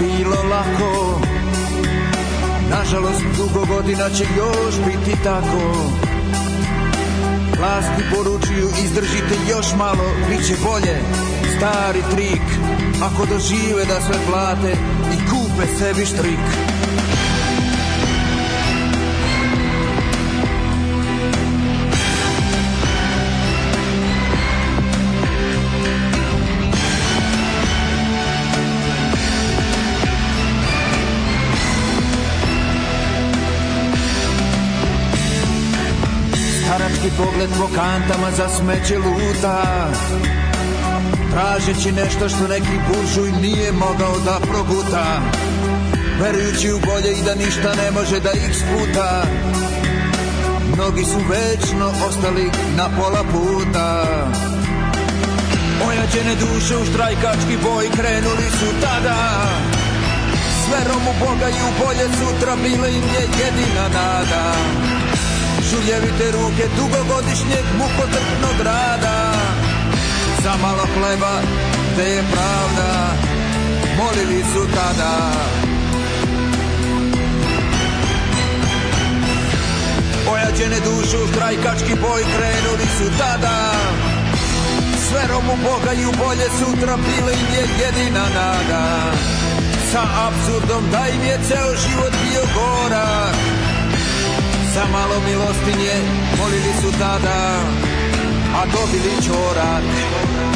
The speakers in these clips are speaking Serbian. bilo lako Nažalost dugo godina će još biti tako Vlasti poručuju izdržite još malo, bit će bolje Stari trik, ako dožive da sve plate i kupe sebi štrik Svaki pogled po kantama za smeće luta Tražeći nešto što neki buržuj nije mogao da probuta Verujući u bolje i da ništa ne može da ih sputa Mnogi su večno ostali na pola puta Ojađene duše u štrajkački boj krenuli su tada S verom u Boga i u bolje sutra bile im je jedina nada žuljevite ruke dugogodišnjeg mukotrpnog rada Za malo hleba te je pravda molili su tada Ojađene dušu u štrajkački boj krenuli su tada S verom u Boga i u bolje sutra bila im je jedina nada Sa absurdom da im je ceo život bio gorak Sa malo milostinje molili su tada, a dobili čorak.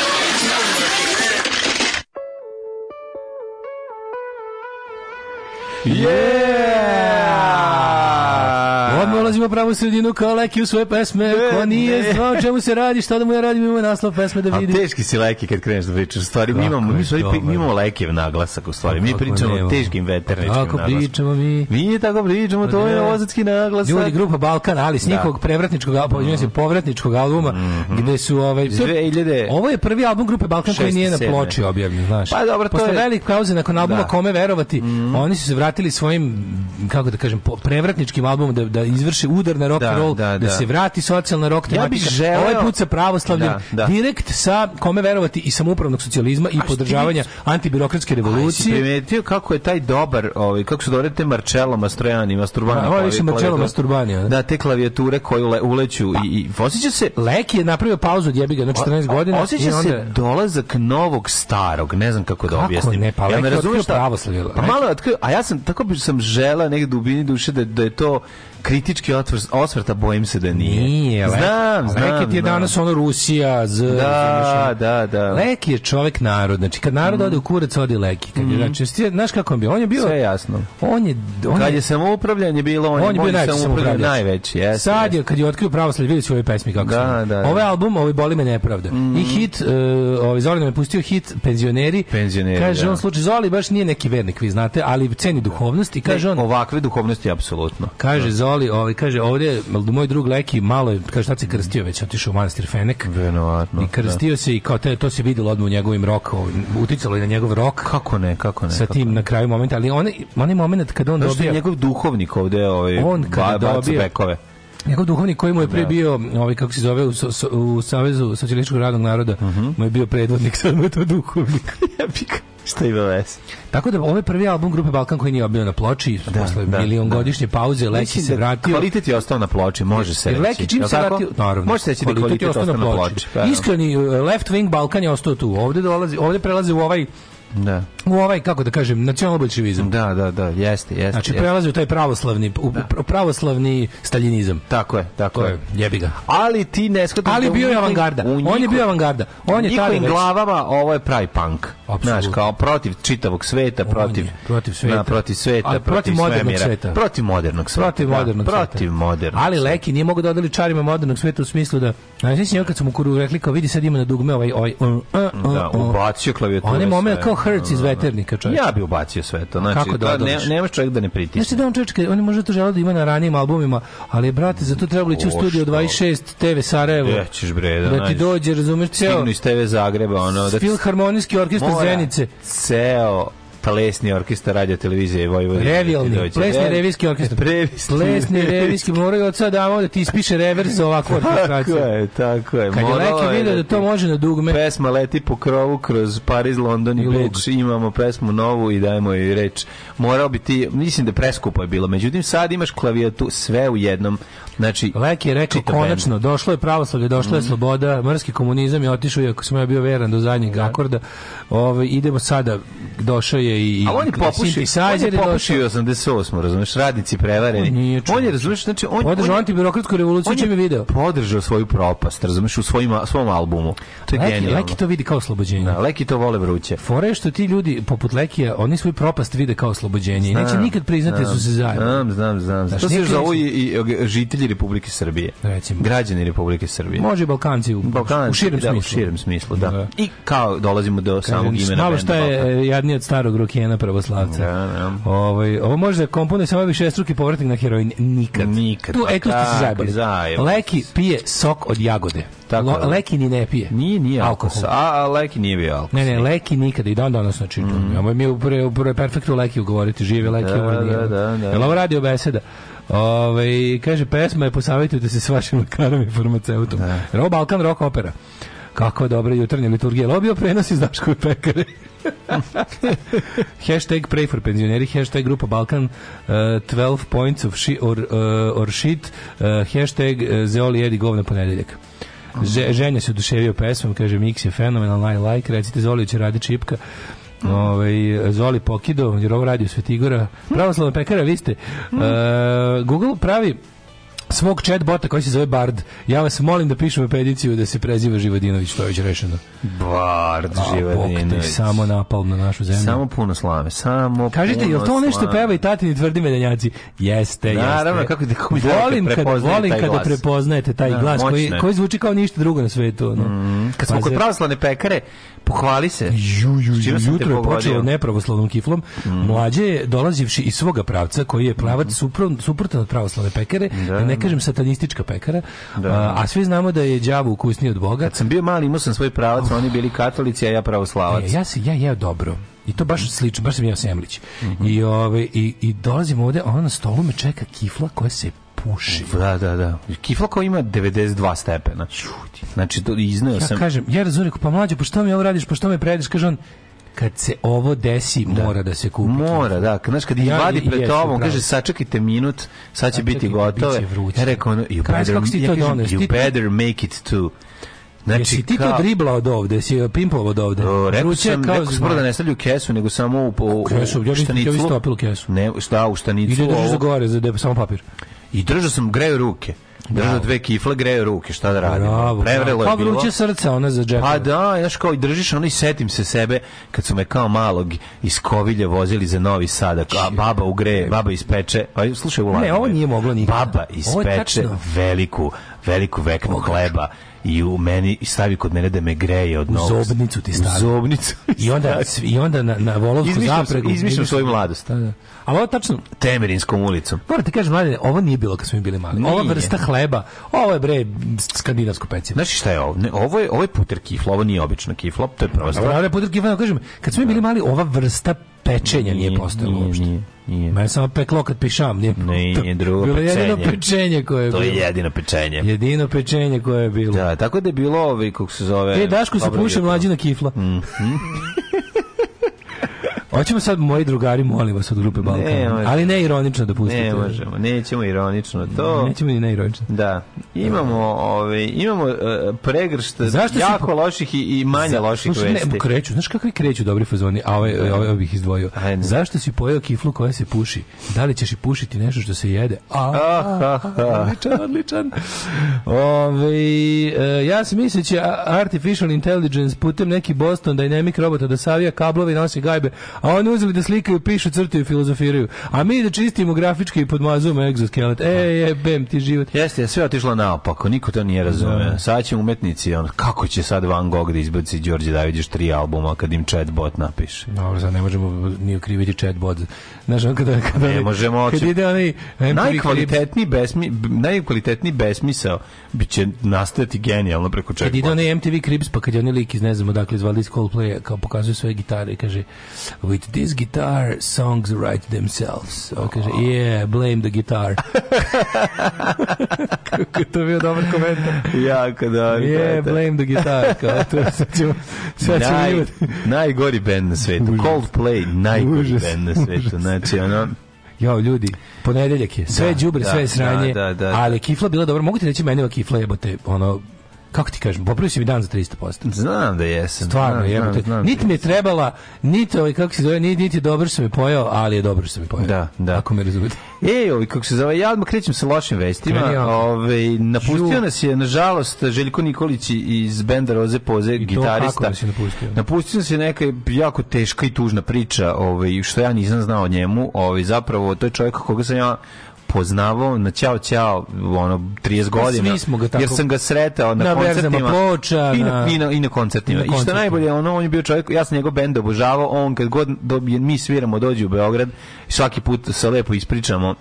Yeah! tražimo pravu sredinu kao Leki u svoje pesme. Ko nije znao čemu se radi, šta da mu ja radim, imamo naslov pesme da vidi. A teški si Leki kad kreneš da pričaš. Stvari, mi imamo, mi, stvari, mi imamo Lekijev naglasak u stvari. Mi pričamo o teškim veterničkim naglaskom. Tako pričamo mi. Mi tako pričamo, to je ozetski naglasak. Ljudi, grupa Balkan, ali s nikog da. njihovog prevratničkog, mm. povratničkog albuma, mhm. gde su ovaj... Ovo je prvi album grupe Balkan koji nije na ploči objavljen, znaš. Pa dobro, to je... velik pauze nakon da. albuma Kome verovati, mhm. oni su se vratili svojim, kako da kažem, prevratničkim albumom da, da izvrše udar na rock da, roll, da, da. da se vrati socijalna rock tematika. Ja bih želeo... Ovaj put sa pravoslavljem, da, da. direkt sa kome verovati i samoupravnog socijalizma i podržavanja antibirokratske revolucije. A primetio kako je taj dobar, ovaj, kako su dobre te Marcello Mastrojani, Masturbani. Da, ovaj su Marcello Masturbani. Da. da, te klavijature koje ule, uleću pa. i, i pa, osjeća se... Leki je napravio pauzu od jebiga na znači 14 o, godina. Osjeća onda... se dolazak novog starog, ne znam kako da kako objasnim. ne, pa ja ne razumem šta... Pa malo je otkrio, a ja sam, tako bi sam žela negdje dubini duše da, da je to kritički osvrta bojim se da nije. Nije, Lek, znam, znam. Lek je danas ono Rusija, z, da, da, da. Lek je čovjek narod, znači kad narod mm. ode u kurac, ode Leki. Kad mm. je, mhm. znači, znaš kako on bio? On je bio... Sve jasno. On je... On kad je samoupravljanje bilo, on, on je bio najveći samoupravljanje. Najveći, jes. Sad je, kad je otkrio pravoslavlje, vidio si ove pesmi kako da, da, da. Ovaj album, ovaj boli me nepravda. Mm. I hit, uh, ovaj Zoran me pustio hit Penzioneri. Penzioneri, Kaže, da. on slučaj Zoli baš nije neki vernik, vi znate, ali ceni duhovnost i kaže on... Ovakve duhovnosti, apsolutno. Kaže, da voli, ovaj, kaže, ovdje moj drug Leki malo je, kaže, tad se krstio već, otišao u manastir Fenek. Venovatno. I krstio da. se i kao te, to se vidjelo odmah u njegovim rokom, ovaj, uticalo je na njegov rok. Kako ne, kako ne. Sa tim na kraju momenta, ali onaj, onaj moment kad on dobije njegov duhovnik ovdje, ovaj, on kada ba, bekove. Njegov duhovnik koji mu je prije da. bio, ovaj, kako se zove, u, u Savezu socijalističkog radnog naroda, uh mhm. -huh. mu je bio predvodnik, sad mu je to duhovnik. Šta ima veze? Tako da ovaj prvi album grupe Balkan koji nije bio na ploči da, posle da, milion da. godišnje pauze Leki se da vratio. Kvalitet je ostao na ploči, može se reći. Leki čim se vratio, naravno. Može se reći da kvalitet je ostao na ploči. ploči. Pa Iskreni left wing Balkan je ostao tu. Ovde dolazi, ovde prelazi u ovaj da. u ovaj, kako da kažem, nacionalno Da, da, da, jeste, jeste. Znači, jeste. prelazi u taj pravoslavni, u, da. pravoslavni staljinizam. Tako je, tako to je. Jebi ga. Ali ti ne shvataš Ali da bio je avangarda. Njiko, on je bio avangarda. On je tada glavama ovo je pravi punk. Znaš, kao protiv čitavog sveta, protiv... Je, protiv sveta. Na, protiv sveta, A, da, protiv, protiv modernog sveta. Protiv modernog sveta. Protiv da, modernog sveta. Protiv modernog Ali Leki nije mogao da odali čarima modernog sveta u smislu da... Znači, kad sam mu kuru rekli kao vidi sad ima na dugme ovaj... ovaj, ovaj, ovaj, ovaj, ovaj, ovaj, ovaj, Hertz iz veternika, čovječe. Ja bih ubacio sve to. Znači, Kako da ne, nema čovjek da ne pritisne. Znači da on čovječka, oni možda to želeo da ima na ranijim albumima, ali brate, za to trebalo ići u studio 26 TV Sarajevo. Rećiš bre, da, da ti dođe, razumeš, ceo. Stignu iz TV Zagreba, ono. Da Filharmonijski orkestar Zenice. Ceo plesni orkestar radio televizije Vojvodine. Revijalni, plesni e, revijski orkestar. Previsni. Plesni revijski, moraju od sada ovdje da ti ispiše revers ovako orkestraciju. Tako je, tako je. Kad je Leki vidio da, da to može na dugme. Pesma leti po krovu kroz Pariz, London i Beč. Imamo pesmu novu i dajemo joj reč. Morao bi ti, mislim da preskupo je bilo. Međutim, sad imaš klavijatu sve u jednom. Znači, Leki je rekao, konačno, ben. došlo je pravoslavlje, došla je mm. sloboda, mrski komunizam je otišao, iako sam ja bio veran do zadnjeg mm. akorda. ovaj, idemo sada, došao je Nokia i A on je popušio, on je popušio 88, razumeš, radnici prevareni. Nije on je, razumeš, znači on podržao antibirokratsku revoluciju, čime video. Podržao svoju propast, razumeš, u svojim svom albumu. To je Leki, genijalno. Leki to vidi kao oslobođenje. Da, Leki to vole vruće. Fore što ti ljudi poput Lekija, oni svoju propast vide kao oslobođenje i neće nikad priznati da su se zajedno. Znam, znam, znam. znam. to se zovu i, žitelji Republike Srbije. Recimo. Građani Republike Srbije. Može Balkanci u, Balkanci, da, u širem smislu. U širem smislu, da. I kao dolazimo do samog imena. Malo šta je jadnije od starog Brokena pravoslavca. Da, da. Ovaj, ovo može da komponuje samo višestruki povratnik na heroin. Nikad. Nikad. Tu, pa e, tu ste se zajebali. Zajebali. Leki pije sok od jagode. Tako, Lo, leki ni ne pije. Nije, nije alkohol. A, a Leki nije bio alkohol. Ne, ne, Leki nikada i dan danas znači. Mm. Ja, mi u pre, u pre perfektu Leki ugovoriti, žive Leki. Da, ovaj, nije. da, da, da. Jel ovo radio beseda? Ove, ovaj, kaže, pesma je posavjetujte se s vašim lekarom i farmaceutom. Da. Balkan rock opera. Kako dobra jutarnja liturgija. Lobio prenos iz Daškove pekare. hashtag pray for penzioneri, hashtag grupa Balkan, uh, 12 points of shi, or, uh, or shit, uh, hashtag uh, Zeoli jedi govna ponedeljak. Že, ženja se oduševio pesmom, kaže Mix je fenomenal, I like, recite Zoli će radi čipka. Mm. Ove, ovaj, Zoli Pokido, jer ovo radi u Svetigora. Pravoslavna pekara, vi ste. Mm. Uh, Google pravi svog chatbota koji se zove Bard. Ja vas molim da pišemo peticiju da se preziva Živadinović, to je već rešeno. Bard A, Živadinović. Bog samo napal na našu zemlju. Samo puno slame, samo Kažite, jel to nešto peva i tatini tvrdi medenjaci? Jeste, da, jeste. Naravno, kako, da- kako mi da volim kad, volim kada glas. prepoznajete taj da, glas koji, koji zvuči kao ništa drugo na svetu. No. Mm, kad smo pa kod pravoslavne pekare, pohvali se. Ju, ju, ju, jutro je počelo nepravoslavnom kiflom. Mm. Mlađe je dolazivši iz svoga pravca, koji je pravac mm. suprotan od pravoslavne pekare, da, kažem satanistička pekara, da. a, a svi znamo da je đavo ukusniji od Boga. Kad sam bio mali, imao sam svoj pravac, oh. oni bili katolici, a ja pravoslavac. E, ja se ja jeo dobro. I to baš slično, baš sam jeo semlić. Mm -hmm. I, ove, i, I dolazim ovde, a na stolu me čeka kifla koja se puši. Da, da, da. Kifla koja ima 92 stepena. Ljudi. Znači, to izneo ja sam... Ja kažem, ja razumijem, pa mlađo, pa što mi ovo radiš, pa što me prediš? Kaže on, kad se ovo desi da. mora da se kupi. Mora, da. Znaš, kad ja, vadi pred tobom, kaže, sačekajte minut, sad će biti gotovo. Ja rekao, ono, you, better, ja kažem, you better make it to Znači, jesi ti to dribla od ovde, si pimplovo od ovde? O, rekao Vruće sam, kao rekao sam prvo da ne stavlja kesu, nego samo u, u, kesu, ja da štanicu. Ja bih stopil kesu. Ne, šta, u štanicu. I da držiš za gore, za, samo papir. I držao sam greju ruke. Držao dve kifle, greje ruke, šta da radimo. Prevrelo je da bilo. Pa srce one za džepove. Pa da, znaš kao, držiš ono i setim se sebe kad su me kao malog iz Kovilja vozili za Novi Sad, a baba ugreje, baba ispeče, pa slušaj, ulazim. Ne, ovo nije moglo nikad. Baba ispeče veliku, veliku veknu hleba i u meni i stavi kod mene da me greje od nogu. U zobnicu ti stavi. U zobnicu. I onda i onda na na Volovsku izmišljam, zapregu izmišljam svoju mladost. Da, da. Ali ovo tačno Temerinskom ulicom. Moram ti kažem, mladine, ovo nije bilo kad smo mi bili mali. Nije. Ova vrsta hleba, ovo je bre skandinavsko pecivo. Znaš šta je ovo? Ne, ovo je ovo je puter kifla, ovo nije obična kifla, to je prva stvar. Ovo je puter kifla, da kažem, kad smo mi bili da. mali, ova vrsta pečenja nije, nije postojala uopšte. Nije. Nije. Mene samo peklo kad pišam. Nije, ne, nije drugo bilo pečenje. jedino pečenje koje je bilo. To je jedino pečenje. Jedino pečenje koje je bilo. Da, tako da je bilo ovi, ovaj, kako se zove... E, Daško se puše mlađina kifla. Mhm. Hoćemo sad moji drugari, molim vas od grupe Balkan. Ne, ali ne ironično da pustite. Ne možemo, nećemo ironično to. Nećemo ni ne ironično. Da. Imamo, ove, imamo uh, pregršt Zašto jako po... loših i, i manje Za, loših vesti. Ne, kreću, znaš kakvi kreću dobri fazoni, a ove, ovaj, da. ove, ovaj, ovaj bih izdvojio. Ajde. Zašto si pojeo kiflu koja se puši? Da li ćeš i pušiti nešto što se jede? A, ah, ah, ah. odličan, odličan. Ove, e, ja sam misleći da artificial intelligence putem neki Boston Dynamic robota da savija kablove i nosi gajbe, a oni uzeli da slikaju, pišu, crtaju, filozofiraju. A mi da čistimo grafički i podmazujemo egzoskelet. E, je, bem, ti život. Jeste, sve otišlo naopako, niko to nije razumio. Da, da. Sad će umetnici, on, kako će sad Van Gogh da izbaci Đorđe Davidić tri albuma kad im chatbot napiše? Dobro, sad ne možemo ni okriviti chatbot Znaš, kada, kada, ne možemo oči. Kad ide onaj najkvalitetniji besmi najkvalitetniji besmisao biće nastajati genijalno preko čega. Kad ide onaj MTV Cribs pa kad je onaj lik iz ne znam odakle iz Valdis Coldplay kao pokazuje svoje gitare i kaže with this guitar songs write themselves. On kaže yeah, blame the guitar. Kako to bio dobar komentar. jako da. Yeah, blame the guitar. Kao to sad ćemo, Naj, najgori bend na svetu. Coldplay, najgori bend na svetu znači ono Jo, ljudi, ponedeljak je. Sve da, đubre, da, sve sranje. Da, da, da, ali kifla bila dobra. Mogu ti reći meni ova kifla jebote, ono kako ti kažem, popravio si mi dan za 300%. Znam da jesam. Stvarno, znam, znam, znam Niti mi je trebala, niti ovaj, kako se zove, niti, niti dobro sam je pojao, ali je dobro sam je pojao. Da, da. Ako me razumete. Ej, ovaj, kako se zove, ja odmah krećem sa lošim vestima. Ove, napustio Žu. nas je, nažalost, Željko Nikolić iz benda Roze Poze, I gitarista. Nas je napustio. Napustio nas je neka jako teška i tužna priča, ovaj, što ja nisam znao o njemu. Ovaj, zapravo, to je čovjek koga sam ja poznavao na Ćao Ćao ono 30 pa godina. Jer sam ga sretao na, na koncertima. Ploča, i, na, i, na, i na koncertima. I, na I što najbolje, ono, on je bio čovjek, ja sam njegov bend obožavao, on kad god do, mi sviramo dođe u Beograd, svaki put se lepo ispričamo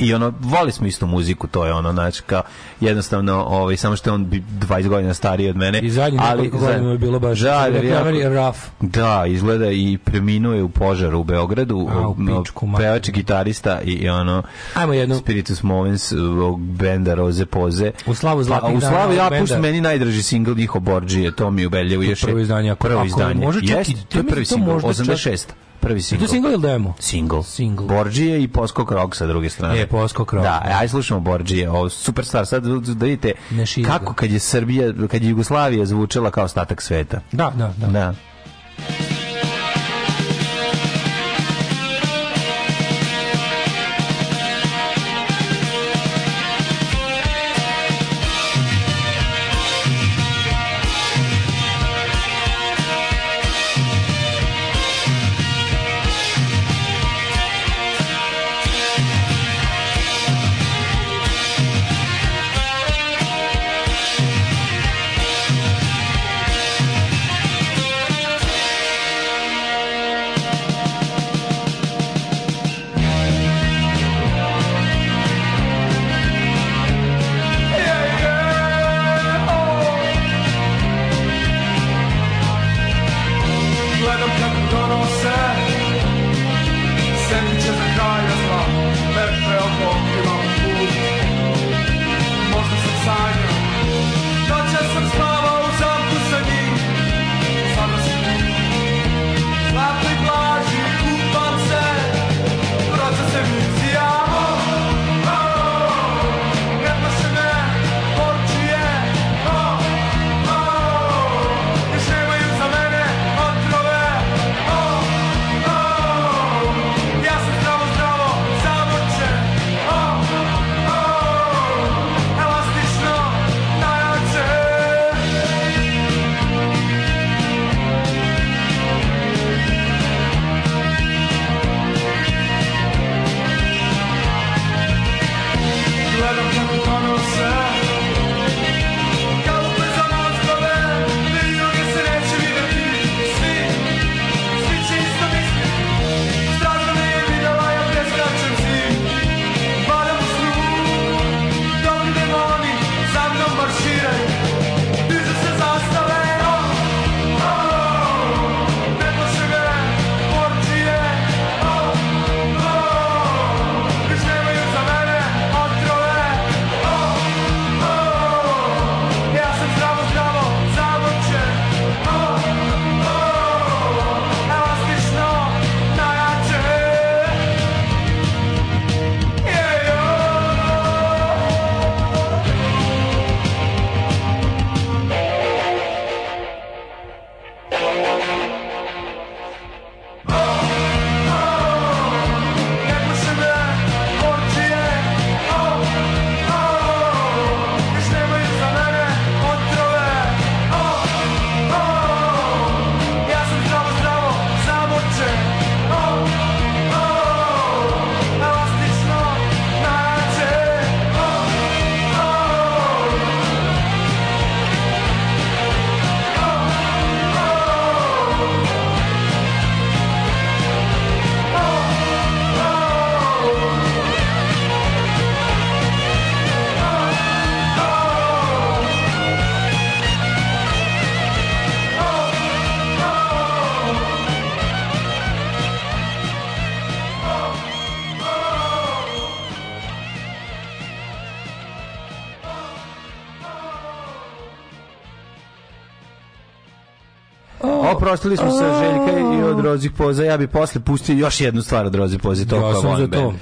i ono voli smo istu muziku to je ono znači kao jednostavno ovaj samo što je on 20 godina stariji od mene i zadnjih ali godina je bilo baš da, je raf da izgleda i preminuo je u požaru u Beogradu A, u pevač gitarista i, i ono ajmo jednu. Spiritus Movens uh, benda Roze Poze u slavu pa, zlatnih pa, u slavu ja pus meni najdraži singl njihov Borđije to mi ubedljivo još prvo izdanje prvo izdanje možda čak, jeste to je prvi singl 86 prvi single. Je to single ili demo? Single. Single. Borđije i Poskok Rock sa druge strane. E, Poskok Rock. Da, da. aj slušamo Borgije. o Superstar. Sad da vidite kako kad je Srbija, kad je Jugoslavija zvučela kao ostatak sveta. Da, da, da. da. oprostili smo sa Željka i od Rozi Poza. Ja bih posle pustio još jednu stvar od Rozi Pozi. To ja sam za to.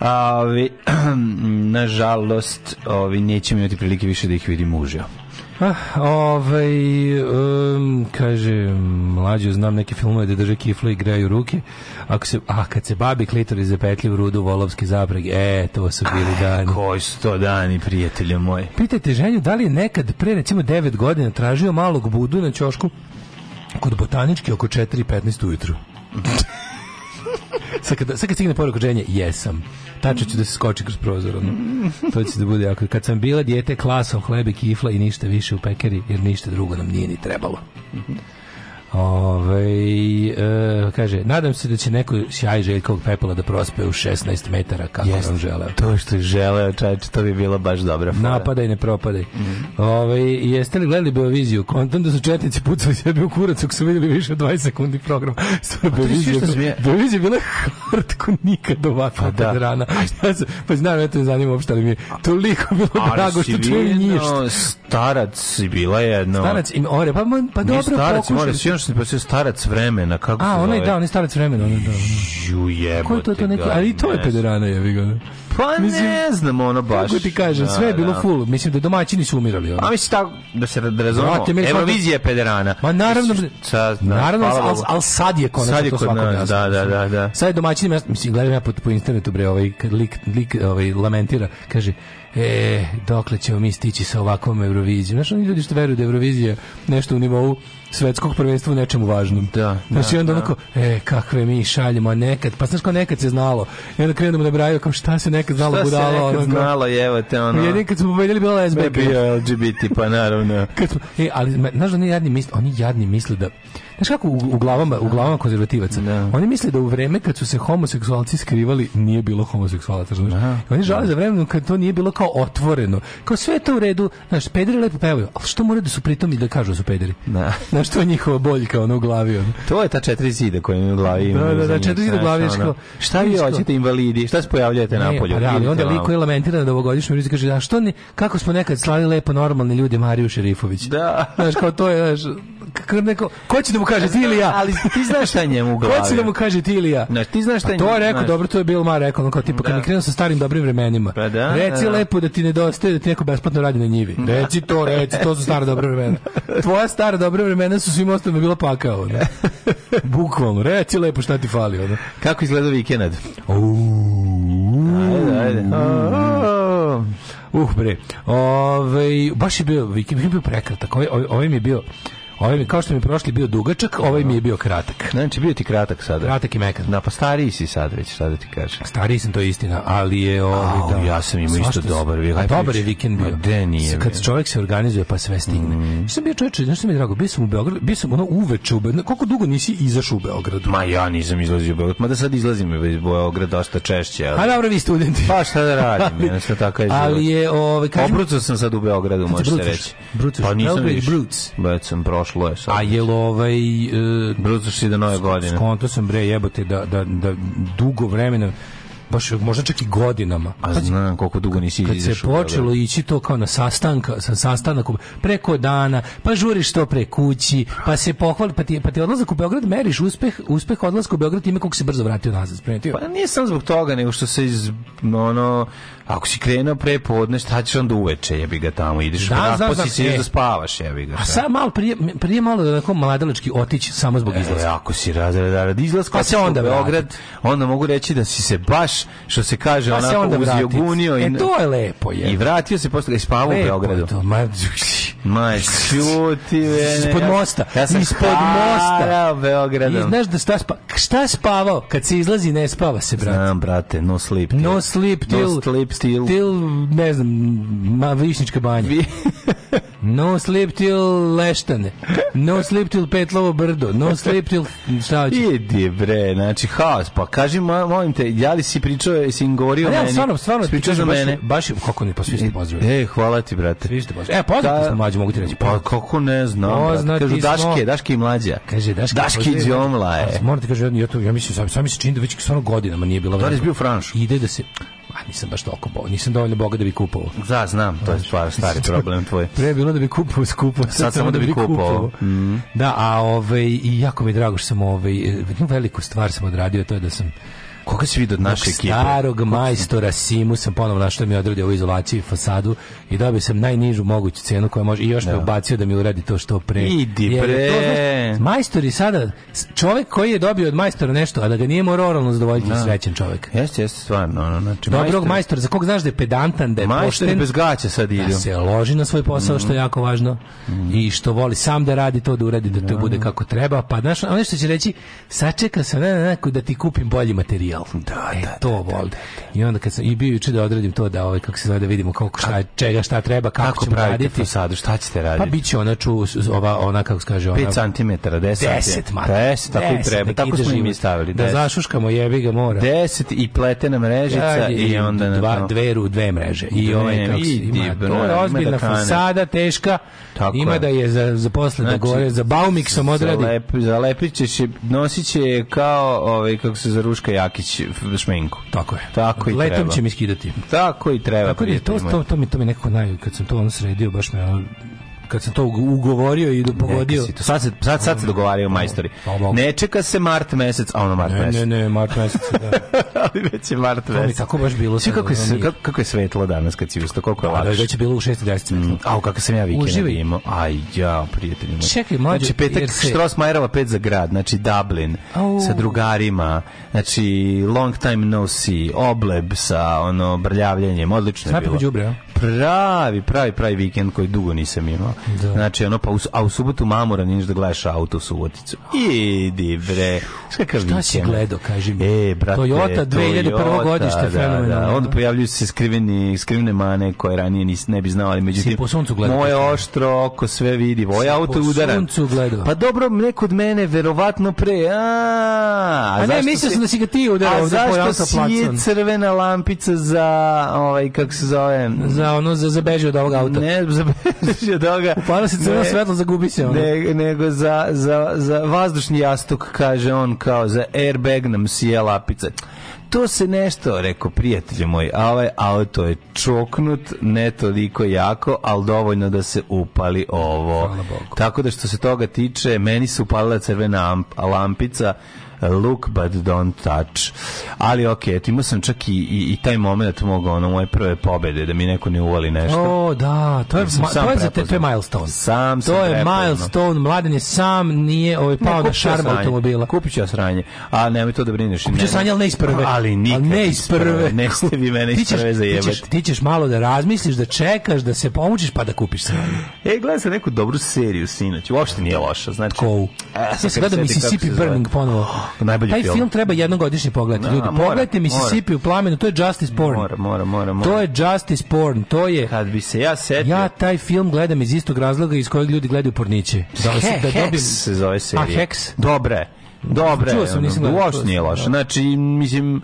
A, ovi, nažalost, ovi, nećemo imati prilike više da ih vidim uživo. Ah, ovaj, um, kaže, mlađe znam neke filmove gde drže kifle i greju ruke. Ako se, a kad se babi klitori zapetlju u rudu volovski zapreg, e, to su bili Aj, dani. Koji su to dani, prijatelju moj? Pitajte ženju, da li je nekad pre, recimo, 9 godina tražio malog budu na ćošku kod botaničke oko 4.15 ujutru. sad, kad, sad kad stigne poruka ženje, jesam. Tačno ću da se skoči kroz prozor. Ono. To će da bude jako. Kad sam bila dijete, klasom hlebe, kifla i ništa više u pekari, jer ništa drugo nam nije ni trebalo. Ove, ovaj, e, kaže, nadam se da će neko sjaj Željkovog pepela da prospe u 16 metara kako Jest, on želeo. To što je želeo, čač, to bi bilo baš dobro. Napadaj, ne propadaj. Mm. Ove, ovaj, jeste li gledali Beoviziju? Kontam da su četnici pucali sebi u kurac ako su vidjeli više od 20 sekundi program. Pa Beovizija je Beovizija bila hardko nikad ovako pa, da. rana. Ja sam, pa znam, ja to ne zanima uopšte, ali mi je toliko bilo ali drago što čujem ništa. Starac bila je jedno. Starac i ore, pa, pa dobro, starac, pokušaj što pa se posle starac vremena, kako A, onaj da, onaj starac vremena, onaj da. Juje. Ko je to, to neki, ali to je pederana, je, ga. Pa mislim, ne znam ono baš. Kako ti kažem, da, sve je bilo da. full. Mislim da domaćini su umirali. Ono. A mislim tako da se da razumemo. Eurovizija je pederana. Ma naravno, da- sa, da, naravno, al, al sad je konačno sad je to svako nas, da, da, da, da. Sad je domaćini, mislim, gledam ja po, po internetu, bre, ovaj, lik, lik ovaj, lamentira, kaže, e, dokle ćemo mi stići sa ovakvom Eurovizijom? Znaš, oni ljudi što veruju da Eurovizija nešto u nivou svetskog prvenstva u nečemu važnom. Da, da znači onda da. onako, e, kakve mi šaljemo, nekad, pa znaš kao nekad se znalo. I onda krenemo da braju, kao šta se nekad znalo šta budalo. Šta se nekad znalo, evo te ono. Jedin kad smo pobedili bila lesbika. Bio LGBT, pa naravno. kad smo, e, ali, znaš da oni jadni misle, oni jadni misle da Znaš kako u, u glavama, u da. glavama konzervativaca? Da. Oni misle da u vreme kad su se homoseksualci skrivali nije bilo homoseksualaca, znaš. Oni žale da. za vremenu kad to nije bilo kao otvoreno. Kao sve to u redu, znaš, pederi lepo pevaju, ali što moraju da su pritom i da kažu da su pederi? Da. Znaš, to je njihova boljka ono u glavi. Ono. To je ta četiri zida koja im u glavi. Da, da, da, četiri zida u glavi. Ono, šta vi hoćete invalidi? Šta se pojavljate na polju? Pa, da, ali onda liko je lamentira na da ovogodišnju rizu kaže, a što ne, kako smo nekad slali lepo normalni ljudi Mariju Šerifović. Da. Znaš, kao to je, znaš, kako neko, ko će da mu kaže ti ili ja? Ali ti znaš šta njemu u Ko će da mu kaže ti ili ja? Znaš, ti znaš šta njemu. Pa to je rekao, dobro, to je bilo Mar rekao, on kao tipa kad da. mi krenuo sa starim dobrim vremenima. Pa da, reci da, da. lepo da ti nedostaje da ti neko besplatno radi na njivi. Da. Reci to, reci, to su stara dobra vremena. Tvoja stara dobra vremena su svim ostalima bila pakao. Da. Bukvalno, reci lepo šta ti fali. Ono. Kako izgleda vikend? Ajde, ajde. Uh, bre. Ove, ovaj, baš je bio, vikend je bio prekratak. Ovaj, ovaj, ovaj mi je bio Ovaj mi kao što mi prošli bio dugačak, ovaj mi je bio kratak. Znači bio ti kratak sada. Kratak i mekan. Na pa stariji si sad već, šta da ti kažem. Stariji sam to je istina, ali je ovaj da. Ja sam imao isto dobar vikend. Dobar je vikend bio. Gde nije? Kad čovjek se organizuje pa sve stigne. Mm. Sam bio čovjek, znači mi je drago, bio sam u Beogradu, bio sam ono uveče u Beogradu. Koliko dugo nisi izašao u Beograd? Ma ja nisam izlazio u Beograd, ma da sad izlazim iz Beograda dosta češće. Ali... A dobro, vi studenti. Pa šta da radim, ja šta tako je. Ali je ovaj kažem... sam sad u Beogradu, možeš se reći. Pa nisam Beograd, Bruce. Bac sam prošao došlo je sad. A jel ovaj e, brzo si do nove godine. Skonto sam bre jebote da da da dugo vremena baš možda čak i godinama. A znam koliko dugo nisi Kad se počelo ići to kao na sastanka, sa sastanakom preko dana, pa žuriš što pre kući, pa se pohvali, pa ti, pa ti odlazak u Beograd meriš uspeh, uspeh odlaska u Beograd time kako se brzo vratio nazad. Primetio? Pa nije sam zbog toga, nego što se iz, ono, Ako si krenuo pre podne, šta ćeš onda uveče, jebi ga tamo, ideš da, da, da, da, si e. da spavaš, jebi ga. A sad malo, prije, prije malo da onako mladalački otići samo zbog e, izlaska. E, ako si rad, rad, rad izlaska, pa se onda Beograd, onda mogu reći da si se baš, što se kaže, pa onako onda uzjogunio. E, to je lepo, je. I vratio se posle, i spavao u Beogradu. To, ma, ma, čuti, Ispod mosta. Ja sam Ispod mosta. Beogradom. I, znaš da šta, spa, šta je spavao? Kad se izlazi, ne spava se, brate. Znam, brate, no sleep. Deal. No sleep, deal. No sleep till... Till, ne znam, ma, Višnička banja. no sleep till Leštane. No sleep till Petlovo brdo. No sleep till... Šta Idi bre, znači haos. Pa kaži, molim te, ja li si pričao, jesi im govorio pa ja, meni? Stvarno, stvarno, si pričao za mene. Baš, kako ne, pa svi ste e, pozdravili. E, hvala ti, brate. Svi ste pozdravili. E, pozdravili smo mlađe, mogu ti reći. Pa kako ne znam, brate. Kažu, Daške, Daške i mlađa. Kaže, Daške. Daške i Đomla, je. Moram ti kažem, ja, to, ja mislim, sam, sam mi se čini da već stvarno godinama nije bilo. Da li bio Franš? Ide da se, pa nisam baš toliko bo, nisam dovoljno boga da bi kupovao. Da, znam, to je stvar stari problem tvoj. Pre bilo da bi kupovao skupo, sad, sad samo da, da bi kupovao. Mm. Da, a ovaj i jako mi je drago što sam ovaj veliku stvar sam odradio, to je da sam Koga si vidio od naše ekipe? Starog majstora Simu sam ponovno našao da mi odredi u izolaciji fasadu i dobio sam najnižu moguću cenu koja može i još da. me ubacio da mi uradi to što pre. Idi pre. Je to, znaš, majstori sada čovjek koji je dobio od majstora nešto, a da ga nije morao oralno zadovoljiti, da. srećan čovjek. Jeste, jeste stvarno, ono, znači Dobrog majstor, za kog znaš da je pedantan, da je majstor pošten, bez gaća sad da idu. Da se loži na svoj posao mm. što je mhm. jako važno mm. i što voli sam da radi to, da uradi da to da. bude kako treba, pa znaš, ono što će reći, sačeka sam ne, ne, ne, da ti kupim bolji materijal Excel. Da, e, da, to da, da, volim. Da, I onda kad sam i bio juče da odradim to da ovaj kako se zove da vidimo kako šta čega šta treba, kako, kako ćemo raditi sad, šta ćete pa raditi? Pa biće ona ču ova ona kako se kaže ona 5 cm, 10 10 ma. 10 tako i treba. Tako smo im stavili. Da zašuškamo jebi ga mora. 10 i pletena mrežica i onda dva dve ru dve mreže. I ovaj kako ima to je ozbiljna fasada teška. Ima da je za zaposlena znači, gore za Baumiksom odradi. Zalepiće će nosiće kao ovaj kako se zaruška jake Bakić šminku. Tako je. Tako i Letom treba. će mi skidati. Tako i treba. Tako da je, to, to, to, mi, to mi neko naj... Kad sam to on sredio, baš me kad sam to ugovorio i pogodio. To, sad, se, sad, sad se dogovaraju majstori. Pa, ne čeka se mart mesec, a ono mart mesec. Ne, ne, ne, mart mesec, da. Ali već je mart mesec. To mi tako baš bilo. Sve kako, je, kako, kako je svetlo danas kad si ustao, koliko je pa, da, lakše. Da, već je bilo u 6.10. Mm, au, kako sam ja vikend imao. Aj, ja, prijatelji moj. Čekaj, mlađe. Znači, petak, se... Štrosmajerova pet za grad, znači Dublin, au. sa drugarima, znači Long Time No See, Obleb sa ono brljavljenjem, odlično je bilo. Znači, pravi, pravi, pravi vikend koji dugo nisam imao. Da. Znači, ono, pa u, a u subotu mamura niš da gledaš auto u suboticu. Idi, bre. Kakav Šta vikend? si gledao, kaži mi? E, brate, Toyota 2001. godište, da, da fenomenalno. Da, da. Onda pojavljuju se skriveni, skrivene mane koje ranije nis, ne bi znao, ali međutim, po suncu gledao, moje oštro oko sve vidi, moje auto udara. suncu gledao. Pa dobro, neko od mene, verovatno pre, a, a, a ne, mislio sam da si ga ti udarao. A zašto si je crvena lampica za, ovaj, kako se zove, za Da ono za zabeži od ovog auta. Ne, zabeži od ovoga. Upala se crno svetlo, zagubi se ono. Ne, nego za, za, za vazdušni jastuk, kaže on, kao za airbag nam sija lapica to se nešto, rekao prijatelje moj, a ovaj auto je čoknut, ne toliko jako, ali dovoljno da se upali ovo. Tako da što se toga tiče, meni se upalila crvena lampica, look but don't touch. Ali ok, imao sam čak i, i, i taj momenat mog ono moje prve pobede da mi neko ne uvali nešto. O, da, to je, ma, to je za te, milestone. Sam To je prepoznam. milestone, mladen je sam nije ovaj pao na šarm automobila. Kupit ću ja sranje, a nemoj to da brineš. Kupit ću sranje, ali ne iz prve. Ali nikad ali ne iz prve. Ne ste vi mene iz prve zajebati. Ti ćeš, ti ćeš malo da razmisliš, da čekaš, da se pomučiš pa da kupiš sranje. E, gledaj se neku dobru seriju sinoć, uopšte nije loša. Znači, Tko? E, ja sam gledao Mississippi Burning ponovo. najbolji Taj film. treba jednogodišnji pogled. Da, ljudi, mora, pogledajte Mississippi u plamenu, to je Justice Porn. Mora, mora, mora, mora. To je Justice Porn, to je... Kad bi se ja setio... Ja taj film gledam iz istog razloga iz kojeg ljudi gledaju porniće. Da, He, da dobim... se zove serija. A, Hex? Dobre. Dobre. Čuo sam, nisam gledao. Loš nije loš. Znači, mislim...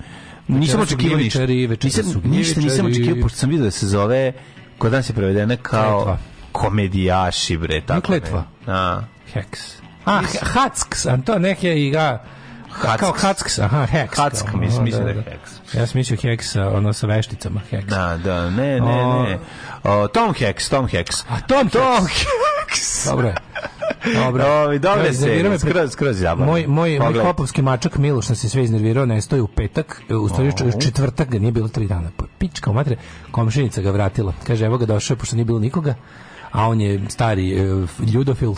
Nisam očekivao ništa. Nisam, ništa nisam očekivao, pošto sam vidio da se zove, kod nas je prevedena kao Kletva. komedijaši, bre, tako. Ne kletva. A. Hex. A, Hack, Anton, neke igra Hack. Kao Hacks, aha, Hex. Hack, mislim, mislim da, da je da. Hex. Ja sam mislio Hex, ono sa vešticama, Hex. Da, da, ne, ne, ne. O, Tom Hex, Tom Hex. A, Tom, Tom Hex. Dobro je. Dobro. Ovi, dobre se, skroz, skroz zabavno. Moj, moj, moj hopovski mačak Miloš nas je sve iznervirao, nestoji u petak, e, u stvari oh. četvrtak ga nije bilo tri dana. Pa, Pička u matre, komšinica ga vratila. Kaže, evo ga došao, pošto nije bilo nikoga, a on je stari uh, ljudofil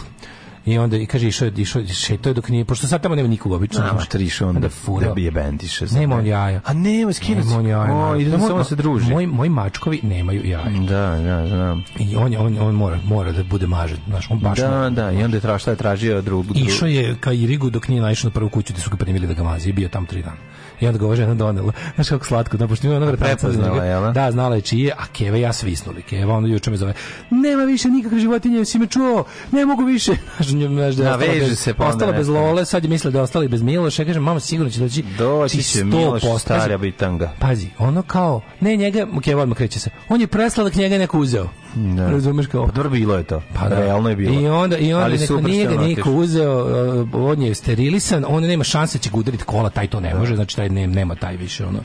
I onda i kaže išao išao to dok nije pošto sad tamo nema nikog obično. Nama trišao onda da fura. Da bije bendiše. Nema on jaja. A nema skinac. Nema on jaja. O, ide samo se druži. moj moj mačkovi nemaju jaja. Da, da, znam. Da. I on on on mora mora da bude mažen, znaš, on baš. Da, da, da, i onda je tražio je tražio drugu. Išao je ka Irigu dok nije naišao na prvu kuću gde su ga primili da ga mazi, bio tam 3 dana. I onda ga ova žena donela. Znaš kako slatko, da pošto ima ona vratanca. Da? da, znala je čije, a Keva ja svisnuli. Keva onda juče me zove, nema više nikakve životinje, si me čuo, ne mogu više. Znaš, da, ostala, se pa ostala bez Lole, sad je mislila da je ostala i bez Miloša. Ja kažem, mama, sigurno će doći. Doći će Miloš, starja bitanga. Pazi, ono kao, ne njega, Keva odmah kreće se, on je presladak, njega neko uzeo. Da. Razumeš kao? Pa dobro bilo je to. Pa da. Realno je bilo. I onda, i onda Ali neko nije ga niko uzeo, uh, on je sterilisan, on nema šanse da će ga udariti kola, taj to ne može, znači taj ne, nema taj više ono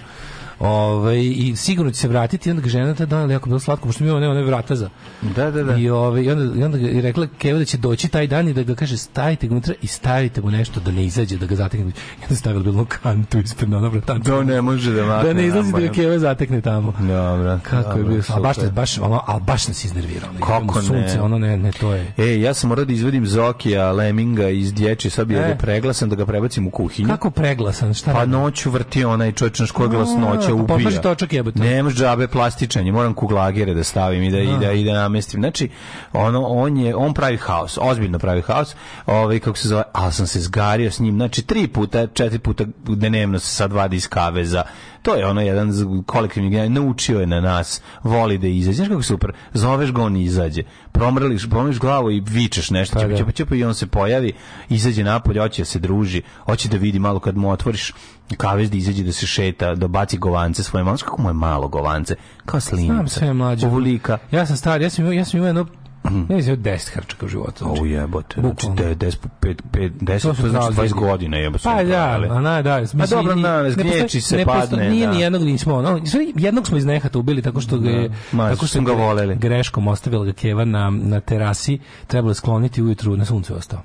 Ovaj i sigurno će se vratiti onda ga žena ta dana jako bilo slatko pošto mi imamo nema vrata za. Da, da, da. I ove, ovaj, i onda i onda je rekla Kevo da će doći taj dan i da ga kaže stavite ga unutra i stavite mu nešto da ne izađe da ga zatekne. I onda stavila bilo kantu ispred na vrata. Da ne može da makne. Da ne izlazi da, da Kevo zatekne tamo. Dobro. Kako dobro, je bio A baš baš ono, al baš nas iznervirao Kako sunce, ne? ono ne, ne to je. Ej, ja sam morao da izvedim Zokija Leminga iz dječi, sad bi e. da preglasan da ga prebacim u kuhinju. Kako preglasan? Šta? Pa noću vrti onaj čovjek na škoglas noći se ubija. to točak jebote. Ne može džabe plastičanje, moram kuglagere da stavim i da, i da, da, i da namestim. Znači, ono, on, je, on pravi haos, ozbiljno pravi haos, ovaj, kako se zove, al sam se zgario s njim, znači tri puta, četiri puta dnevno se sad vadi iz kaveza, to je ono jedan kolektivni naučio je na nas, voli da izađe. Znaš kako super, zoveš ga, on izađe. Promrliš, promrliš glavu i vičeš nešto, pa, ćepa, ćepa, da. i on se pojavi, izađe napolje, hoće da se druži, hoće da vidi malo kad mu otvoriš Kavez da izađe da se šeta, da baci govance svoje malo, kako mu je malo govance, kao slinica. Znam sve mlađe. Ovolika. Ja sam star, ja sam, ja sam imao jedno Mm. Ne znam, 10 hrčaka u životu. Znači. O jebote, znači 10, 5, 5, 10, to, to znači 20 godina jebote. Pa da, a na, da. Mislim, pa dobro, na, zgriječi se, ne padne. Posto, nije da. ni jednog nismo, ono, jednog smo iz nehata ubili tako što ga je, da. Ma, tako što ga voleli. Greškom ostavila ga Keva na, na terasi, trebalo je skloniti ujutru, na suncu je ostao.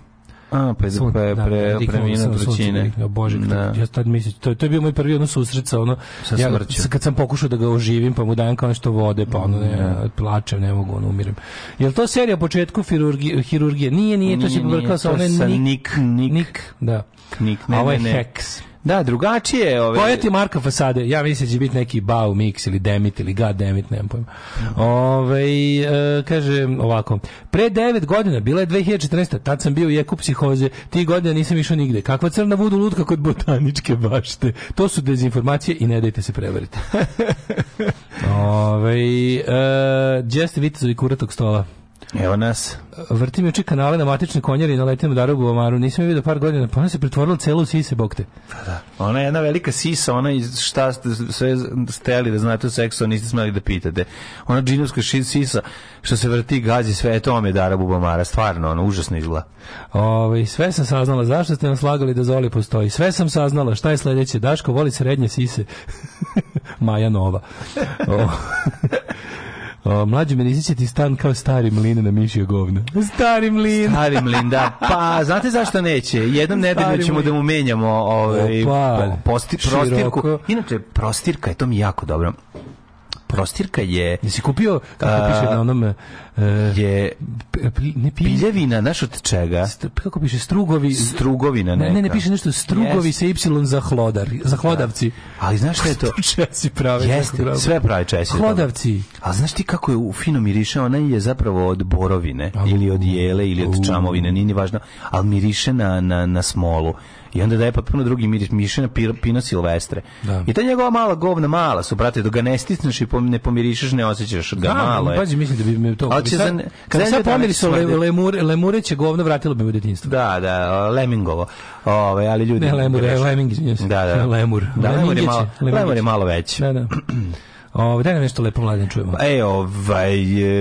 A, pa je pre, da, da, pre, pre, da, preminuo od vrućine. Ja, Bože, da. ja tad mislim, to, to je bio moj prvi ono susret sa ono, sa ja, kad sam pokušao da ga oživim, pa mu dajem kao nešto vode, pa ono, ne, ja, plačem, ne mogu, ono, umirem. Jel to serija početku hirurgije? hirurgije? Nije, nije, to se pobrkao sa one Nik. Nik, Nik, da. Nik, ne, A ovo ovaj je ne, ne. Hex. Da, drugačije ove. Pojeti marka fasade. Ja mislim da će biti neki Bau mix ili Demit ili God Demit, ne pojma. Mhm. Ove, e, kaže ovako. Pre 9 godina, bila je 2014. Tad sam bio u jeku psihoze. Ti godine nisam išao nigde. Kakva crna vudu lutka kod botaničke bašte. To su dezinformacije i ne dajte se prevariti. ove, e, Jeste Vitezovi kuratog stola. Evo nas. Vrtim oči kanale na matične konjeri i naletim darogu u Omaru. Nisam je vidio par godina, pa ona se pretvorila celu sise, bok te. Da, da, Ona je jedna velika sisa, ona iz šta ste sve steli da znate o seksu, niste smeli da pitate. Ona džinovska sisa, što se vrti, gazi sve, to vam je darabu Omara, stvarno, ona, užasno izgleda. Ove, ovaj, sve sam saznala, zašto ste nam slagali da Zoli postoji? Sve sam saznala, šta je sledeće? Daško voli srednje sise. Maja Nova. O, mlađi meni ti stan kao stari mlin na mišje govno. Stari mlin. Stari mlin, da. Pa, znate zašto neće? Jednom nedeljno ćemo da mu menjamo ovaj, Opa, posti, prostirku. Široko. Inače, prostirka je to mi jako dobro prostirka je... nisi kupio, kako a, piše na onom... Eh, je ne piše, piljevina, znaš od čega? kako piše, strugovi... Strugovina neka. Ne, ne, piše nešto, strugovi yes. sa y za hlodar, za hlodavci. Da. Ali znaš šta je to? česi prave. Jeste, sve prave česi. Hlodavci. a znaš ti kako je u fino miriše, ona je zapravo od borovine, a, ili od jele, ili od čamovine, nije ni važno, al miriše na, na, na smolu i onda daje potpuno drugi miris mišina Pino Silvestre. Da. I ta njegova mala govna mala su, brate, dok ga ne stisneš i ne pomirišeš, ne osjećaš ga da, malo. Da, pazi, mislim da bi me to... Ali će sad, kad bi sad pomirisao lemure, će govno, vratilo bi u detinjstvo. Da, da, lemingovo. Ove, ali ljudi... Ne, lemur, leming, izmijem se. Da, da. Lemur. Da, lemur je malo, lemur je malo veći. Da, da. Ovaj daj nam nešto lepo mladen da čujemo. E, ovaj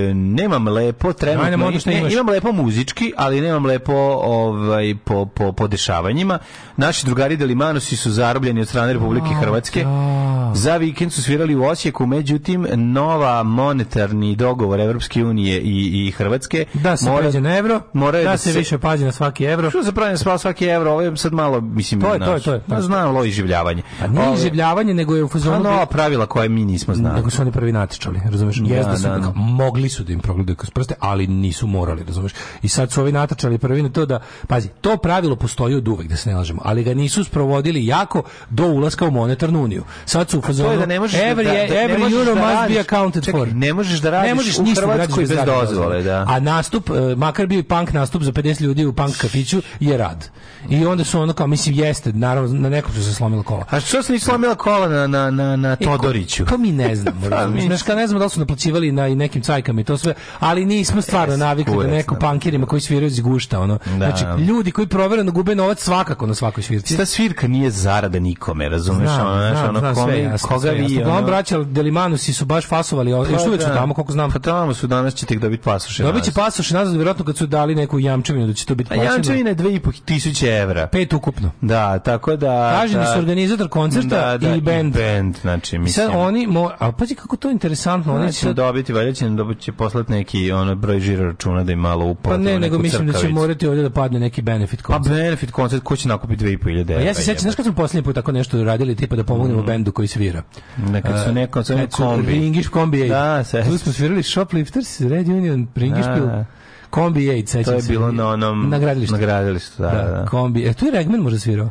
e, nemam lepo trenutno. Ajde, ne, imam lepo muzički, ali nemam lepo ovaj po po po dešavanjima. Naši drugari Delimanosi su zarobljeni od strane Republike oh, Hrvatske. Da. Za vikend su svirali u Osijeku, međutim nova monetarni dogovor Evropske unije i i Hrvatske da se mora, na evro, mora da, da se, više pazi na svaki evro. Što se pravi na svaki evro, Ovaj sad malo mislim to je, naš, to je, to je, to je. znam loji življavanje. Pa nije življavanje, nego je u fazonu. Pa, no, pravila koje mi nismo znali. Znam. Da. su oni prvi natičali, razumeš? Da, Jezda su, da, da. mogli su da im progledaju kroz prste, ali nisu morali, razumeš? I sad su ovi natačali prvi na to da, pazi, to pravilo postoji od uvek, da se ne lažemo, ali ga nisu sprovodili jako do ulaska u monetarnu uniju. Sad su u fazonu, da ne možeš da every, da, da, every ne euro da must be accounted čekaj, for. Ne možeš da radiš, ne možeš u Hrvatskoj bez dozvole, da. A nastup, e, makar bio i punk nastup za 50 ljudi u punk kafiću, je rad. I onda su ono kao, mislim, jeste, naravno, na nekom su se slomila kola. A što se nisu slomila kola na, na, na, na Todoriću? E, ko, to mi ne ne znam. Pa znaš kao ne znam da li su naplaćivali na nekim cajkama i to sve, ali nismo stvarno navikli da neko pankirima koji sviraju iz gušta. Ono. Da. Znači, ljudi koji provereno gube novac svakako na svakoj svirci. Ta svirka nije zarada nikome, razumeš? Znam, ono, znaš, ono, znam, kome, jasno, koga sve, vi... Ono... braća Delimanusi su baš fasovali, pa, još uvek su da. tamo, koliko znam. Pa tamo su, danas ćete ih dobiti pasoše. Dobit će pasoše nazad, vjerojatno kad su dali neku jamčevinu, da će to biti pa plaćeno. Jamčevina je 2500 evra. Pet ukupno. Da, tako da... Kažem da su organizator koncerta da, da, i band. I band, znači, mislim. Sad oni, mo, ali pazi kako to je interesantno. Oni će dobiti, valjda dobiće nam neki ono, broj žira računa da im malo upala. Pa ne, nego mislim crkavicu. da će morati ovdje da padne neki benefit pa koncert. Pa benefit koncert, ko će nakupiti 2500 eura? Pa ja se sećam, znaš kad smo posljednji put tako nešto radili, tipa da pomognemo mm. bendu koji svira. neka da, su neko, su kombi. Ringiš kombi. Da, se. Tu smo svirali Shoplifters, Red Union, Ringiš da. Kombi 8, sećam se. To je bilo na onom... Na gradilištu. da, da. da. Kombi. E, tu je regmen može svirao?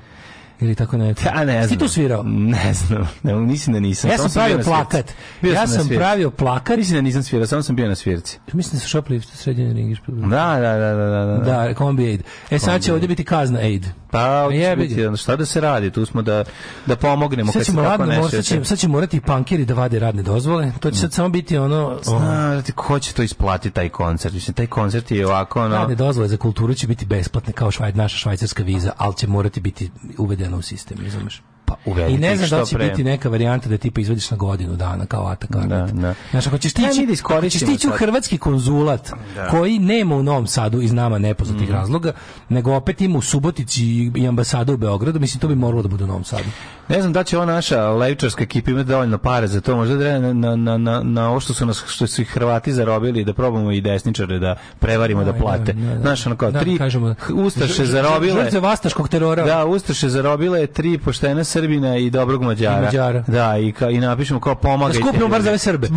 ili tako ne. Ja ne znam. Ti tu svirao? Ne znam. Ne, mislim da nisam. Ja sam, sam pravio plakat. ja sam, sam pravio plakat. Mislim da nisam svirao, samo sam bio na svirci. Mislim da su shoplift srednjeni ringiš. Da, da, da, da, da. Da, da kombi aid. E sad će ovdje biti kazna aid. Pa, e, biti, šta da se radi? Tu smo da, da pomognemo. Sad ćemo, radno, nešto, sad, će, sad će morati i pankeri da vade radne dozvole. To će sad samo biti ono... Znate, ko će to isplati taj koncert? Mislim, taj koncert je ovako... Ono... Radne dozvole za kulturu će biti besplatne kao švaj, naša švajcarska viza, ali će morati biti uvedena u sistem, razumeš? Pa, I ne znam da će pre. biti neka varijanta da tipa izvodiš na godinu dana kao atakar. Da, da. Znači, ako ćeš tići, da ako ćeš tići u hrvatski konzulat da. koji nema u Novom Sadu iz nama nepoznatih mm. razloga, nego opet ima u Subotici i ambasada u Beogradu, mislim to bi moralo da bude u Novom Sadu. Ne znam da će ova naša levičarska ekipa imati dovoljno pare za to, možda da na, na, na, na ovo što su, nas, što su ih Hrvati zarobili, da probamo i desničare da prevarimo, no, da, da plate. Da, da, Znaš, ono kao, da, da tri kažemo, ustaše zarobile... Žrtve vastaškog terora. Da, ustaše zarobile, tri poštene Srbina i dobrog Mađara. I Mađara. Da, i, ka, i napišemo kao pomagajte. Da skupno bar zove Srbe.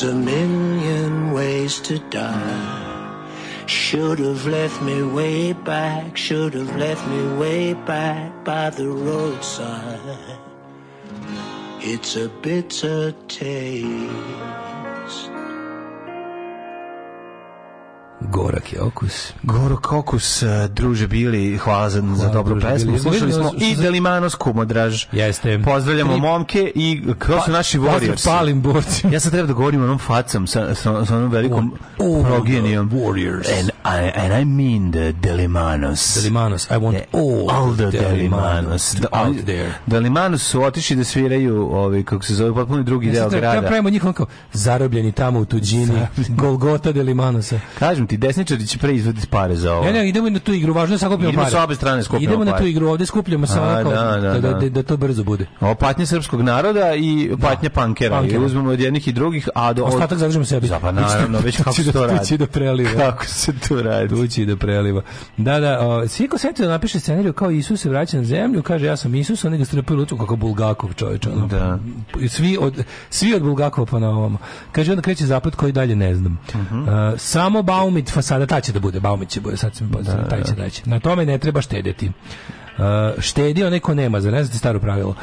There's a million ways to die. Should have left me way back, should have left me way back by the roadside. It's a bitter taste. Gorak je okus. Gorak okus, e, druže bili, hvala za, hvala, za dobru pesmu. Slušali smo i Delimanos Kumodraž. Jeste. Pozdravljamo Tri... momke i to su pa- naši pa- warriors. Palim borci. ja sam treba da govorim onom facom sa, sa, sa onom velikom all, progenijom. Warriors. And I, and I mean the Delimanos. Delimanos. I want yeah. all, all the Delimanos. The, out there. Delimanos su otišli da sviraju ovaj, kako se zove, potpuno drugi ja deo grada. Ja pravimo njih onako, zarobljeni tamo u tuđini, Golgota Delimanosa. Kažem ti, ti desničari će pre izvaditi pare za ovo. Ne, ne, idemo na tu igru, važno je sakupljamo pare. Idemo sa obe strane skupljamo Idemo na tu igru, ovde skupljamo samo da, da, da, da, to brzo bude. O patnje srpskog naroda i patnje pankera. I uzmemo od jednih i drugih, a do... Ostatak zadržimo sebi. Pa naravno, već kako se to radi. da preliva. Kako se to radi. Tući da preliva. Da, da, svi ko Siko da napiše scenariju kao Isus se vraća na zemlju, kaže ja sam Isus, a nego strpio luču kako Bulgakov čovječ. Da. Svi od, svi od Bulgakova pa na ovom. Kaže, onda kreće zapad koji dalje ne znam. Samo Baumi Baumet fasada ta će da bude, Baumet će bude, sad sam, da, taj će, da će. Na tome ne treba štedjeti. Uh, e, štedi onaj ko nema, zar ne znate staro pravilo?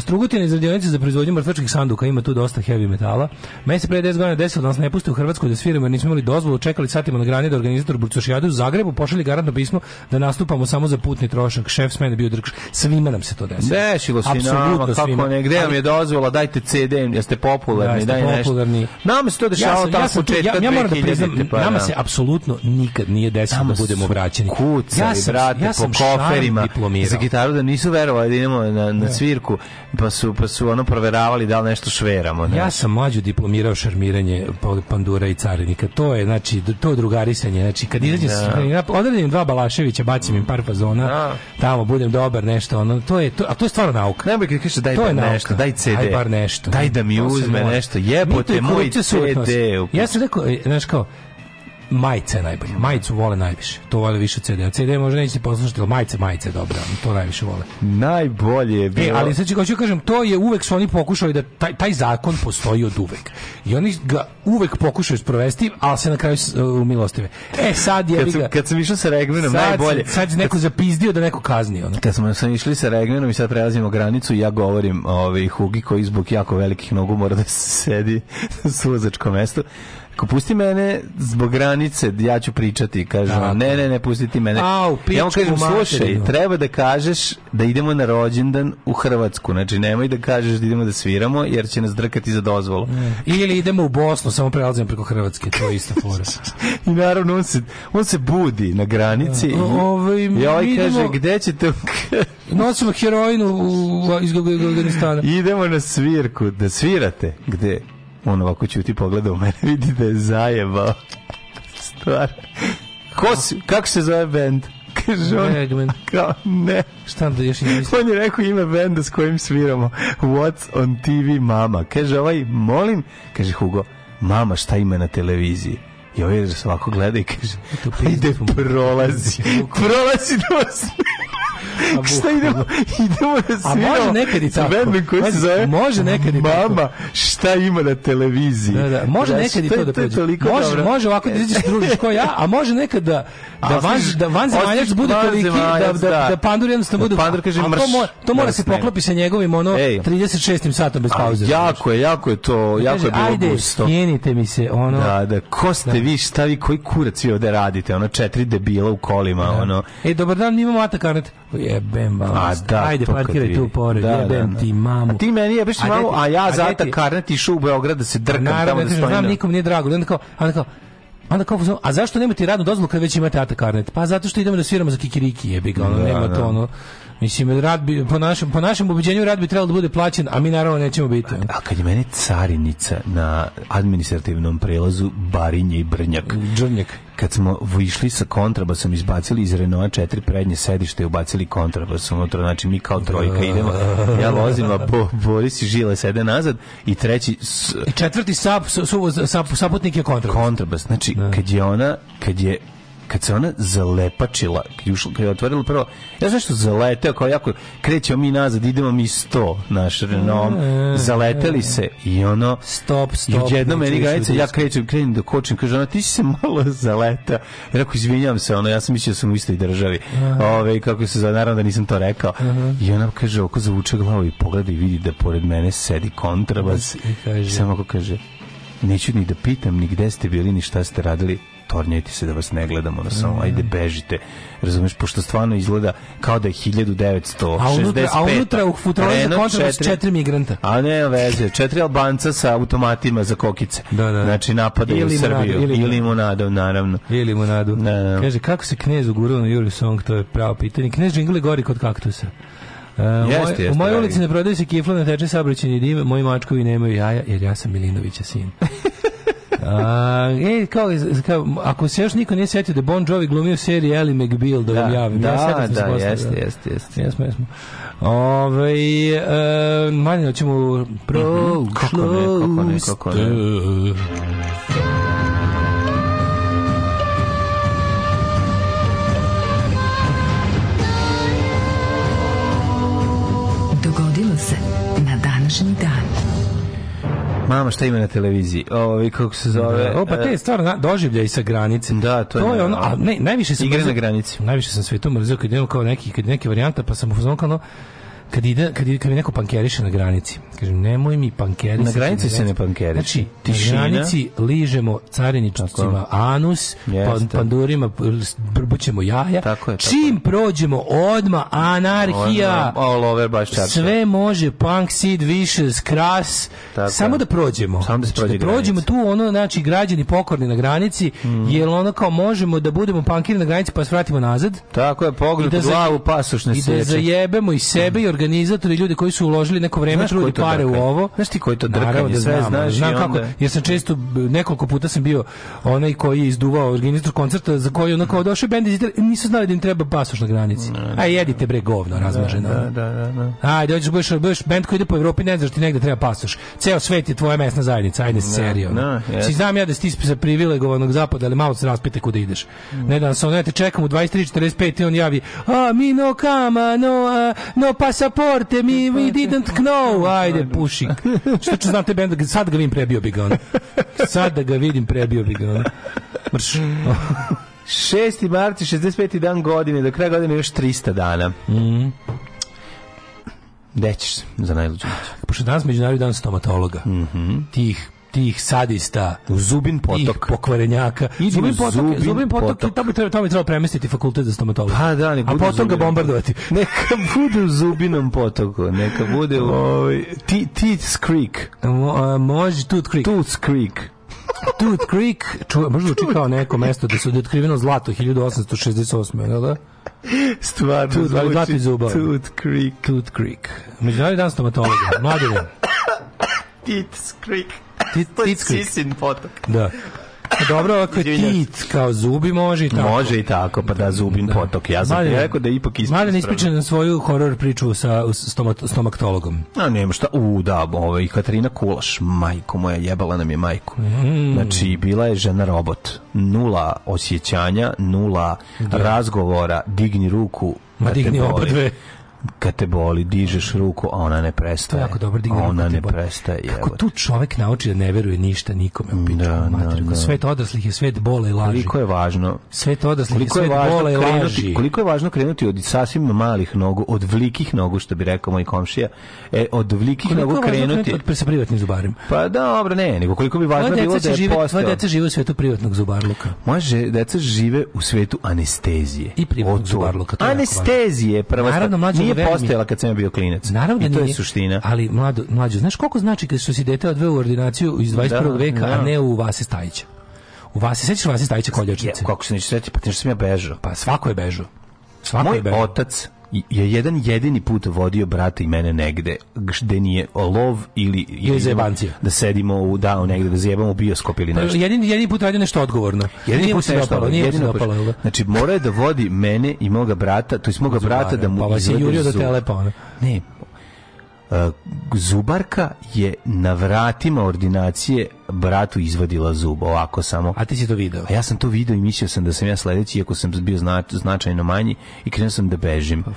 Strugutina iz radionice za proizvodnju mrtvačkih sanduka ima tu dosta heavy metala. Meni se pre 10 godina desilo da nas ne puste u Hrvatsku da sviramo jer nismo imali dozvolu, čekali satima na grani da organizator Burcošijade u Zagrebu pošalje garantno pismo da nastupamo samo za putni trošak. Šef s mene bio drkš. Svima nam se to desilo. Desilo se nama, kako svima. ne, gde vam je dozvola, dajte CD, jeste popularni, da, jeste daj popularni. nešto. Nama se to dešavalo ja sam, ja sam tu, ja, ja moram da priznam, pa, nama da. se apsolutno nikad nije desilo da budemo vraćeni. Kucali, ja sam, brate, ja sam po koferima, za gitaru da nisu verovali da idemo na, na da. svirku pa su, pa su ono proveravali da li nešto šveramo. Ne? Ja sam mlađu diplomirao šarmiranje pandura i carinika. To je, znači, to drugarisanje. Znači, kad izađem da. ja. odredim dva Balaševića, bacim im par fazona, ja. Da. tamo budem dobar, nešto, ono, to je, to, a to je stvarno nauka. Nemoj kad kažeš daj to je nešto, daj CD. Daj bar nešto. Daj da mi uzme nešto, jebote, moj CD. Ja sam rekao, znači kao, majica je najbolja. Majicu vole najviše. To vole više CD. A CD možda neće poslušati, ali majica, majica je dobro. To najviše vole. Najbolje je e, bilo. E, ali sad ću, ću da kažem, to je uvek su oni pokušali da taj, taj zakon postoji od uvek. I oni ga uvek pokušaju sprovesti, ali se na kraju umilostive. E, sad je... Kad, sam, kad sam išao sa Regmenom, najbolje. Sad je neko kad, zapizdio da neko kazni. Ono. Kad smo sam išli sa Regmenom i sad prelazimo granicu, ja govorim ovaj, Hugi koji zbog jako velikih nogu mora da sedi na suzačkom mestu. Ako pusti mene zbog granice, ja ću pričati, kaže on. Ne, ne, ne, pusti ti mene. Au, ja mu kažem, slušaj, treba da kažeš da idemo na rođendan u Hrvatsku. Znači, nemoj da kažeš da idemo da sviramo, jer će nas drkati za dozvolu. Ne. Ili idemo u Bosnu, samo prelazimo preko Hrvatske, to je isto fora. I naravno, on se, on se budi na granici e, ovaj, ja. i, Ove, i ovaj idemo... kaže, gde ćete... Nosimo heroinu u, iz Afganistana. Idemo na svirku, da svirate. Gde? on ovako ćuti pogleda u mene, vidi da je zajebao. Stvar. Ko si, kako se zove bend? Kaže on, Eggman. kao, ne. Šta da još ima? On je rekao ime benda s kojim sviramo. What's on TV, mama? Kaže ovaj, molim, kaže Hugo, mama šta ima na televiziji? I ovaj svako gleda i kaže, ide prolazi, prolazi do osnovu. Šta idemo? Idemo da sviramo. A može nekad i tako. Bendom koji se zove Može nekad i tako. Mama, šta ima na televiziji? Da, da. Može znači, nekad i to da prođe. Može, dobro. može ovako da vidiš e. družiš ko ja, a može nekad da da van da vanzemaljac bude toliki da-, da da da pandur jednostavno da bude. Pandur kaže mrš. To mora se poklopi sa njegovim ono 36. satom bez pauze. Jako je, jako je to, da jako je bilo gusto. Ajde, mi se ono. Da, da, ko ste vi, šta vi, koji kurac vi ovde radite, ono četiri debila u kolima, ono. E, dobar dan, mi imamo Atakarnet jebem vam. A da, Ajde, parkiraj tu pored, da, da, jebem da, ti mamu. A ti meni jebeš ti mamu, a ja zata karnet išu u Beograd da se drkam naravno, tamo da stojim. Naravno, da. nikom nije drago. Onda kao, onda kao, onda kao, a zašto nemate radnu dozvolu kad već imate ata karnet? Pa zato što idemo da sviramo za kikiriki, jebi ga, ono, da, nema to, ono. Mislim, rad bi, po, našem, po našem ubeđenju rad bi trebalo da bude plaćen, a mi naravno nećemo biti. A kad je meni carinica na administrativnom prelazu Barinje i Brnjak. Džrnjak kad smo išli sa kontrabasom izbacili iz Renaulta četiri prednje sedište i ubacili kontrabasom unutra znači mi kao trojka idemo ja vozim a bo, Boris i Žile sede nazad i treći s... I četvrti sap, su, saputnik je kontrabas kontrabas znači da. kad je ona kad je kad se ona zalepačila, kad je otvorila prvo, ja znaš što zaleteo, kao jako krećemo mi nazad, idemo mi sto, naš Renault, zaleteli e. se i ono... Stop, stop. I jedno znači, meni gajica, ja krećem, krenim da kočim, kaže ona, ti si se malo zaletao. Ja rekao, izvinjam se, ono, ja sam mislio da sam u istoj državi. Ove, kako se zove, naravno da nisam to rekao. I ona kaže, oko zavuče glavu i pogleda i vidi da pored mene sedi kontrabas. I samo ako kaže, neću ni da pitam ni gde ste bili, ni šta ste radili, tornjajte se da vas ne gledamo, na samo, mm. ajde bežite. Razumeš, pošto stvarno izgleda kao da je 1965. A unutra, a unutra u futroli za kontrolas četiri migranta. A ne, veze, četiri Albanca sa automatima za kokice. Da, da. Znači, napadaju u Srbiju. Ili limonadu, naravno. Ili limonadu. Da, da. Kaže, kako se knez ugurao na Juri Song, to je pravo pitanje. Knez Džingle gori kod kaktusa. Uh, jeste, moj, jeste, u mojoj da. ulici ne prodaju se kifla, ne teče saobraćajni dim, moji mačkovi nemaju jaja, jer ja sam Milinovića sin. A, e, kao, kao, ako se još niko nije sjetio da Bon Jovi glumio seriju Ellie McBeal, da, da javim. Da, ja da, da, jeste, da. jeste, jeste. Jesmo, jesmo. Ove, ovaj, e, manjeno ćemo prošlost. Mhm, kako ne, kako ne, kako ne. Mama šta ima na televiziji? Ovi kako se zove? Da, o, pa te e, stvarno da, doživljaj sa granice. Da, to, to je, je ono, a ne, najviše se igre na granici. Najviše sam sve to mrzio kad idem kao neki kad neke varijanta pa sam u fazonu kad ide kad, ide, kad je neko pankeriše na granici kažem, nemoj mi pankeri. Na granici se ne pankeri. Znači, tišina. na granici ližemo cariničnicima anus, pan, pandurima brbućemo jaja. Tako je, tako Čim je. prođemo odma anarhija. All over, baš sve može, punk, sid, vicious, kras. Tako samo da prođemo. Samo da, se znači, prođe znači, da prođemo tu, ono, znači, građani pokorni na granici, mm. jer ono kao možemo da budemo pankiri na granici pa svratimo nazad. Tako je, pogled da glavu pasuš na I da, da zajebemo i sebe mm. i organizatore i ljude koji su uložili neko vreme, trudi pare u ovo. Znaš ti koji to drkanje, da sve znam, znaš znam onda... kako, jer sam često, nekoliko puta sam bio onaj koji je izduvao organizator koncerta za koji onako kao mm. došao bend izitali, nisu znali da im treba pasoš na granici. Aj jedite bre govno, da, razmaženo. Da, da, da, da. Ajde, hoćeš baš bend koji ide po Evropi, ne znaš ti negde treba pasoš. Ceo svet je tvoja mesna zajednica, ajde da, serio. Da, si znam ja da si sa privilegovanog zapada, ali malo se raspite kuda ideš. Mm. Ne da se onete čekam u 23:45 i on javi: "A mi no kama, no no pasaporte, mi we didn't know." Ajde, pušik. Što ću znate bend, sad ga vidim prebio bi ga on. Sad da ga vidim prebio bi ga on. Mrš. 6. marci, 65. dan godine, do kraja godine još 300 dana. Mm. Gde ćeš za najluđu noć? Pošto danas međunarodni dan stomatologa. Mm Tih tih sadista, u Zubin potok, tih pokvarenjaka. Idimo Zubin potok, Zubin, Zubin potok, potok. tamo treba, tamo treba premestiti fakultet za stomatologiju. Pa da, ne A potom ga bombardovati. Neka bude u Zubinom potoku, neka bude u... Ovaj, ti, ti Creek. može Toots Creek. Toots Creek. Tooth Creek, ču, možda uči kao neko mesto da su otkriveno zlato 1868. Da, da? Stvarno Tooth, zvuči. Zlato zuba. Tooth Creek. Tooth Creek. Međunarodni dan stomatologa. Mladine. Tooth Creek ti, pa ticklik. Sisin potok. Da. Dobro, ako je tit, kao zubi može i tako. Može i tako, pa da zubim da. potok. Ja sam Malin, rekao da ipak ispričam. Mladen ispriča na svoju horor priču sa stomat, stomaktologom. A nema šta, u da, i ovaj, Katarina Kulaš, majko moja, jebala nam je majku. Mm. Znači, bila je žena robot. Nula osjećanja, nula da. razgovora, digni ruku, Ma da digni oba dve kad te boli, dižeš ruku, a ona ne prestaje. Jako dobro digne Ona ne boli. prestaje. Kako tu čovek nauči da ne veruje ništa nikome u da, pitanju da, materiju. Da, da. Svet odraslih je svet bole i laži. Koliko je važno? Svet odraslih koliko je svet važno bole i laži. Koliko je važno krenuti od sasvim malih nogu, od vlikih nogu, što bi rekao moj komšija, e, od vlikih koliko nogu krenuti... Koliko je sa zubarima? Pa dobro, ne, nego koliko bi važno bilo da je žive, postao... Moje deca žive u svetu privatnog zubarluka. Moje deca žive u svetu anestezije. I privatnog zubarluka. Anestezije, prva Naravno, mlađe nije postojala kad sam bio klinac. Naravno da I to nije, je suština. Ali mlado, mlađo, znaš koliko znači kad su si dete odveo u ordinaciju iz 21. Da, veka, da. a ne u Vase Stajića? U Vase, sećaš Vase Stajića koljačnice? kako se neću sjetiti, pa ti da sam ja bežao. Pa svako je bežao. Svako Moj je bežao. otac je jedan jedini put vodio brata i mene negde gde nije lov ili, ili zebanci da sedimo u da negde da zjebamo bioskop ili pa nešto. Jedini jedini put radio nešto odgovorno. Jedini nije put se dopalo, nije jedini dopalo. Da? Znači mora je da vodi mene i moga brata, to jest moga brata da mu pa se jurio da telepa. Ne, E, zubarka je na vratima ordinacije bratu izvadila zub, ovako samo. A ti si to video? A ja sam to video i mislio sam da sam ja sledeći, iako sam bio zna, značajno manji i krenuo sam da bežim. Pa,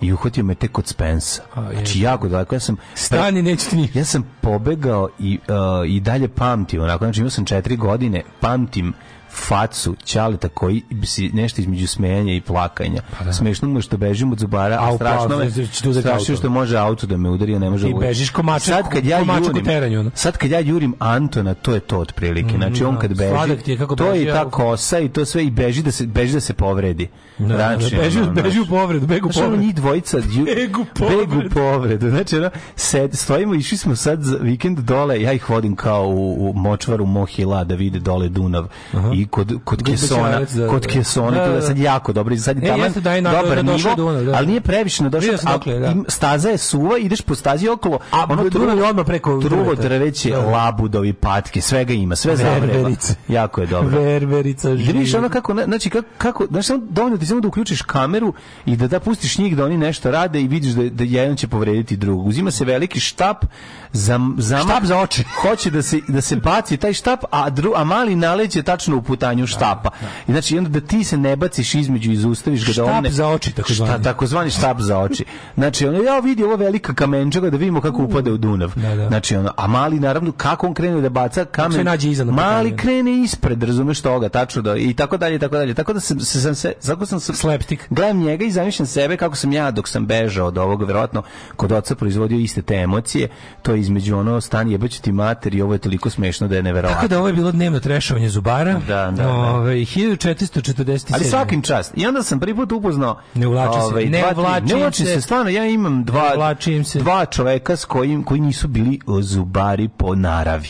I uhvatio me tek od Spensa. Znači, jako daleko. Ja sam... Stani, neću ti Ja sam pobegao i, uh, i dalje pamtim, onako, znači imao sam četiri godine, pamtim facu Ćaleta koji si nešto između smejanja i plakanja. Pa da. Smešno mu je što bežim od zubara, a, a strašno me znači, da strašno što može auto da me udari, a ne može. I bežiš ko mačak, sad kad ja jurim, teranju, no? sad kad ja jurim Antona, to je to otprilike. Mm, znači on da. kad beži, je kako to je i ta kosa i to sve i beži da se beži da se povredi. Da, da znači, beži, ono, beži u znači. povredu, begu znači, povredu. Njih dvojica ju, begu povredu. Begu povredu. Znači, ono, sed, stojimo, išli smo sad za vikend dole, ja ih vodim kao u, u močvaru Mohila da vide dole Dunav. Aha. I i kod kod Kesona, da, kod da. Kesona, da, da. to je da, sad da. jako dobro, sad e, je tamo dobar nivo, do ali nije previše došao, dokle, da. staza je suva, ideš po stazi okolo, a ono Dunav je odmah preko drugo drveće, labudovi, patke, svega ima, sve verberice. Jako je dobro. Verberica. Vidiš ono kako, znači kako, kako znači samo dovoljno ti samo da uključiš kameru i da da pustiš njih da oni nešto rade i vidiš da, da jedan će povrediti drugog. Uzima se veliki štap za za za oči. Hoće da se da se baci taj štap, a dru, a mali naleće tačno u putanju štapa. Da, da. I znači, onda da ti se ne baciš između i zaustaviš ga da on ne... za oči, tako zvani. Šta, tako zvani štap za oči. Znači, ono, ja vidi ovo velika kamenđaga da vidimo kako upada u Dunav. Da, da. Znači, ono, a mali, naravno, kako on krene da baca kamen... Se nađe iza mali krene ispred, razumeš toga, tačno da, i tako dalje, i tako dalje. Tako da sam se, sam se, tako sam se... Sleptik. Gledam njega i zamišljam sebe kako sam ja dok sam bežao od ovoga, verovatno, kod oca proizvodio iste te emocije, to je između ono, stan jebaću ti mater i ovo je toliko smešno da je neverovatno. Tako da ovo je bilo dnevno trešovanje zubara, da, Da, da, da. Ove, 1447. Ali svakim čast. I onda sam prvi put upoznao... Ne uvlači se. Ovaj, ne uvlači se. Ne uvlači se. Stvarno, ja imam dva, se. dva čoveka s kojim, koji nisu bili zubari po naravi.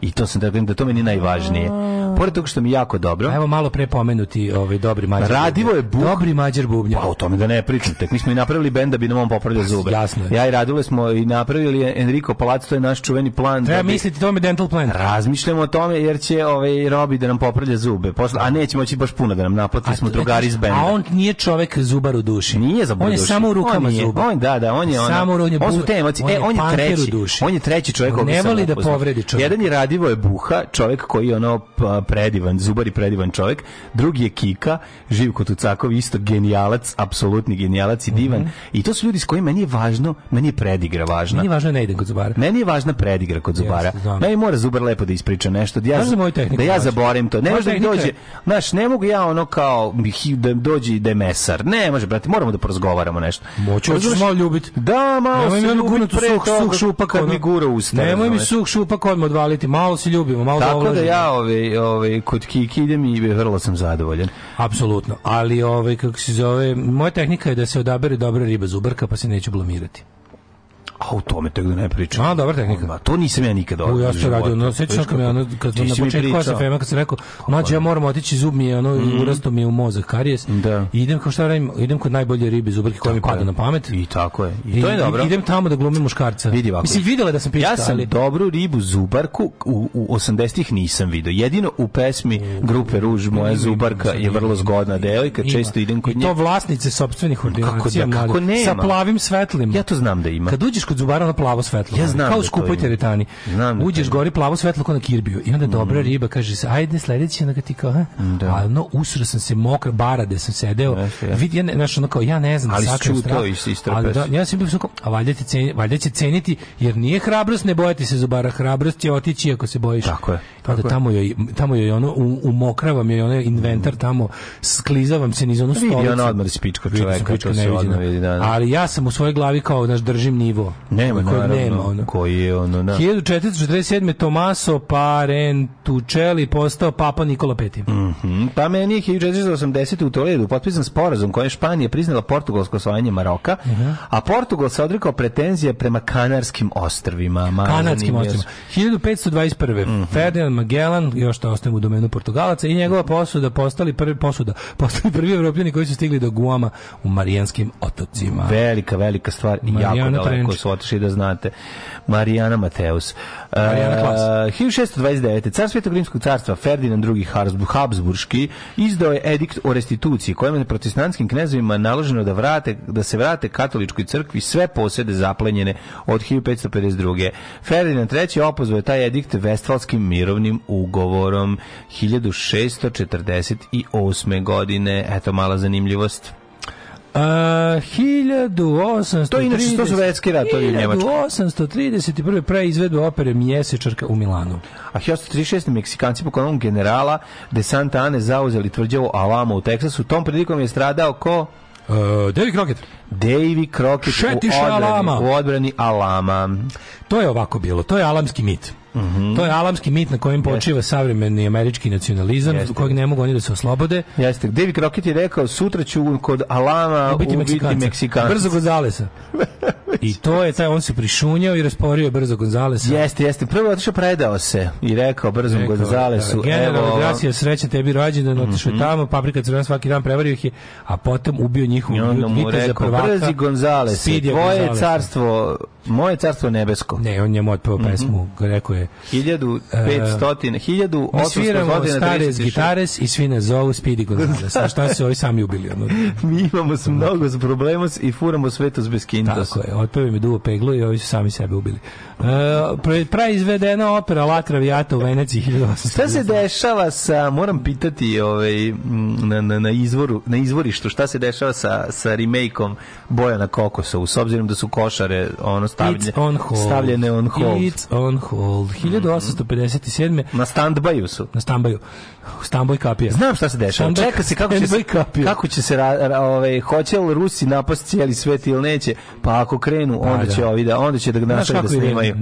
I to sam da da to meni najvažnije pored toga što mi jako dobro. evo malo pre pomenuti ovaj dobri mađar. Radivo je buk. Dobri mađar bubnjar. Pa o tome da ne pričam, tek mi smo i napravili bend da bi nam on popravio zube. Jasno Ja i radile smo i napravili Enrico Palazzo, to je naš čuveni plan. Treba da bi... misliti tome dental plan. Razmišljamo o tome jer će ovaj Robi da nam popravlja zube. Posle a neće moći baš puno da nam naplati, smo drugari iz benda. A on nije čovek zubar u duši. Nije za On je samo u rukama on zuba. On da, da, on je on. Samo on je, on, te emocije. on e, on je treći. On je treći čovek koji ne voli da povredi čovek. Jedan je radivo je buha, čovek koji ono pa- predivan, zubari predivan čovjek. Drugi je Kika, Živko Tucakov, isto genijalac, apsolutni genijalac i divan. Mm -hmm. I to su ljudi s kojima meni je važno, meni je predigra važna. Meni je važno da ne idem kod zubara. Meni je važna predigra kod zubara. Yes, meni mora zubar lepo da ispriča nešto. Da ja, da ja znači? zaborim to. Ne može da mi dođe, znaš, ne mogu ja ono kao da dođe da je mesar. Ne, može, brate, moramo da porazgovaramo nešto. Moću, se malo ljubiti. Da, malo se ljubit pre suh šupak kad mi gura usta. Nemoj mi suh šupak odmah odvaliti, malo se ljubimo, malo Tako da ja ove, ovaj, ovaj, ovaj, kod Kiki idem i vrlo sam zadovoljan. Apsolutno, ali ovaj, kako se zove, moja tehnika je da se odabere dobra riba zubarka pa se neću blamirati. A u tome tek da ne pričam. A, dobra tehnika. Ma, to nisam ja nikad odio. Ja sam radio, no, sećaš kad, ono, kad na početku SFM-a, kad sam rekao, mađe, ja moram otići, zub mi je, ono, mm urasto mi je u mozak, karijes. Da. I idem, kao šta da radim, idem kod najbolje ribe zubarke koja mi pada na pamet. I tako je. I, I to je dobro. Idem tamo da glumim muškarca. Vidi ovako. Mislim, videla da sam pišta, Ja sam ali... dobru ribu zubarku u, u 80-ih nisam video. Jedino u pesmi grupe Ruž, moja zubarka je vrlo zgodna devojka, često idem kod nje. to vlasnice sopstvenih da, ordinacija, kako, da, kako nema. sa plavim svetlima. Ja to znam da ima. Kad uđeš kod zubara na plavo svetlo. Ja znam. Kao da skupoj teretani. Znam. Da Uđeš gori plavo svetlo kao na kirbiju. I onda dobra mm. riba kaže se, ajde sledeći, onda ti kao, ha? Da. A ono, usro sam se mokro, bara gde sam sedeo. ja. Vidi, ja ne, znaš, ono kao, ja ne znam. Ali čuo to istrpeš. Ali da, ja sam bio suko, a valjda, će, ceni, valjda će ceniti, jer nije hrabrost, ne bojati se zubara. Hrabrost će otići ako se bojiš. Tako je. Da tako da, tamo joj, tamo joj ono, umokravam joj ono inventar mm. tamo, sklizavam se niz onu stolicu. Vidi, ono odmah spičko čoveka, to se odmah da. vidi, da, da. Ali ja sam u svojoj glavi kao, znaš, držim nivo. Nema, koji naravno, nema, ono. koji je ono, da. 1447. Tomaso Parentučeli postao papa Nikola V. Mm -hmm. Pa meni je 1480. u Toledu potpisan sporazum kojem Španija priznala portugalsko osvajanje Maroka, uh -huh. a Portugal se odrekao pretenzije prema Kanarskim ostrvima. Kanarskim ostrvima. 1521. Mm -hmm. Ferdinand Magellan, još to ostajem u domenu Portugalaca, i njegova posuda postali prvi posuda, postali prvi evropljani koji su stigli do Guama u Marijanskim otocima. Velika, velika stvar i jako daleko su otišli da znate. Marijana Mateus. Marijana Klas. Uh, 1629. Car Svetog Rimskog carstva Ferdinand II. Habsburški izdao je edikt o restituciji kojima je protestantskim knezovima naloženo da, vrate, da se vrate katoličkoj crkvi sve posede zaplenjene od 1552. Ferdinand III. opozvao je taj edikt Vestfalskim mirovnim ugovorom 1648. godine. Eto mala zanimljivost. Uh, 1830, to, inače, to su vetski ratovi u Njemačkoj. 1831. preizvedu opere Mjesečarka u Milanu. A 1836. Meksikanci po konom generala de Santa Ane zauzeli tvrđavu Alamo u Teksasu. Tom prilikom je stradao ko? Uh, Davy Crockett. Davy Crockett Šetiš u odbrani, Alama. u odbrani Alama. To je ovako bilo, to je alamski mit. -hmm. To je alamski mit na kojem počiva Jeste. savremeni američki nacionalizam, Jeste. kojeg ne mogu oni da se oslobode. Jeste. David Crockett je rekao, sutra ću kod Alama biti ubiti Meksikanca. Brzo kod Zalesa. I to je taj, on se prišunjao i rasporio brzo Gonzalesa. Jeste, jeste. Prvo otišao predao se i rekao brzo Gonzalesu. Da, da. Generalno, gracija, sreće tebi rođendan, otišao mm -hmm. tamo, paprika crvena svaki dan prevario ih je, a potom ubio njihovu ljud, viteza rekao, prvaka. Brzi Gonzales, tvoje Gonzalesa. carstvo, moje carstvo nebesko. Ne, on njemu otpeo mm -hmm. pesmu, rekao je. 1500, uh, 1800 sviramo stare gitares i svi nas zovu Speedy Gonzales. A šta se ovi sami ubili? Ono? Mi imamo mnogo problema i furamo svetos bez kintos. Tako je, otpeve mi duvo peglo i ovi su sami sebe ubili. E, praizvedena opera La Traviata u Veneciji 1800. Šta se dešava sa, moram pitati ovaj, na, na, na, izvoru, na izvorištu, šta se dešava sa, sa remake-om Bojana kokosa, s obzirom da su košare ono, stavljene, It's on hold. stavljene on hold. It's on hold. 1857. Mm -hmm. Na standbaju su. Na standbaju. Stamboj kapija. Znam šta se dešava. Čeka se kako će se kako će se ra, ra, ovaj hoće li Rusi napasti cijeli svet ili neće? Pa ako krenu, onda pa će da. ovi da onda će da naše da snimaju.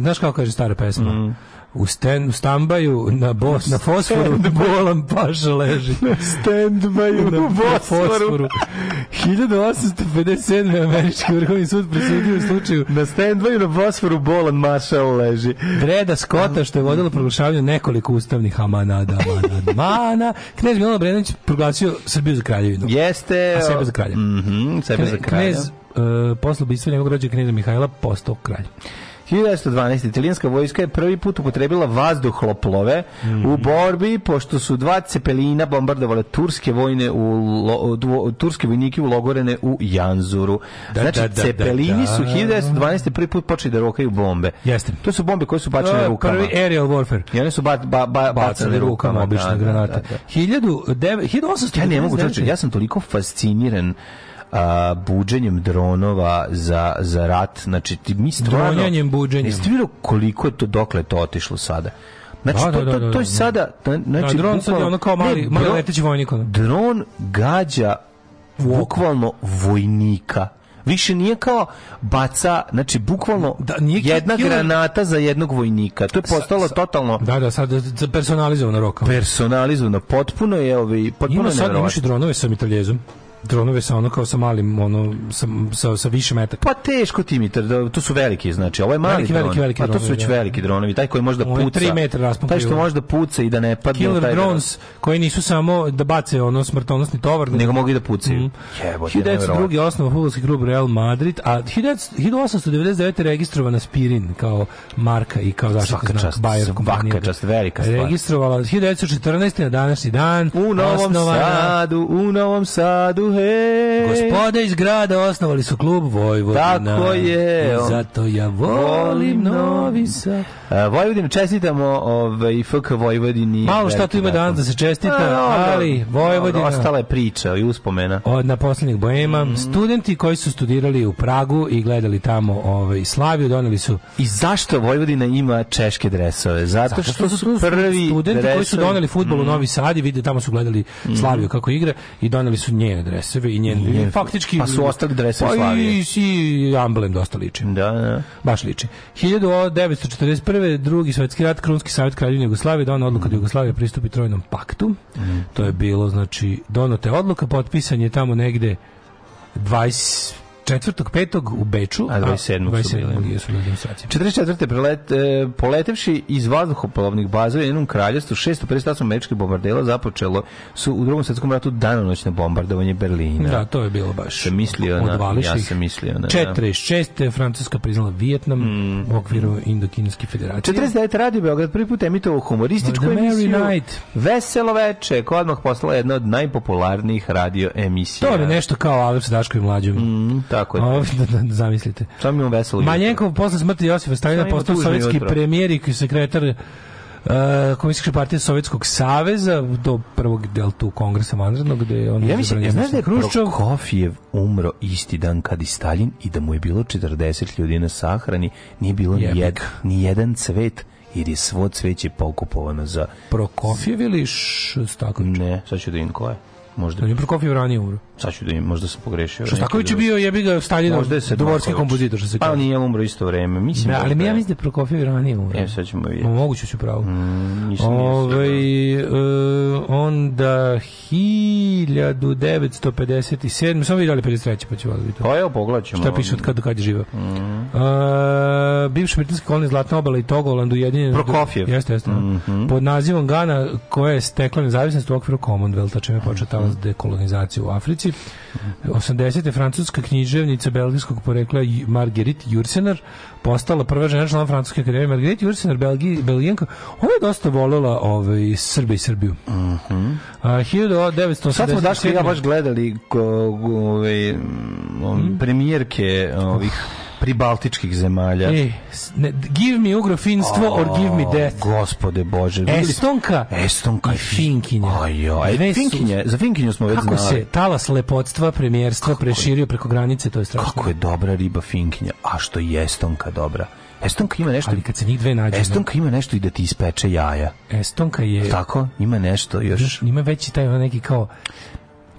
Znaš kako kaže stara pesma? Mm u, sten, u stambaju na, bos, na fosforu bolan paša leži. Na standbaju na, na fosforu. 1857. američki vrhovni sud presudio u slučaju na standbaju na fosforu bolan mašal leži. Dreda Skota što je vodilo proglašavanje nekoliko ustavnih amanada, amanada, mana. Knez Milano Brenović proglasio Srbiju za kraljevinu. Jeste. A sebe za kralja. Mm -hmm, sebe Kne, za kralja. Knez, uh, posle ubistva njegovog rođa Mihajla postao kralj. 1912. italijanska vojska je prvi put upotrebila vazduhloplove mm. u mhm. borbi pošto su dva cepelina bombardovale turske vojne u dvo, turske vojnike ulogorene u Janzuru. Da, znači da, da, da cepelini da. su 1912. prvi put počeli da rokaju bombe. Jeste. To su bombe koje su bačene rukama. Prvi aerial warfare. I one su ba, ba, ba, bacane rukama, obične granate. 1800 Ja ne mogu, čoče, ja sam toliko fasciniran a, buđenjem dronova za, za rat. Znači, ti, mi stvarno... Dronjanjem, buđenjem. Stvarno koliko je to, dokle to otišlo sada? Znači, da, to, da, da, to, je da. sada... Znači, da, dron sad je ono kao mali, ne, mali leteći vojnik. Dron gađa bukvalno vojnika više nije kao baca, znači bukvalno da, nije jedna kilo... granata za jednog vojnika. To je postalo sa, sa, totalno Da, da, sad personalizovano roka. Personalizovano, potpuno je, ovaj potpuno Ima sad imaš dronove sa mitraljezom dronove sa ono kao sa malim ono sa sa, sa više metaka. Pa teško Timitar, da, to su veliki znači, ovo je mali veliki, dron. Veliki, veliki pa to su već da. veliki dronovi, taj koji može da puca. 3 metra Taj što može da puca i da ne padne Killer taj drones dron. koji nisu samo da bace ono smrtonosni tovar, da- nego mogu i da pucaju. Mm. Jebote, drugi osnova fudbalski klub Real Madrid, a 1899 registrovana Spirin kao marka i kao zaštitni znak Bayer kompanije. čast, velika stvar. Registrovala 1914 na današnji dan. U Novom osnovana, Sadu, u Novom Sadu hej. Gospoda iz grada osnovali su klub Vojvodina. Tako je. Zato ja volim Novi Sad. Uh, Vojvodinu čestitamo ovaj, FK Vojvodini. Malo šta tu ima danas da se čestita, a, e, ali Vojvodina... A, ostala je priča i uspomena. Od na posljednjeg bojema. Mm. Studenti koji su studirali u Pragu i gledali tamo ovaj, Slaviju, doneli su... I zašto Vojvodina ima češke dresove? Zato, Zato što, su prvi studenti dresovi. koji su doneli futbol u mm. Novi Sad i vide, tamo su gledali Slaviju mm. kako igra i doneli su njene drese dreseve i njen, njen faktički pa su ostali dresevi pa Slavije. i, i amblem dosta liči. Da, da. Baš liči. 1941. drugi svetski rat Krunski savjet kraljevine Jugoslavije donao odluku da Jugoslavija pristupi trojnom paktu. Mm. To je bilo znači dono te odluka, potpisan je tamo negde 20 Četvrtog, petog u Beču, a 27. 27. su bili demonstracije. 44. Prelet, e, poletevši iz vazduhopolovnih baza u jednom kraljestvu, 658 američkih bombardela započelo su u drugom svetskom ratu danonoćne bombardovanje Berlina. Da, to je bilo baš. se mislio na, ja se mislio na. 46. E, Francuska priznala Vijetnam mm. u okviru Indokineske federacije. 49. Radio Beograd prvi put emitovo humorističku emisiju. Night. Veselo veče, koja odmah postala jedna od najpopularnijih radio emisija. To je nešto kao Aleks Daško i Mm, Tako je. O, da, da, zamislite. Samo on veselo. Maljenkov posle smrti Josipa Stalina postao sovjetski premijer i sekretar Uh, komunističke partije Sovjetskog saveza do prvog del tu kongresa vanrednog gde on ja mislim ja znaš da je Hruščov Prokofjev umro isti dan kad i Stalin i da mu je bilo 40 ljudi na sahrani nije bilo ni jedan ni jedan cvet jer je svo cveće pokupovano za Prokofjev ili Šostaković ne sad ću da vidim ko je možda on je Prokofjev ranije umro sad ću da im, možda sam pogrešio. Šostaković je bio, jebi ga Staljinov, dvorski kompozitor, što se kaže. Pa nije umro isto vreme, mislim. Da, da ali mi ja da mislim da je Prokofjev ranije umro. Evo sad ćemo vidjeti. Moguće da ću pravo. Mm, nisam Ove, ovaj, uh, onda 1957, samo vidjeli 53. pa ću vas vidjeti. Pa evo, pogledat Šta piše od kada kad je živa. Mm. Uh, e, bivši britanski kolonij Zlatna obala i Togoland ujedinjen. Prokofjev. Jeste, jeste. Mm -hmm. Pod nazivom Gana koja je stekla nezavisnost u okviru Commonwealtha, čime je početala mm dekolonizaciju u Africi Rusi. 80. francuska književnica belgijskog porekla Marguerite Jursenar postala prva žena član francuske akademije Marguerite Jursenar Belgi, Belgijanka ona je dosta volela ovaj, Srbe i Srbiju uh mhm. -huh. A, 1987. sad smo dašli ja baš gledali ko, ove, ovaj, mhm. premijerke ovih pribaltičkih zemalja. Ej, give me ugrofinstvo or give me death. Gospode Bože. Estonka, Estonka i Finkinja. Ajoj, aj, Finkinja, za Finkinju smo već znali. Kako se talas lepotstva, premijerstva kako preširio je, preko granice, to je strašno. Kako je dobra riba Finkinja, a što je Estonka dobra. Estonka ima nešto. Ali kad se njih dve nađe. Estonka ima nešto i da ti ispeče jaja. Estonka je. Tako, ima nešto još. Ima veći taj neki kao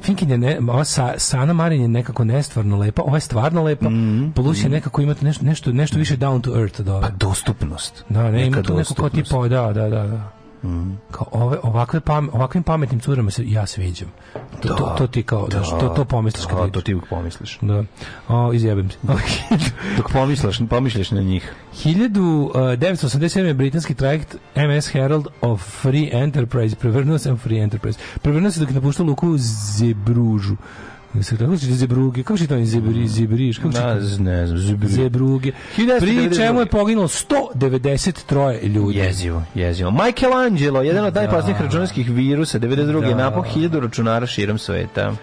Finkin ne, ova sa, Sana Marin je nekako nestvarno lepa, ova je stvarno lepa, mm -hmm. plus je mm-hmm. nekako imate nešto, nešto, nešto više down to earth od Pa dostupnost. Da, ne, ima tu neko ko tipa, da, da, da. da. Mm. Kao ove, ovakve pam, ovakvim pametnim curama se ja sviđam. To, da, to, to ti kao, da, to, to pomisliš da, kad to ti pomisliš. Da. O, izjebim se. Dok pomisliš, pomišljaš na njih. 1987. E, britanski trajekt MS Herald of Free Enterprise prevrnuo se Free Enterprise. Prevrnuo se dok je napuštao luku Zebružu. Kako se Zebruge? Kako se to Zebri, mm. Zebriš? Kako se ne znam, Zebruge. Pri čemu je poginulo 193 ljudi. Jezivo, jezivo. Michelangelo, jedan od da. najpasnijih računarskih virusa, 92. Da. napao 1000 računara širom sveta.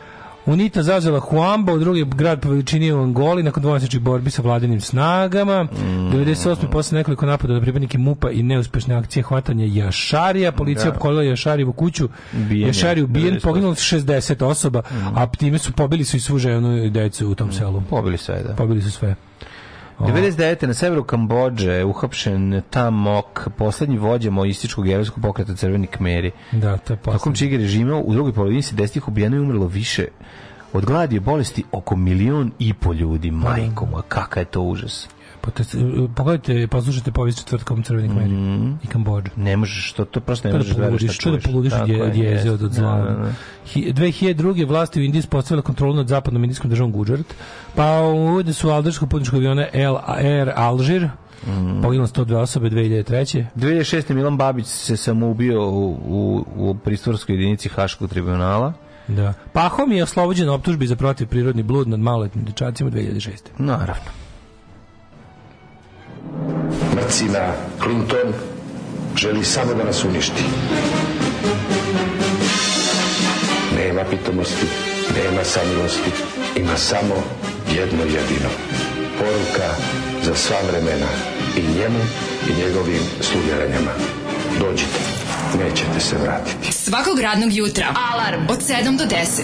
Unita zauzela Huamba, drugi grad po veličini u Angoli, nakon dvomesečnih borbi sa vladinim snagama. Mm. 98. posle nekoliko napada na pripadnike MUPA i neuspešne akcije hvatanja Jašarija, policija da. opkolila Jašarijevu kuću. Bijen, Jašari ubijen, poginulo 60 osoba, mm. a time su pobili su i svu ženu i decu u tom mm. selu. Pobili sve, da. Pobili su sve. 99. na severu Kambođe uhapšen Tamok, poslednji vođa moističkog jerovskog pokreta Crveni Kmeri. Da, to je poslednji. Tokom čijeg režima u drugoj polovini 70-ih ubijeno i umrlo više od gladi i bolesti oko milion i po ljudi. Pa da. Majko moja, kakav je to užas. E, pogledajte, poslušajte povijest četvrtkom crvenih mm -hmm. i Kambođa. Ne možeš, to, to prosto ne to da možeš da poludiš, to da poludiš od, je, od jeze, od, zla. Da, da, da. 2002. vlasti u Indiji spostavila kontrolu nad zapadnom indijskom državom Gujarat, pa uvede su aldersko putničko aviona Air Alžir, Mm. Poginulo 102 osobe 2003. 2006. Milan Babić se samoubio u, u, u pristvorskoj jedinici Haškog tribunala. Da. Pahom je oslobođen optužbi za protiv prirodni blud nad maloletnim dečacima 2006. Naravno. Mrcina Clinton želi samo da nas uništi. Nema pitomosti, nema samilosti, ima samo jedno jedino. Poruka za sva vremena i njemu i njegovim sluđerenjama. Dođite, nećete se vratiti. Svakog radnog jutra. Alarm od 7 do 10.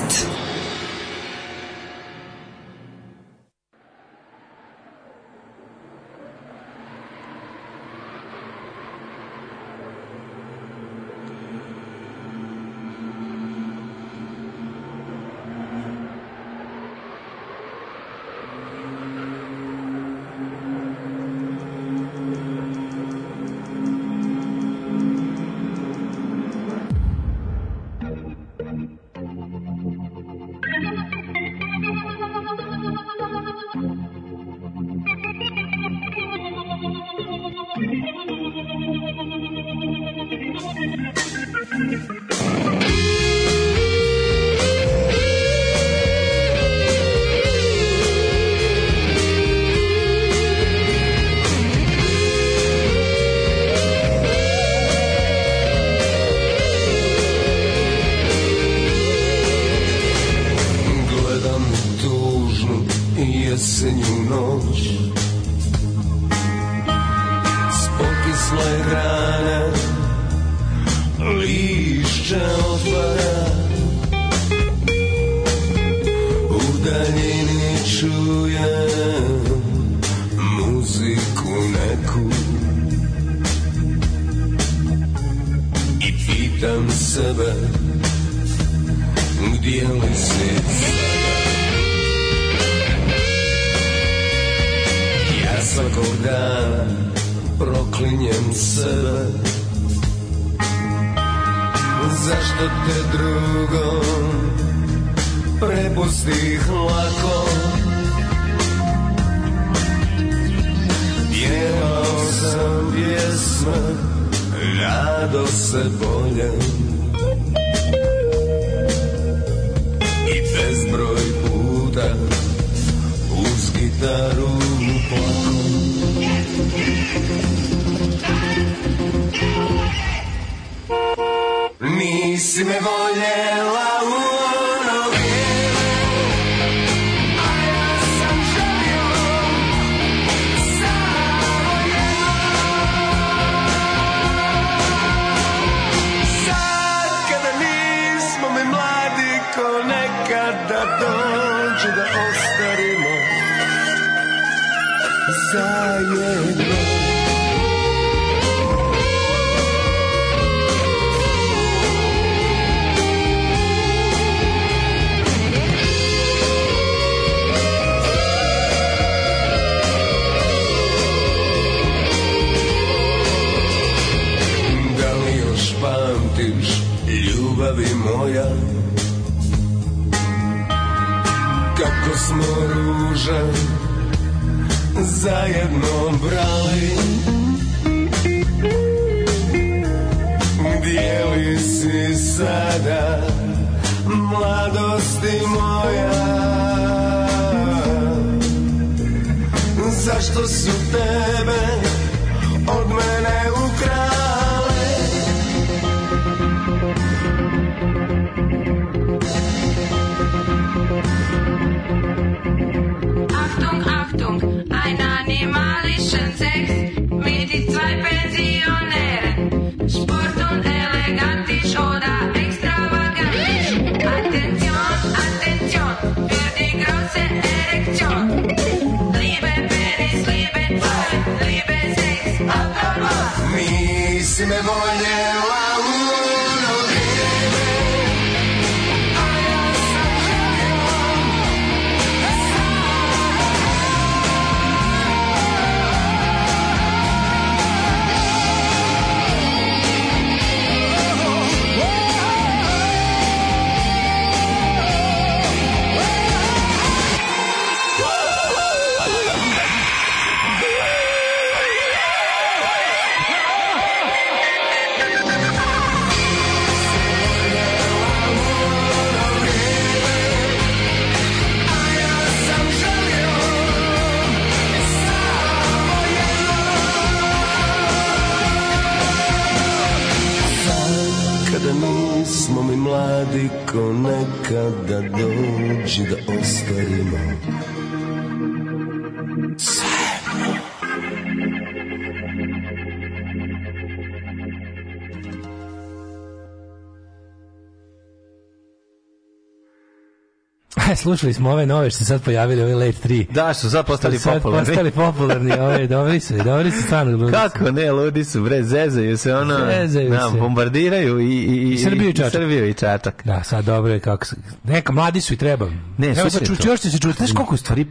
slušali smo ove nove što se sad pojavili, ove Late 3. Da, što sad postali što sad popularni. postali popularni, ove, dobri su, dobri su stvarno. Kako ne, ludi su, bre, zezaju se, ono, zezaju na, da, se. bombardiraju i, i, i, Srbiju i, Čačak. Srbiju i Čačak. Da, sad dobro je kako se, neka, mladi su i treba. Ne, Evo, slušaj, pa, to. Još će se čuti. Znaš koliko stvari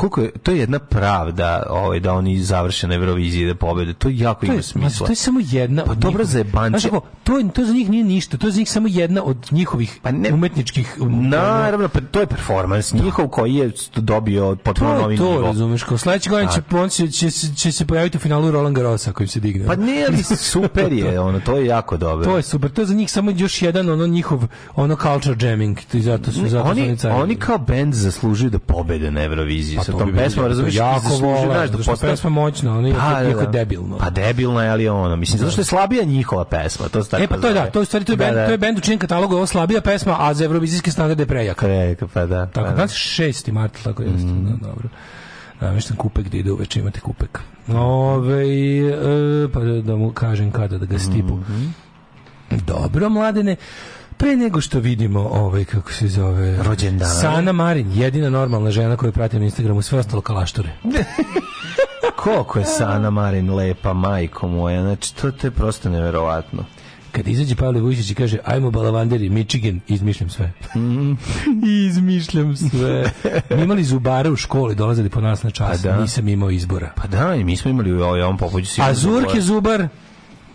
koliko je, to je jedna pravda ovaj, da oni završe na Euroviziji da pobede. To jako to je, ima smisla. To je samo jedna pa dobro za jebanče. Znaš, to, to za njih nije ništa. To je za njih samo jedna od njihovih pa ne, umetničkih... Um, Naravno, pa to je performans da. njihov koji je dobio potpuno novi nivo. To je to, razumeš. Kao sledeći godin da. će, on će, će, će, se pojaviti u finalu Roland Garrosa kojim se digne. Pa ne, ali super je. ono, to je jako dobro. To je super. To je za njih samo još jedan ono njihov ono culture jamming. I zato su, zato oni, oni, oni kao bend zaslužuju da pobede na Euroviziji. Pa sa tom pesmom, razumiješ? Jako vole, da što pesma moćna, ona je pa, jako da, da. debilna. Pa debilna je, ali ono, mislim, zato što je slabija njihova pesma, to se tako E pa to je da, to je stvari, to je da, bend, to je bend u čijem katalogu ovo slabija pesma, a za evrovizijski standard je prejaka. Prejaka, pa da. Tako, pa da. 6. mart, tako jeste, mhm. dobro. Namješten kupek gde ide uveče, imate kupek. Ove, e, pa da mu kažem kada da ga stipu. Mm -hmm. Dobro, mladene pre nego što vidimo ovaj kako se zove rođendan. Sana Marin, jedina normalna žena koju pratim na Instagramu, sve ostalo kalašture. Koliko je Sana Marin lepa, majko moja, znači to, te prosto neverovatno kad izađe Pavle Vujičić i kaže ajmo balavanderi, Michigan, izmišljam sve. Mhm. izmišljam sve. mi imali zubare u školi, dolazili po nas na čas, pa da. nisam imao izbora. Pa da, i mi smo imali u ovom popuđu. A Zurk je zubar,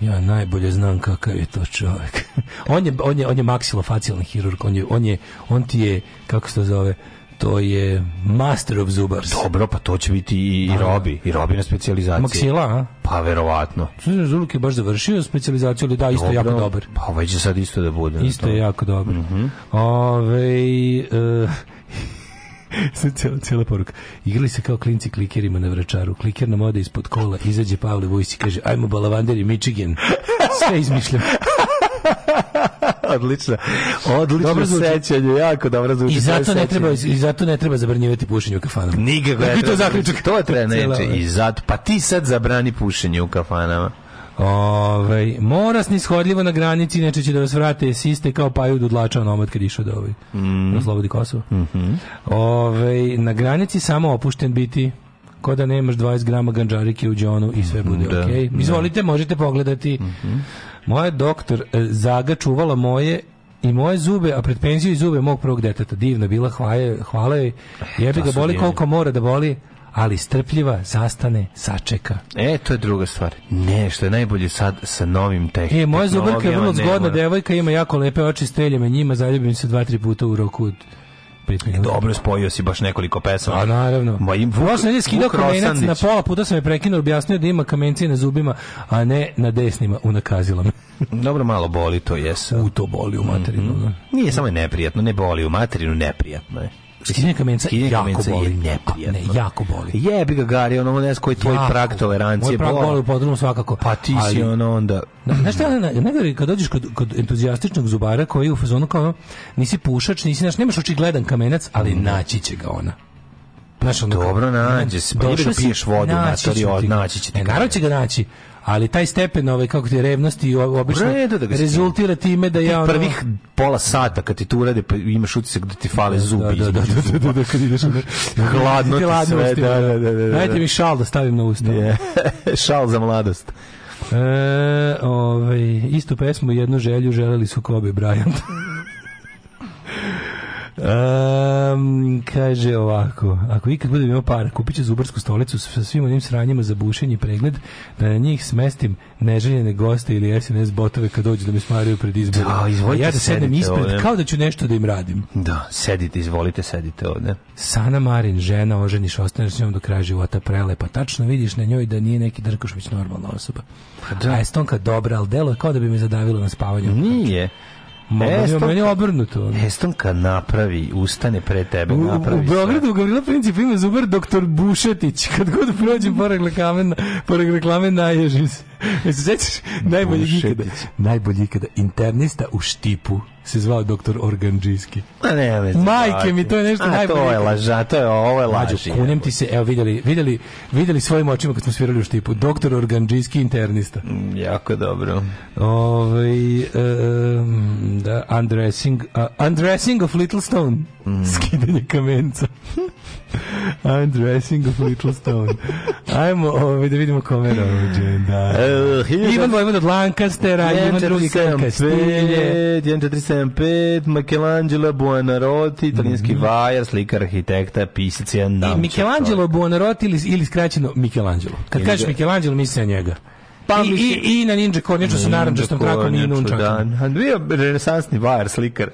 Ja najbolje znam kakav je to čovjek. on je on je on je maksilofacijalni hirurg, on je on je on ti je kako se to zove to je Master of Zubars. Dobro, pa to će biti i, i pa da. Robi, i Robi na specijalizaciji. Maksila, a? Pa verovatno. Zuluk je baš završio specijalizaciju, ali da, isto dobro. jako dobar. Pa ovaj će sad isto da bude. Isto da. je jako dobar. Mm -hmm. Ove, e, cijela, cijela poruka. Igrali se kao klinci klikerima na vračaru. Kliker nam ode ispod kola, izađe Pavle Vojs i kaže, ajmo balavanderi Michigan. Sve izmišljam. Odlično. Odlično dobro sećanje, jako dobro zvuči. I zato ne treba i zato ne treba zabranjivati pušenje u kafanama. Nikako. Dakle, to zaključak. To treba neće i zato pa ti sad zabrani pušenje u kafanama. Ovaj moras nishodljivo na granici, inače će da vas vrate siste kao paju dudlača nomad kad išao do da ovaj. Mm. Na slobodi Kosova. Mm -hmm. Ove, na granici samo opušten biti ko da nemaš 20 grama ganđarike u džonu i sve mhm, bude da, okej. Okay. Da. Izvolite, da. možete pogledati. Mm -hmm. Moja doktor e, Zaga čuvala moje i moje zube, a pred penziju i zube mog prvog deteta. Divna bila, hvala, hvala je. Jebi ga, boli koliko mora da boli ali strpljiva, zastane, sačeka. E, to je druga stvar. Ne, što je najbolje sad sa novim e, tehnologijama. E, moja zubrka je vrlo zgodna devojka, ima jako lepe oči, strelja me njima, zaljubim se dva, tri puta u roku od e, dobro spojio si baš nekoliko pesama. A naravno. Mojim Vuk, Prošle nedelje skidao na pola puta sam je prekinuo, objasnio da ima kamenci na zubima, a ne na desnima, unakazilo me. dobro malo boli to jes. U to boli u materinu. Mm -hmm. Nije samo neprijatno, ne boli u materinu, neprijatno je. Skidanje kamenca, Skidanje jako kamenca boli. Je neprijatno. Ne, jako boli. Jebi ga Gari, ono ne znam koji tvoj jako, prag tolerancije. Moj prag boli u podrumu svakako. Pa ti si ono onda... Znaš šta, ne, kad dođeš kod, kod entuzijastičnog zubara koji je u fazonu kao nisi pušač, nisi naš, nemaš očigledan kamenac, ali mm. naći će ga ona. Znaš, ono, Dobro, nađe se. Pa piješ vodu, naći će ti. Naći će ti. E, naravno će ga naći ali taj stepen ove ovaj, kako ti revnosti i obično Redu da rezultira time da ja ono... prvih pola sata kad ti tu urade pa imaš utisak da ti fale da, da, zubi da da da da, da, da kad ideš hladno ti sve da, da da da da dajte mi šal da stavim na usta yeah. šal za mladost e, ovaj, istu pesmu jednu želju želeli su Kobe Bryant Um, kaže ovako, ako ikad budem imao para, kupit ću zubarsku stolicu sa svim onim sranjima za bušenje i pregled, da na njih smestim neželjene goste ili SNS botove kad dođu da me smaraju pred izbore. Da, izvolite, ja da sednem ispred, ovdje. kao da ću nešto da im radim. Da, sedite, izvolite, sedite ovde. Sana Marin, žena, oženiš, ostaneš s njom do kraja života prelepa. Tačno vidiš na njoj da nije neki Drkošvić normalna osoba. Pa da. A Estonka dobra, ali delo je kao da bi me zadavilo na spavanju. Nije. Estonka, meni je obrnuto. Estonka napravi, ustane pre tebe, napravi. U, u Beogradu, u Gavrila Princip ima zubar doktor Bušetić. Kad god prođem pored reklame, pored reklame naježi se. Sećaš najbolji ikada. Najbolji ikada internista u štipu se zvao doktor Organđijski. Ma ne, veze. Majke mi to je nešto najbolje. To je laža, to je ovo je laž. kunem ti se, evo vidjeli, vidjeli, vidjeli svojim očima kad smo svirali u štipu. Doktor Organđijski internista. Mm, jako dobro. Ovaj um, da undressing uh, undressing of Little Stone. Mm. Skidanje kamenca. I'm dressing of Little Stone. Ajmo ovaj, da vidimo kome je rođen. Da. Uh, Ivan Vojvod od Lancastera, Ivan drugi kralj Kastilje. 1475, Michelangelo Buonarroti, italijanski mm -hmm. vajar, slikar, arhitekta, pisac, jedan namčar. Michelangelo Buonarroti ili, ili skraćeno Michelangelo. Kad kažeš Michelangelo, misli na njega. Pa I, i, i na Ninja Kornjaču sa naranđastom trakom i nunčakom. Da, bio renesansni vajer, slikar.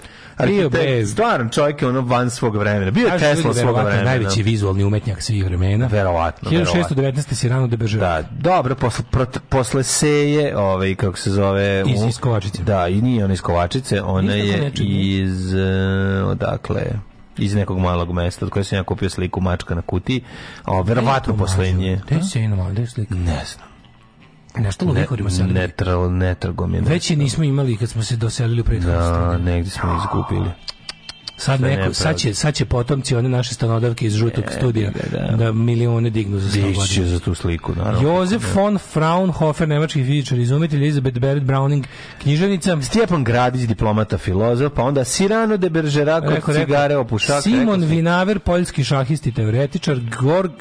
Bio bez. Stvarno čovjek je ono van svog vremena. Bio je Tesla svog vremena. Najveći da. vizualni umetnjak svih vremena. Verovatno. 1619. Sirano rano Bežer. Da, dobro, posle, prot, posle seje, ovaj, kako se zove... Iz, iz Kovačice. Da, i nije ona iz Kovačice, ona je iz... E, odakle iz nekog malog mesta od koje sam ja kupio sliku mačka na kutiji, a verovatno poslednje. Gde se ima, gde slika? Ne znam. Nestalo ne, vihorima se ne, trl, ne trgom je. Već je nismo imali kad smo se doselili u prethodnu Da, negdje smo da. izgubili. Sad, neko, sad, će, sad će potomci one naše stanodavke iz žutog e, studija da, da, da. da milione dignu za Dići za tu sliku, naravno. Josef von Fraunhofer, nemački fizičar, izumitelj, Elizabeth Barrett Browning, književnica. Stjepan Gradić, diplomata, filozof, pa onda Sirano de Bergerac, od cigare, opušak. Simon Vinaver, poljski šahisti, i teoretičar, Georg,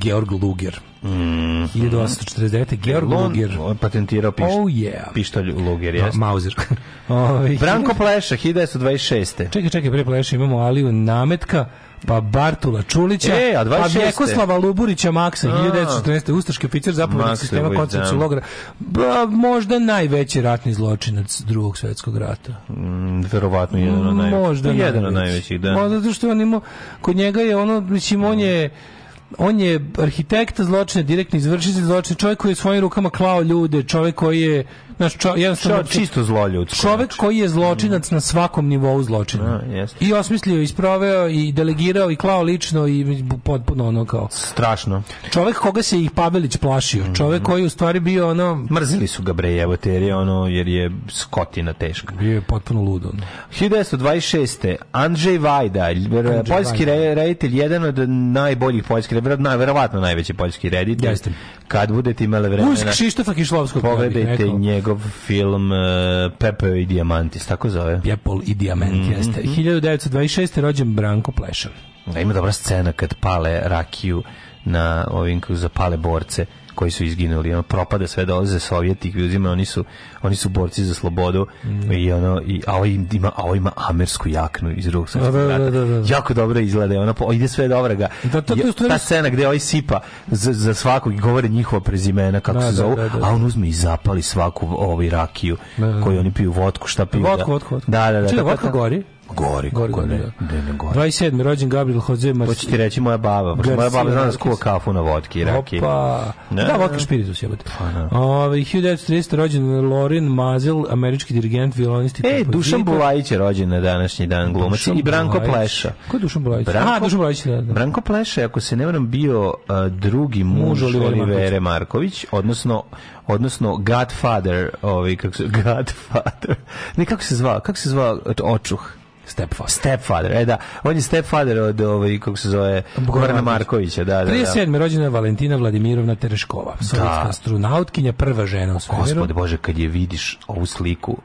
Georg Luger. Mm -hmm. 1849. Georg Lon On patentirao piš, oh, yeah. pištolj Luger, jes? Ma, Mauser. Ovaj, Branko Pleša, 1926. Čekaj, čekaj, pre Pleša imamo Aliju Nametka, pa Bartula Čulića, e, a pa Vjekoslava Luburića Maksa, 1914. Ustaški oficir zapovjednog sistema koncentracijog da. logora. Ba, možda najveći ratni zločinac drugog svjetskog rata. Mm, verovatno jedan od najvećih. Možda jedan od najvećih, da. Možda zato što on ima, kod njega je ono, mislim, on je mm on je arhitekta zločina, direktni izvršitelj zločina, čovjek koji je svojim rukama klao ljude, čovjek koji je Znaš, čo, jednostavno, čo, čisto zloljud. Čovek znači. koji je zločinac mm. na svakom nivou zločina. A, I osmislio, isproveo, i delegirao, i klao lično, i potpuno ono kao... Strašno. Čovek koga se i Pavelić plašio. Mm. Čovek koji u stvari bio ono... Mrzili su ga bre, evo, jer je ono, jer je skotina teška. Bio je potpuno ludo. 1926. Andrzej Vajda, Andrzej poljski Vajda. reditelj, jedan od najboljih poljskih, na, verovatno najveći poljski reditelj. Jeste. Kad budete imali vremena... Usk Šištofa Kišlovskog. Pogledajte njega njegov film uh, Pepe i Diamantis, tako zove. Pepol i Diamant, mm -hmm. 1926. rođen Branko Plešan. Da, ima dobra scena kad pale rakiju na ovim, zapale borce koji su izginuli ono propada sve dolaze sovjeti ih uzima oni su oni su borci za slobodu mm. i ono i a ovo ima a ovo ima amersku jaknu iz drugog da, da, svjetskog rata da, jako dobro izgleda ona ide sve dobro ga da, to, to, to, ta scena gde ovaj sipa za, za svakog i govori njihova prezimena kako da, se zovu da, a on uzme i zapali svaku ovaj rakiju koju oni piju votku šta piju vodku, vodku, vodku. da da da, da, da, da, da, da, da, da, da, Gori, gori, kako gori, ne, da. da. ne, ne gori. 27. rođen Gabriel Jose Marci. Hoćete pa reći moja baba, pošto moja baba zna da skuva kafu na vodki i raki. Opa, ne. da, vodka špiritus je bude. Ove, 1930. rođen Lorin Mazel, američki dirigent, violonist E, Dušan Bulajić je rođen na današnji dan glumac i Branko Bulajić. Pleša. Ko je Dušan Bulajić? Branko, Aha, Dušan Bulajić, da, da. Branko Pleša, ako se ne varam, bio uh, drugi muž, muž Olivere Marković. Marković, odnosno odnosno Godfather, ovaj kako se Godfather. Ne kako se zvao, kako se zvao Očuh. Stepfather. Stepfather, e da. On je stepfather od, ovaj, kako se zove, Gorana Markovića. Da, da, da. 37. rođena Valentina Vladimirovna Tereškova, da. sovjetska da. strunautkinja, prva žena u svemiru. Gospode Bože, kad je vidiš ovu sliku,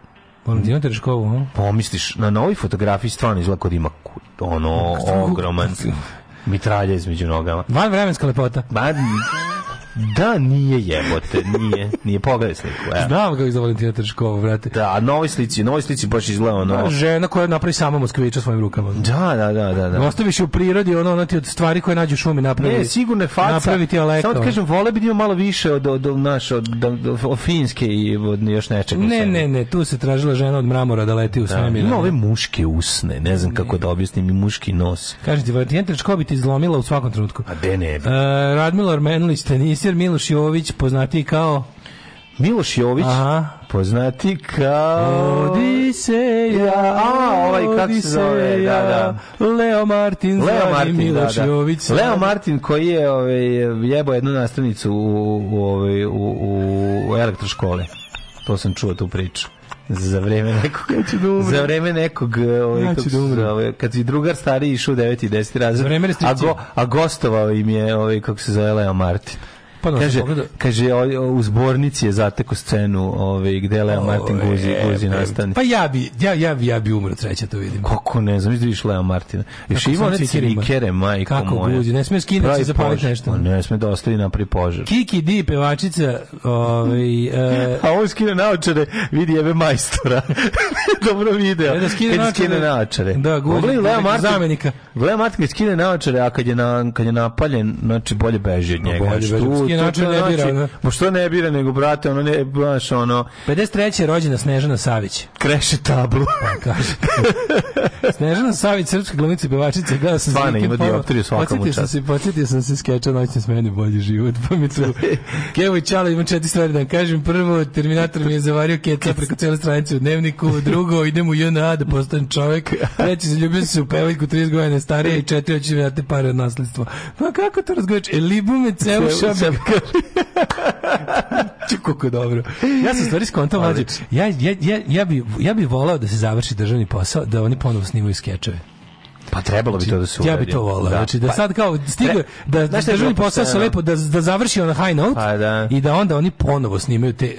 Valentina Tereškova, no? Pomisliš, na novi fotografiji stvarno izgleda kod ima ono ogroman mitralje između nogama. Van vremenska lepota. Van... Da, nije jebote, nije. Nije pogledaj sliku. Evo. Znam kako za Valentina Trškova, brate. Da, a novoj slici, na novoj slici baš izgleda ono. Da, žena koja napravi sama Moskvića svojim rukama. Da, da, da, da. da. Ostaviš u prirodi, ono, ona ti od stvari koje nađeš u šumi napravi. Ne, sigurno je faca. Napravi ti Aleka. Samo ti kažem, vole bi da malo više od, od, od, naš, od, da, od, od Finjske i od još nečega. Ne, ne, ne, tu se tražila žena od mramora da leti u da. svemir. Ima ove muške usne, ne znam ne. kako da objasnim, i muški nos. Kažete, Valentina Trškova bi ti izlomila u svakom trenutku. A de ne bi. Uh, Radmila Armenuli, tenis režiser Miloš Jović, poznati kao... Miloš Jović, Aha. poznati kao... Odiseja, a, ovaj kako se zove, da, da. Leo Martin, Leo Martin, da, Miloš da, da. Jović. Leo Martin koji je ovaj, jebao jednu nastavnicu u, u, u, ovaj, u elektroškole. To sam čuo tu priču za vreme nekog kad ću da umre. Za vreme nekog ovaj ja kako da umre. kad si drugar stariji išao 9 i 10 razred. A, go, a gostovao im je ovaj kako se zove Leo Martin. Pa kaže, pogleda... kaže o, u zbornici je zateko scenu ove, ovaj, gde Leo Martin o, guzi e, guzi nastani. Pa ja bi ja ja ja bi umro treća to vidim. Kako ne znam, vidiš Leo Martina. Još ima one cirikere, majko Kako moja. guzi, ne sme skinuti za palit nešto. Pa ne sme da ostavi na pripožar. Kiki Di pevačica, ovaj e... a on skine naočare, vidi jebe majstora. Dobro video. E da skine, da skine naočare. Da, guzi. Oglej Lea Martin zamenika. Lea Martin skine naočare, a kad je na kad je napaljen, znači bolje beži od pa njega. Bolje beži drugi način ne bira. Ne? Znači, da. Ma što ne bira, nego, brate, ono ne, baš ono... 53. je rođena Snežana Savić. Kreše tablu. Pa, kaže. Snežana Savić, srpska glumica i pevačica, gledao sam Svane, ima dioptriju svakom u čast. Podsjetio sam se skeča s meni bolji život, pa mi tu... Kevo Čala ima četiri stvari da kažem. Prvo, Terminator mi je zavario keca preko cele stranice u dnevniku. Drugo, idem u JNA da postanem čovek. Treći, zaljubio se u pevaljku 30 godina starije i četiri, hoće da mi date pare od nasledstva. Pa kako to razgovaraš? E, libu me ceo šabe. Kako dobro. Ja sam stvari skontao mlađe. Ja, ja, ja, ja, bih ja bi volao da se završi državni posao, da oni ponovo snimaju skečeve. Pa trebalo bi znači, to da se uredi. Ja bi to volao. Da. Znači da pa, sad kao stigle da da državni posao sa lepo da da završi on high note pa da. i da onda oni ponovo snimaju te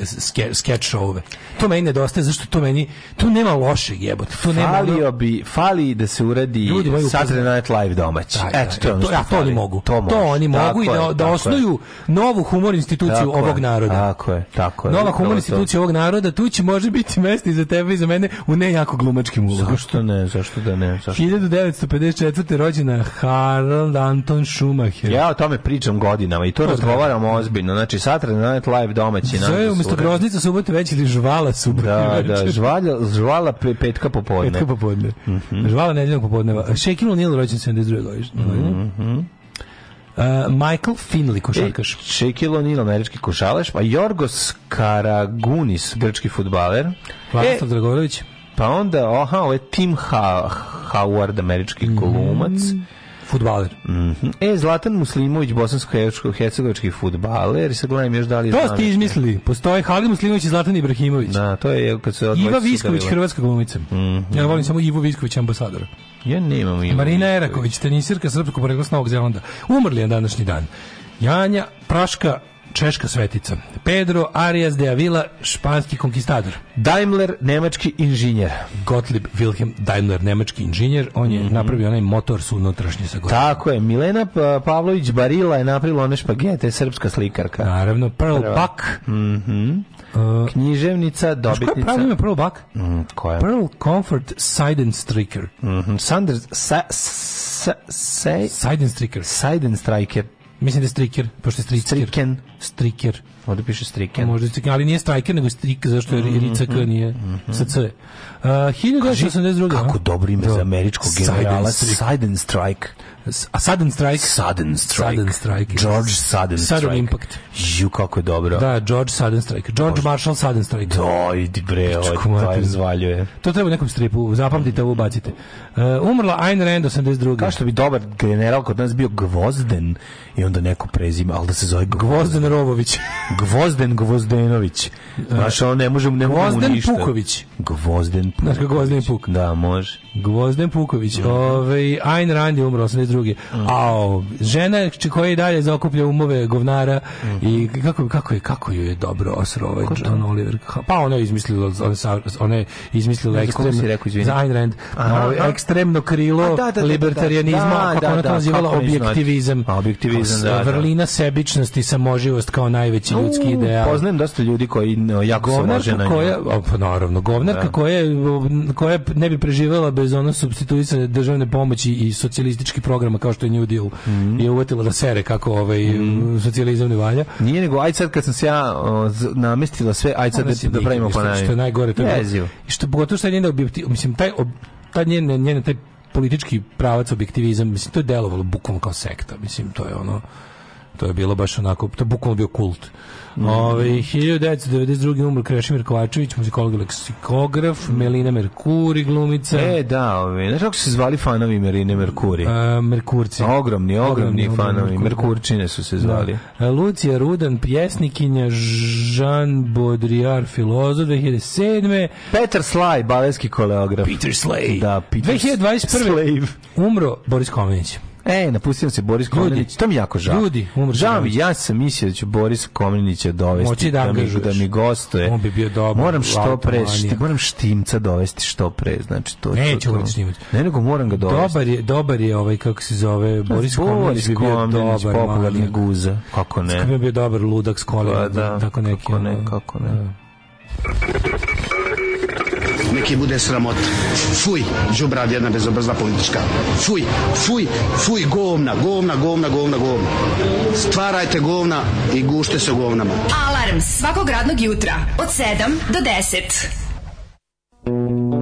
sketch showove. To meni nedostaje zašto to meni tu nema loše jebote. Tu nema falio bi fali da se uradi Saturday Night Live domaći. Da, da Eto to je ja, da, to oni mogu. To, to oni mogu i da, da osnuju novu humor instituciju ovog naroda. Tako je, tako je. Nova humor institucija ovog naroda tu će može biti mesto i za tebe i za mene u ne jako glumačkim ulogama. Zašto ne? Zašto da ne? Zašto? 1900 1954. rođena Harald Anton Schumacher. Ja o tome pričam godinama i to razgovaramo ozbiljno. Znači, Saturday Night Live domaći. Zove umjesto groznica subote već ili žvala subote Da, da, žvalja, žvala pe, petka popodne. Petka popodne. Mm -hmm. Žvala nedeljnog popodneva. Shaquille O'Neal rođen 72. godišnje. Mm -hmm. Uh, Michael Finley košarkaš. E, Shaquille O'Neal, američki košarkaš, pa Jorgos Karagunis, grčki futbaler. Vlastav e, Dragorović. Pa onda, aha, ovo je Tim ha Howard, američki mm. kolumac. Futbaler. Mm -hmm. E, Zlatan Muslimović, bosansko-hercegovički futbaler. I sad gledam još da li je... To ste izmislili. Postoje Halid Muslimović i Zlatan Ibrahimović. Da, to je kad se Iva Visković, hrvatska glumica. Mm -hmm. Ja volim samo Ivo Visković, ambasadora. Ja nemam Ivu Marina Visković. Eraković, tenisirka srpsko porekla Novog Zelanda. Umrli je današnji dan. Janja Praška češka svetica. Pedro Arias de Avila, španski konkistador. Daimler, nemački inženjer. Gottlieb Wilhelm Daimler, nemački inženjer. On je mm -hmm. napravio onaj motor su unutrašnji sa Tako je. Milena pa- Pavlović Barila je napravila one špagete, srpska slikarka. Naravno. Pearl Prva. Buck. Mm -hmm. Uh, književnica, dobitnica. Koja je pravo ime Pearl Buck? Mm, koja? Pearl Comfort Seidenstriker. Mm -hmm. Sanders... Sa, sa, sa, Seidenstriker. Seidenstriker. Mislim da je striker, pošto je striker. Striken. Striker. Ovdje piše striker. Možda striker, ali nije striker, nego strik, zašto je mhm, RCK mhm, nije mhm. sa C. Uh, 1982. Kako dobro ime da. za američkog generala. Sudden Strike. A Sudden Strike? Sudden Strike. Sudden Strike. George Sudden Strike. Sudden Impact. Ju, kako je dobro. Da, George Sudden Strike. George Marshall Sudden Strike. Do, idi bre, ovo ovaj, je zvaljuje. To treba u nekom stripu, zapamtite, ovo bacite. E, umrla Ayn Rand 82. Kao što bi dobar general kod nas bio Gvozden i onda neko prezima, ali da se zove Gvozden Rovović. Gvozden Gvozdenović. Znaš, on ne možemo ne Gvozden ništa. Puković. Gvozden Puković. Znaš Gvozden Puk? Da, može. Gvozden Puković. Mm. Ove, Ayn Rand je umro 82. Mm. Ao, žena koja je dalje zaokuplja umove govnara mm. i kako, kako, je, kako ju je dobro osro ovaj John Oliver. Pa ona je izmislila, ona je izmislila ne, ekstremno, za, rekao, za Ayn Rand, aha, aha. ekstremno krilo A, da, da, libertarianizma, da, kako ona to nazivala, objektivizam. Objektivizam, da, da. Vrlina sebičnosti, samoživost kao najveći ljudski ideal. Poznajem dosta ljudi koji jako govnarka se na koja, pa naravno, govnarka da. koja, koja ne bi preživjela bez ono substituisane državne pomoći i socijalistički programa kao što je New Deal mm. je uvatila da sere kako ovaj mm. socijalizam ne valja. Nije nego aj sad kad sam se ja o, namestila sve aj sad da, da pravimo pa Što je najgore to je. I što pogotovo što je njena objektiv, mislim taj ob, taj njen taj politički pravac objektivizam, mislim to je delovalo bukvalno kao sekta, mislim to je ono To je bilo baš onako, to je bukvalno bio kult. Mm. Ove, ovaj, 1992. umr Krešimir Kovačević, muzikolog i leksikograf, mm. Melina Merkuri, glumica. E, da, ove, ovaj, znaš kako se zvali fanovi Meline Merkuri? A, e, Merkurci. Ogromni, ogromni, ogromni fanovi, Merkurčine su se zvali. Da. E, Lucija Rudan, pjesnikinja, Jean Baudrillard, filozof, 2007. Peter Slaj, baletski koleograf. Peter Slay. Da, Peter 2021. Slave. Umro Boris Komenić. E, napustio se Boris Komlenić. To mi jako žao. Ljudi, žao mi, ja sam mislio da će Boris Komlenića dovesti da, da, mi, da mi gostuje. On bi bio dobar. Moram što pre, šti, moram štimca dovesti što pre, znači to. Neću ga štimati. Ne, nego moram ga dovesti. Dobar je, dobar je ovaj kako se zove pa Boris Komlenić, bi bio dobar, popularni guza. Kako ne? Kako bi bio dobar ludak s kolenom, pa da, tako neki. Kako ne, kako ne. Da uvijek bude sramota. Fuj, džubrav jedna bezobrazna politička. Fuj, fuj, fuj, govna, govna, govna, govna, govna. Stvarajte govna i gušte se govnama. Alarm svakog radnog jutra od 7 do 10.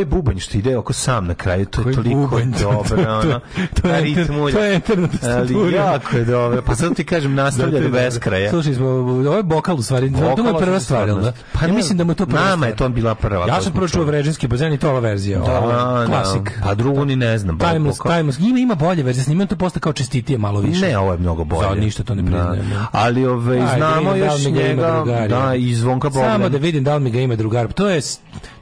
Koji bubanj što ide oko sam na kraju, to je toliko bubanj, dobro, to, to, to, to, je to je enter Ali jako je dobro, pa sad ti kažem, nastavlja do beskraja. Slušaj, smo, ovo je bokal u stvari, bokal, to mu je prva stvar, da? Pa ja mislim da mu je to prva Nama je to bila prva. Ja sam pročuo čuo bazen i to ova verzija, da, ova, da, da. klasik. Da, pa drugu ni ne znam. Timeless, Timeless, ima, ima bolje verzije, snimam to posta kao čestitije malo više. Ne, ovo je mnogo bolje. Za ništa to ne da. priznajem. Ali ove, znamo još njega, da, i zvonka Bogdan. Samo da vidim da li mi ga ima drugar, to je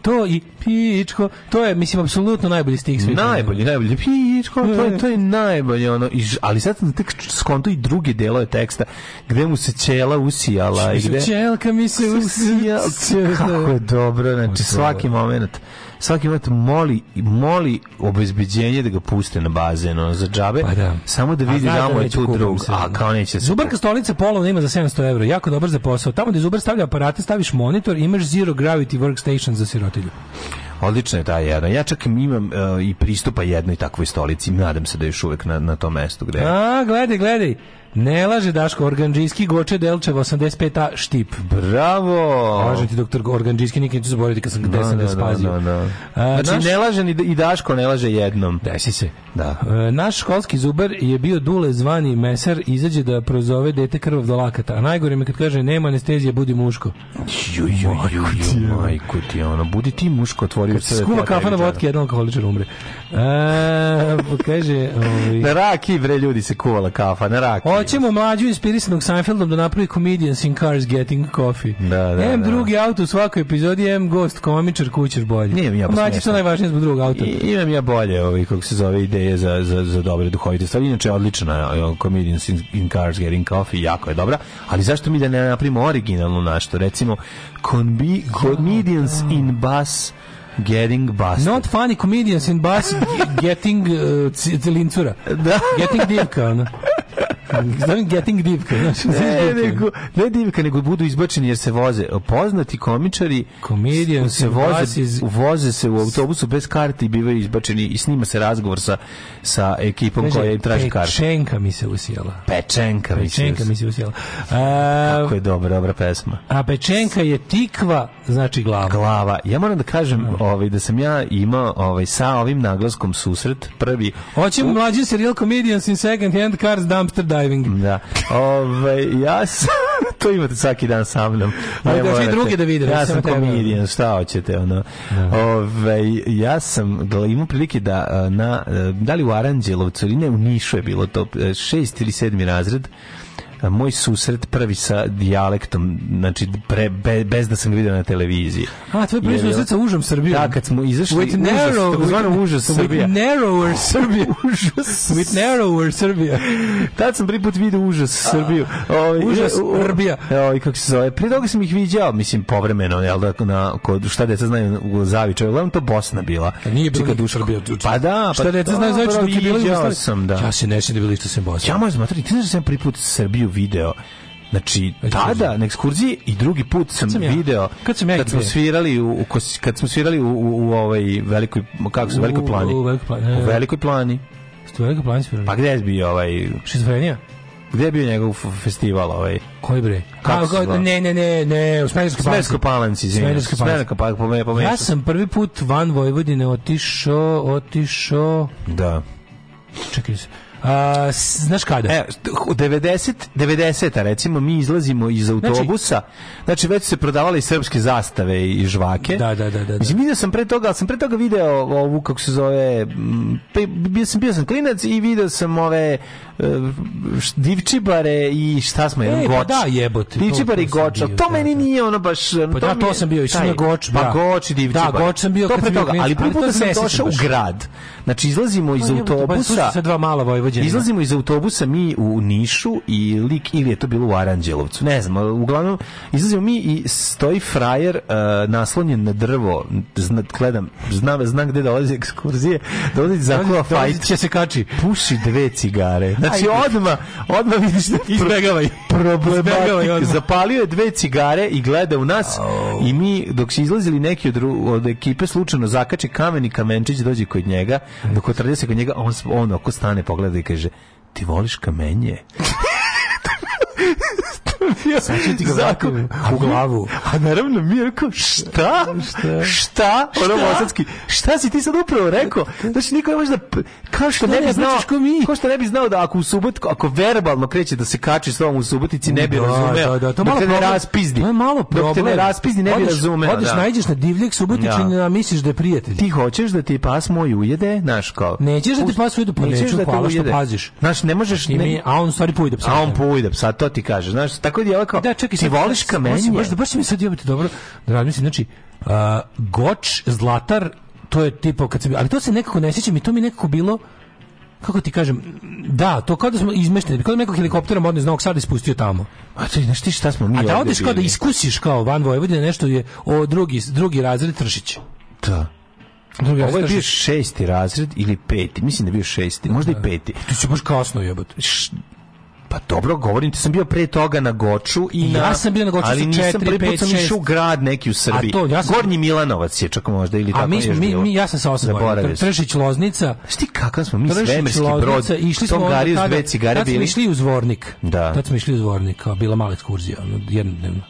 to i pičko, to je, mislim, apsolutno najbolji stih svih. Najbolji, najbolji, pičko, to je, mm. to je najbolje, ono, i, ali sad sam tek skonto i drugi je teksta, gde mu se ćela usijala i gde... Ćelka mi se usijala. Kako je dobro, znači, svaki moment svaki moment moli, moli obezbeđenje da ga puste na bazen, ono, za džabe, pa da. samo da vidi da mu je tu drug, a kao neće da se... Zubarka stolica polovna ima za 700 evra, jako dobar za posao. Tamo gde Zubar stavlja aparate, staviš monitor, imaš zero gravity workstation za sirotilju. Odlično je ta jedna. Ja čak imam uh, i pristupa jednoj takvoj stolici. Nadam se da je još uvek na, na tom mestu gde... A, gledaj, gledaj. Ne laže Daško, Organdžijski, goče Delčev 85A štip. Bravo! Laže ti doktor Organdžijski, nikad neću zaboraviti kad sam gde no, sam ga spazio. No, da, da. znači, naš... ne laže ni, i Daško ne laže jednom. Desi se. Da. A, e, naš školski zubar je bio dule zvani mesar, izađe da prozove dete krvav do lakata. A najgore mi kad kaže nema anestezije, budi muško. Jo, jo, jo, ju, majku ti, ono, budi ti muško, otvori se. Skuva kafa na vodke, jedan alkoholičar umre. A, e, kaže... Ovi... Ovaj- na raki, bre, ljudi se kuvala kafa, na raki. Hoćemo mlađu inspirisanog Seinfeldom da napravi Comedians in Cars Getting Coffee. Da, da, M da. drugi auto u svakoj epizodi, M gost, komičar, kućer bolje. Nijem ja Mlađi što najvažnije zbog drugog auta. I, imam ja bolje, ovi, ovaj, kako se zove, ideje za, za, za dobre duhovite stvari. Inače, odlična ovaj, Comedians in, in Cars Getting Coffee, jako je dobra. Ali zašto mi da ne napravimo originalno našto? Recimo, Comedians in Bus Getting busted. Not funny comedians in bus getting uh, lincura. Da. Getting divka, ono. Znam getting divka. Znači, ne, nego, ne divka, nego budu izbačeni jer se voze. Poznati komičari Komedijan se voze, iz... voze se u autobusu bez karte i bivaju izbačeni i snima se razgovor sa, sa ekipom Neže, koja im traži kartu. Pečenka mi se usjela. Pečenka, pečenka mi se usjela. A, Kako je dobra, dobra pesma. A pečenka je tikva, znači glava. Glava. Ja moram da kažem mm. ovaj, da sam ja imao ovaj, sa ovim naglaskom susret prvi. Hoćemo u... mlađi serial comedians in second hand cars dumpster skydiving. Da. Ove, ja sam, to imate svaki dan sa mnom. Ali da i druge da vide. Ja sam komedijan, šta hoćete, ono. Da. Ove, ja sam imao prilike da, eh, na, eh, da li u Aranđelovcu ili ne, u Nišu je bilo to, eh, šest ili sedmi razred, moj susret prvi sa dijalektom, znači pre, be, bez da sam ga video na televiziji. A, tvoj prvi susret sa užom Srbijom? Da, kad smo izašli... With narrow, užas, with, Srbija. With narrower Srbija. užas. With narrower Srbija. Tad sam prvi put video užas A, Srbiju. Ovaj, užas Srbija. Evo, i kako se zove. Prije toga sam ih viđao, mislim, povremeno, jel da, na, kod, šta deca znaju u Zavičaju. Uglavnom to Bosna bila. A nije znači, bila nikad Srbija. Pa da, pa... Šta deca znaju Zavičaju znači, dok je bila Jugoslavija? sam, da. Ja se ne sjećam da bili što sam Bosna. Ja moj zmatri, ti znaš da sam prvi put Srbiju ekskurziju video Znači, tada na ekskurziji i drugi put sam, sam ja, video kad, sam ja kad smo svirali u, u kad smo svirali u, u, u ovaj velikoj kako se velikoj plani. U, velikoj plani. U e. velikoj plani. Što velikoj plani svirali? Pa gde je bio ovaj Šizofrenija? Gde je bio njegov festival ovaj? Koji bre? Kako A, go, ne, ne, ne, ne, u Smederskoj palanci. Smederskoj palanci, Smederskoj palanci. palanci. Pomej, pomej. Ja sam prvi put van Vojvodine otišao, otišao. Da. Čekaj se. A, znaš kada? E, u 90, 90 recimo, mi izlazimo iz znači- autobusa, znači, znači već su se prodavale srpske zastave i žvake. Da, da, da, da. da. Mislim, vidio sam pre toga, sam pre toga video ovu, kako se zove, pe, bio, sam, bio sam klinac i video sam ove e, divčibare i šta smo, jedan e, pa goč. da, jebote. Divčibare i goč, bio, to da, meni da. nije ono baš... Pa da, to sam bio, i na goč. Pa goč i divčibare. Da, goč sam bio to kad sam bio klinac. Ali prvi puta sam došao u grad. Znači, izlazimo iz pa autobusa. Sa dva mala vojvoda oslobođeni. Izlazimo iz autobusa mi u Nišu i lik ili je to bilo u Aranđelovcu, ne znam, uglavnom izlazimo mi i stoji frajer uh, naslonjen na drvo, zna, gledam, znam, znam gde dolazi ekskurzije, dolazi za koja fajt. će se kači. Puši dve cigare. Znači, odma, odma vidiš da izbegavaj. Problematik. Zapalio je dve cigare i gleda u nas oh. i mi, dok se izlazili neki od, od ekipe, slučajno zakače kamen i kamenčić dođe kod njega, dok otrlja se kod njega, on, on oko stane, pogleda i kaže, ti voliš kamenje? vratio. Sad ću ti ga vratio u glavu. A naravno mi je rekao, šta? Šta? Šta? Ono bosanski, šta si ti sad upravo rekao? Znači, niko ne može da... Kao što ne bi znao... Kao što ne bi znao da ako u subotku, ako verbalno kreće da se kači s tobom u subotici, ne bi da, razumeo. Da, da, to malo ne raspizdi. To je malo problem. Dok te ne raspizdi, ne bi razumeo. Odeš, da. najđeš na divljeg subotičina, da. misliš da je prijatelj. Ti hoćeš da ti pas moj ujede, znaš kao. Nećeš da ti pas ujede, pa nećeš da te ujede. Znaš, ne možeš... A on stvari pujde psa. A on pujde psa, pa to ti kaže. Znaš, tako je bila kao da, čekaj, ti voliš kamenje. Baš, baš mi sad imate dobro da razmislim. Znači, uh, Goč, Zlatar, to je tipo kad se... Ali to se nekako ne sećam i to mi nekako bilo kako ti kažem, da, to kao da smo izmešteni, kao da nekog helikopterom odne znak sad ispustio tamo. A ti, znaš ti šta smo mi A da odeš kao da iskusiš kao van Vojvodine nešto je o drugi, drugi razred Tršić. Da. Drugi Ovo je bio šesti razred ili peti, mislim da je bio šesti, možda da. i peti. Ti si baš kasno jebote. Pa dobro, govorim ti, sam bio pre toga na Goču i na... Ja sam bio na Goču ali sa 4, 5, 6. Ali nisam prvi put sam išao grad neki u Srbiji. A to, ja sam... Gornji Milanovac je čak možda ili a tako mi, smo, mi, mi, ja sam sa osam godina. Tršić Loznica. Šti kakav smo, mi svemirski brod. Išli smo Tom dve cigare bili. Tad smo išli u Zvornik. Da. Tad smo išli u Zvornik, bila mala ekskurzija, jednodnevno.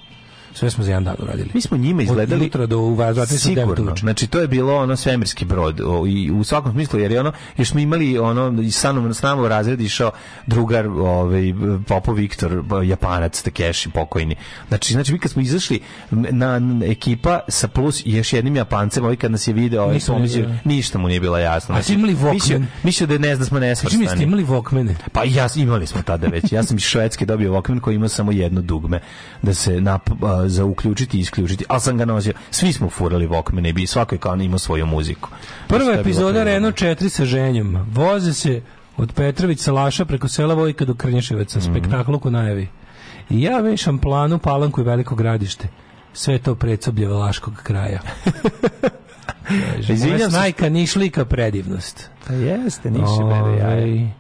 Sve smo za jedan dan uradili. Mi smo njima izgledali... Od jutra do uvaza, sigurno. Znači, to je bilo ono svemirski brod. O, I u svakom smislu, jer je ono, jer smo imali ono, i sa nama, s nama u razred išao drugar, ovaj, Popo Viktor, Japanac, Takeshi, pokojni. Znači, znači, mi kad smo izašli na, na ekipa sa plus još jednim Japancem, ovaj kad nas je video, ovaj, smo mislio, da. ništa mu nije bilo jasno. Znači, A imali Walkman? Mislio da ne zna, da smo nesvrstani. Znači, mi ste imali Walkmane? Pa ja, imali smo tada već. Ja sam iz Švedske dobio Walkman koji ima samo jedno dugme da se na, za uključiti i isključiti, ali sam ga nosio. Svi smo furali Walkmane bi svako je kao imao svoju muziku. Prva epizoda Renault 4 sa ženjom. Voze se od Petrovića Laša preko sela Vojka do Krnješevaca, mm -hmm. spektaklu ko najavi. I ja vešam planu, palanku i veliko gradište. Sve to predsoblje Laškog kraja. Izvinjam se. Najka nišlika predivnost. Pa jeste, niši bebe,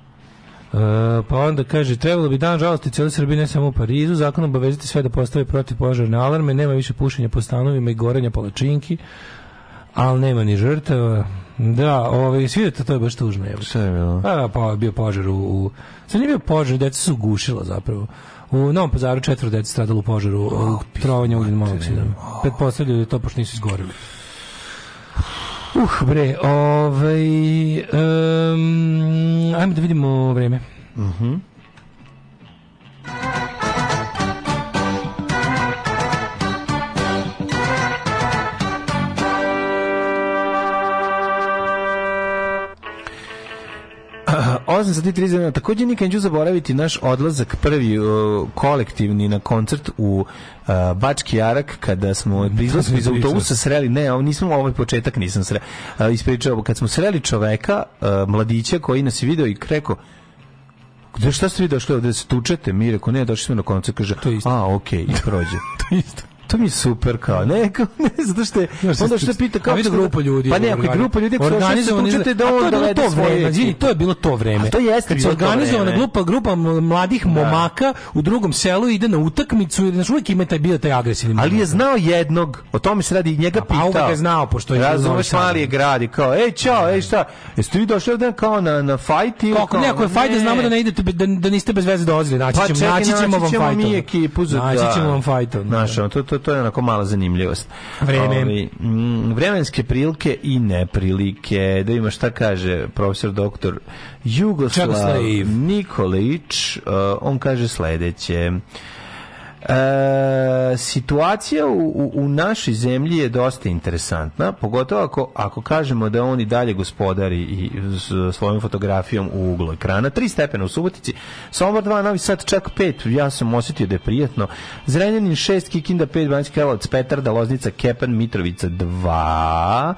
Uh, pa onda kaže, trebalo bi dan žalosti cijele Srbije, ne samo u Parizu, zakon obavezati sve da postave protivpožarne alarme, nema više pušenja po stanovima i gorenja palačinki, ali nema ni žrtava. Da, ovaj, svi da to, to je baš tužno. Je. Šta je bilo? A, pa bio požar u... u... Sad nije bio požar, deca su gušila zapravo. U Novom pazaru četvro deca stradalo u požaru oh, u trovanja ugljen monoksida. Oh. Pretpostavljaju da je to pošto nisu izgorili. Uh, bre, ovaj... Um, ajmo da vidimo vreme. Mhm. Uh -huh. 8 sati 30 Takođe nikad neću zaboraviti naš odlazak prvi uh, kolektivni na koncert u uh, Bački Jarak kada smo izlasku iz autobusa sreli, ne, ovo nismo ovaj početak nisam sreli. Uh, ispričao kad smo sreli čoveka, mladića koji nas je video i rekao Gde da, šta ste vi došli ovde da se tučete? Mi reko ne, došli smo na koncert. Kaže, a, okej, okay, i prođe. to isto. To mi je super kao, ne, kao, ne, zato što je, onda što pita kao... A grupa ljudi. Pa ne, ako je grupa ljudi, ako se učite da on dovede svoje... Izvini, to je bilo to vreme. A to jeste Kad organizovana grupa, grupa mladih da. momaka u drugom selu ide na utakmicu, i znaš, uvijek ima taj bio taj agresivni. Ali je znao jednog, o tome se radi, njega pita. A pa uvijek je znao, pošto je... Razumeš, mali je grad i kao, ej, ciao, ej, šta, jeste vi došli ovdje kao na, na fajt ili... Kako, ne, je fajt, da znamo da ne idete, da, da niste bez veze dolazili, naći pa ćemo, naći ćemo vam fajtom. naći ćemo mi ekipu za... Naći da. ćemo vam fajtom. Znaš, to, to to je onako mala zanimljivost. Vreme. Ovi, ovaj, mm, vremenske prilike i neprilike. Da ima šta kaže profesor doktor Jugoslav Nikolić. Uh, on kaže sledeće. E, situacija u, u, našoj zemlji je dosta interesantna, pogotovo ako, ako kažemo da on i dalje gospodari i s svojom fotografijom u uglu ekrana. Tri stepena u Subotici, Sombor 2, Novi Sad čak 5, ja sam osetio da je prijetno. Zrenjanin 6, Kikinda 5, Banjski Karlovac, Petarda, Loznica, Kepan, Mitrovica 2,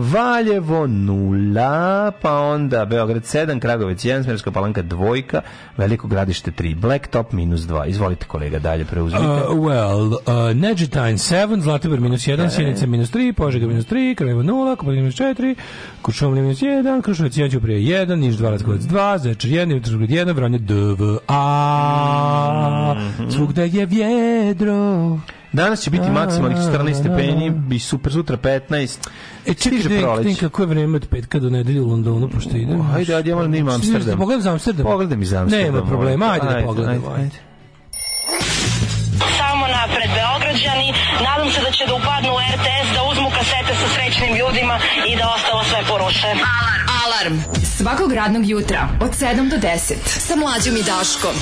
Valjevo 0, pa onda Beograd 7, Kragovec 1, Smerska palanka 2, Veliko gradište 3, Blacktop minus 2. Izvolite kolega, dalje preuzmite. Uh, well, uh, Negetine 7, Zlatibor minus 1, e. Sjenica minus 3, Požega minus 3, Krajevo 0, Kopanik minus 4, Kušumlje minus 1, Krušovac 1, Ćuprije 1, Niš 2, Ratkovac 2, Zečar 1, Utršgled 1, Vranje DVA, mhm. svugda je vjedro. Danas će biti maksimalnih 14 da, da, stepeni, da. bi super sutra 15. E čekaj, da kako je vreme od petka do nedelje u Londonu, pošto idem. Oh, ajde, ajde, ja moram da imam Amsterdam. Pogledam za Amsterdam. Pogledam iz Amsterdam. Nema problema, ajde, ajde da pogledam. Ajde, ajde. Samo napred, Beograđani. Nadam se da će da upadnu u RTS, da uzmu kasete sa srećnim ljudima i da ostalo sve poruše. Alarm! Alarm! Svakog radnog jutra od 7 do 10 sa mlađom i Daškom.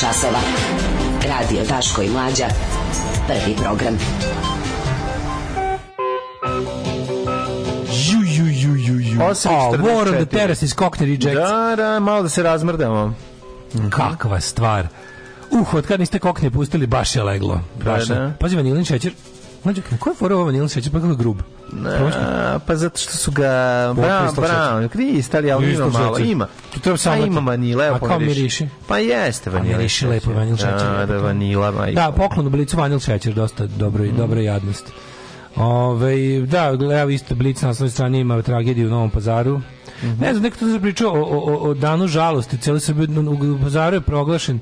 časova. Radio Daško i Mlađa. Prvi program. Ju, ju, ju, ju, ju. 8.44. Oh, War on the Terrace iz Cockney Rejects. Da, da, malo da se razmrdamo. Mhm. Kakva stvar. Uh, od kad niste kokne pustili, baš je leglo. Baš da, je. Da. Pazi, vanilin šećer. Mlađe, kako je fora ovo vanilin šećer, pa kako je grub? Ne. Probaš Pa zato što su ga Brown, Brown, kristali, ali ima malo, pa ima. Tu treba samo. ima vanila, evo pomiriši. A kao miriši? Pa jeste vanila. Miriši lepo vanil da, šećer. Da, da vanila, majko. Da, poklon u blicu vanil šećer, dosta dobro i mm. dobra jadnost. Ove, da, evo isto Blic na svoj strani ima tragediju u Novom pazaru. Mm -hmm. Ne znam, neko tu se pričao o, o, o danu žalosti. Cijeli Srbije u pazaru je proglašen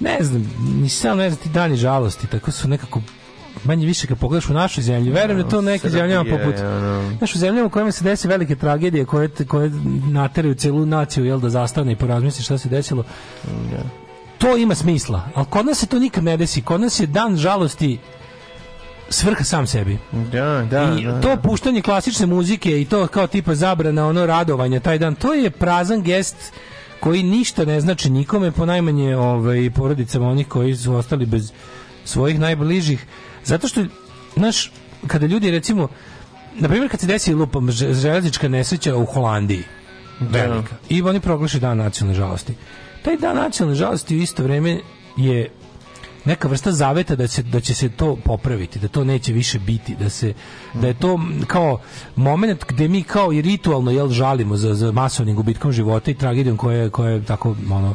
ne znam, nisam ne znam ti dani žalosti, tako su nekako manje više kad pogledaš u našoj zemlji, verujem da to neke zemljama poput našu zemlju u kojima se dese velike tragedije koje koje nateraju celu naciju jel da zastane i porazmisli šta se desilo. Da. To ima smisla, ali kod nas se to nikad ne desi. Kod nas je dan žalosti svrha sam sebi. Da, da, I da, to da. puštanje klasične muzike i to kao tipa zabrana ono radovanja taj dan, to je prazan gest koji ništa ne znači nikome, ponajmanje ovaj, porodicama onih koji su ostali bez svojih najbližih. Zato što, znaš, kada ljudi recimo, na primjer kad se desi lupa železnička nesreća u Holandiji, da. velika, i oni proglaše dan nacionalne žalosti. Taj dan nacionalne žalosti u isto vrijeme je neka vrsta zaveta da, se, da će se to popraviti, da to neće više biti, da, se, da je to kao moment gdje mi kao i ritualno jel, žalimo za, za masovnim gubitkom života i tragedijom koja koja je tako ono,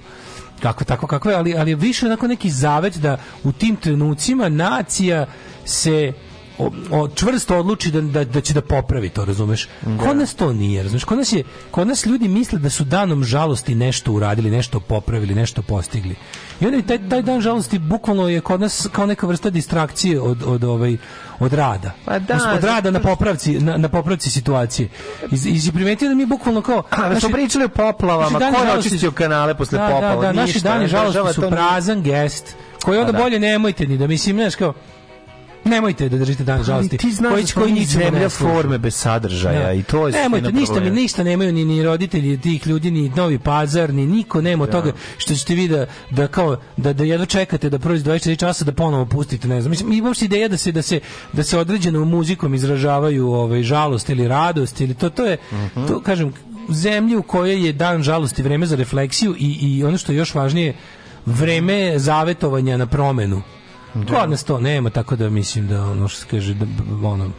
kako tako kako je, ali, ali više onako neki zavet da u tim trenucima nacija se o, o, čvrsto odluči da, da, da će da popravi to, razumeš? Da. Kod nas to nije, razumeš? Kod nas, je, kod nas ljudi misle da su danom žalosti nešto uradili, nešto popravili, nešto postigli. I onda taj, taj dan žalosti bukvalno je kod nas kao neka vrsta distrakcije od, od, ovaj, od rada. Pa da, od rada na popravci, na, na popravci situacije. I, i primetio da mi bukvalno kao... A, naši, da su znači, pričali o poplavama, znači, ko je očistio kanale posle da, da poplava? Da, da, naši dani žalosti su prazan gest koji onda pa bolje nemojte ni da mislim, znaš kao nemojte da držite dan žalosti. Ti znaš koji, da koji nisu zemlja forme bez sadržaja da. i to je Nemojte, ništa mi ništa nemaju ni, ni roditelji tih ljudi, ni Novi Pazar, ni niko nema da. toga što ćete vi da, da kao da da jedno čekate da prođe 24 časa da ponovo pustite, ne znam. Mislim, uopšte ideja da se da se da se određenom muzikom izražavaju ovaj žalost ili radost ili to to je uh mhm. -huh. to kažem zemlji u kojoj je dan žalosti vreme za refleksiju i, i ono što je još važnije vreme zavetovanja na promenu Da. Kod nas to nema, tako da mislim da ono što se kaže, da, ono,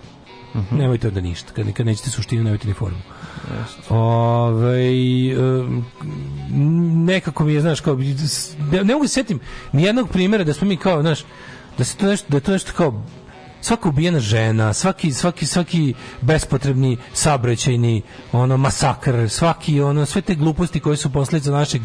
Mm -hmm. Nemojte da ništa, kad, kad nećete suštinu, nemojte ni formu. Ove, nekako mi je, znaš, kao, ne mogu da se setim ni jednog primjera da smo mi kao, znaš, da, se to nešto, da to nešto kao svaka ubijena žena, svaki, svaki, svaki bespotrebni sabrećajni ono, masakr, svaki ono, sve te gluposti koje su posljedica našeg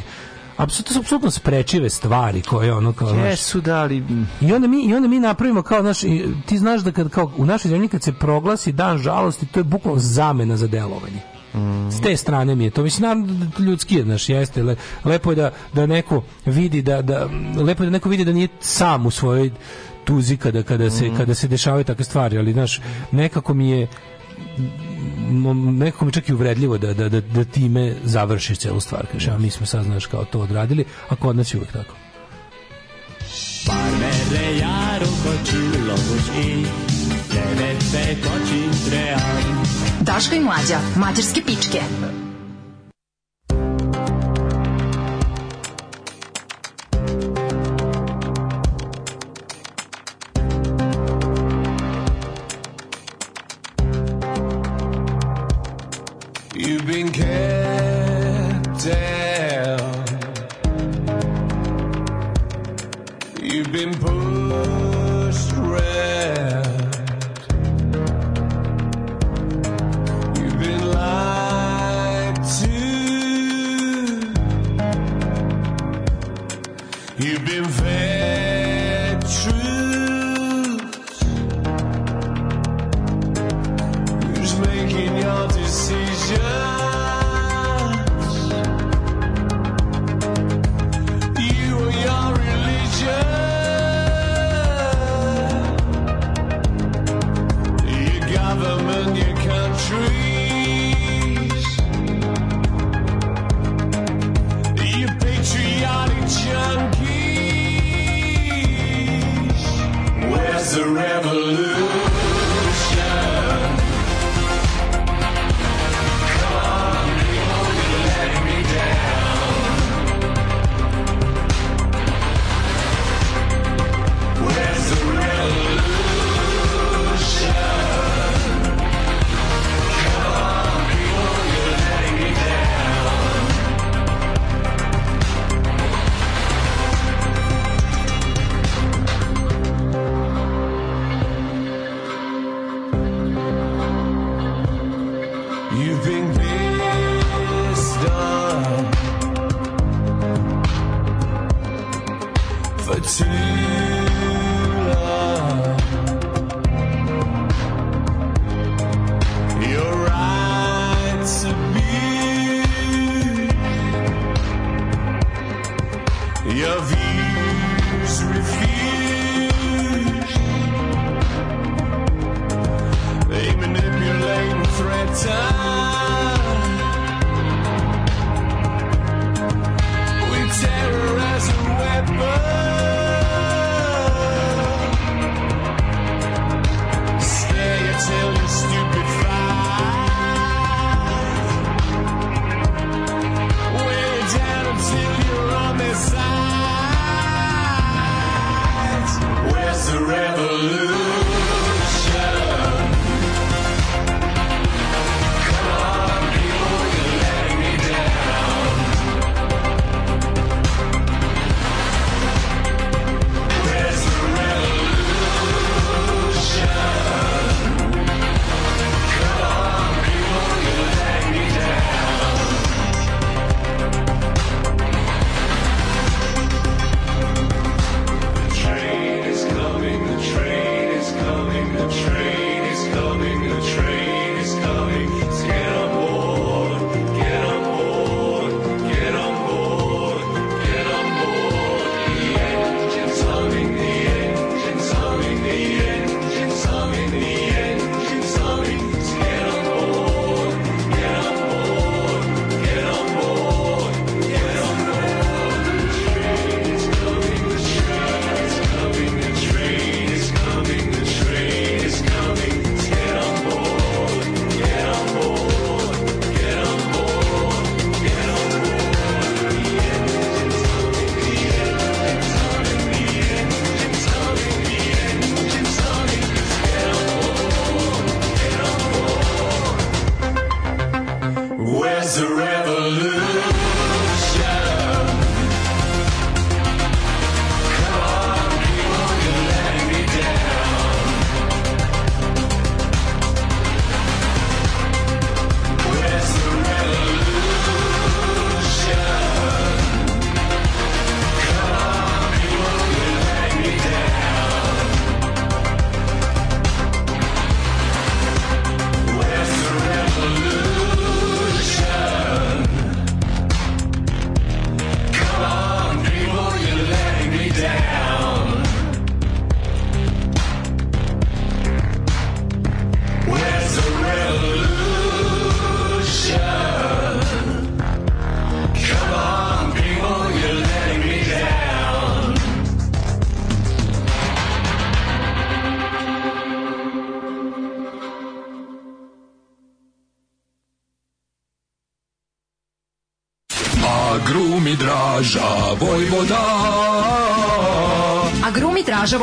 apsolutno apsolutno sprečive stvari koje ono kao jesu da ali i onda mi i onda mi napravimo kao naš ti znaš da kad kao u našoj zemlji kad se proglasi dan žalosti to je bukvalno zamena za delovanje Mm. S te strane mi je to. Mislim, da, da, ljudski je, znaš, jeste. Le, lepo je da, da neko vidi da, da, lepo je da neko vidi da nije sam u svojoj tuzi kada, kada, se, mm. kada se dešavaju takve stvari, ali, znaš, nekako mi je nekom čak i uvredljivo da, da, da, da time završiš celu stvar. Kaže, a mi smo sad, znaš, kao to odradili, a kod nas je uvek tako. Parmere ja rukočilo i tebe te počin Daška i mlađa, mađarske pičke.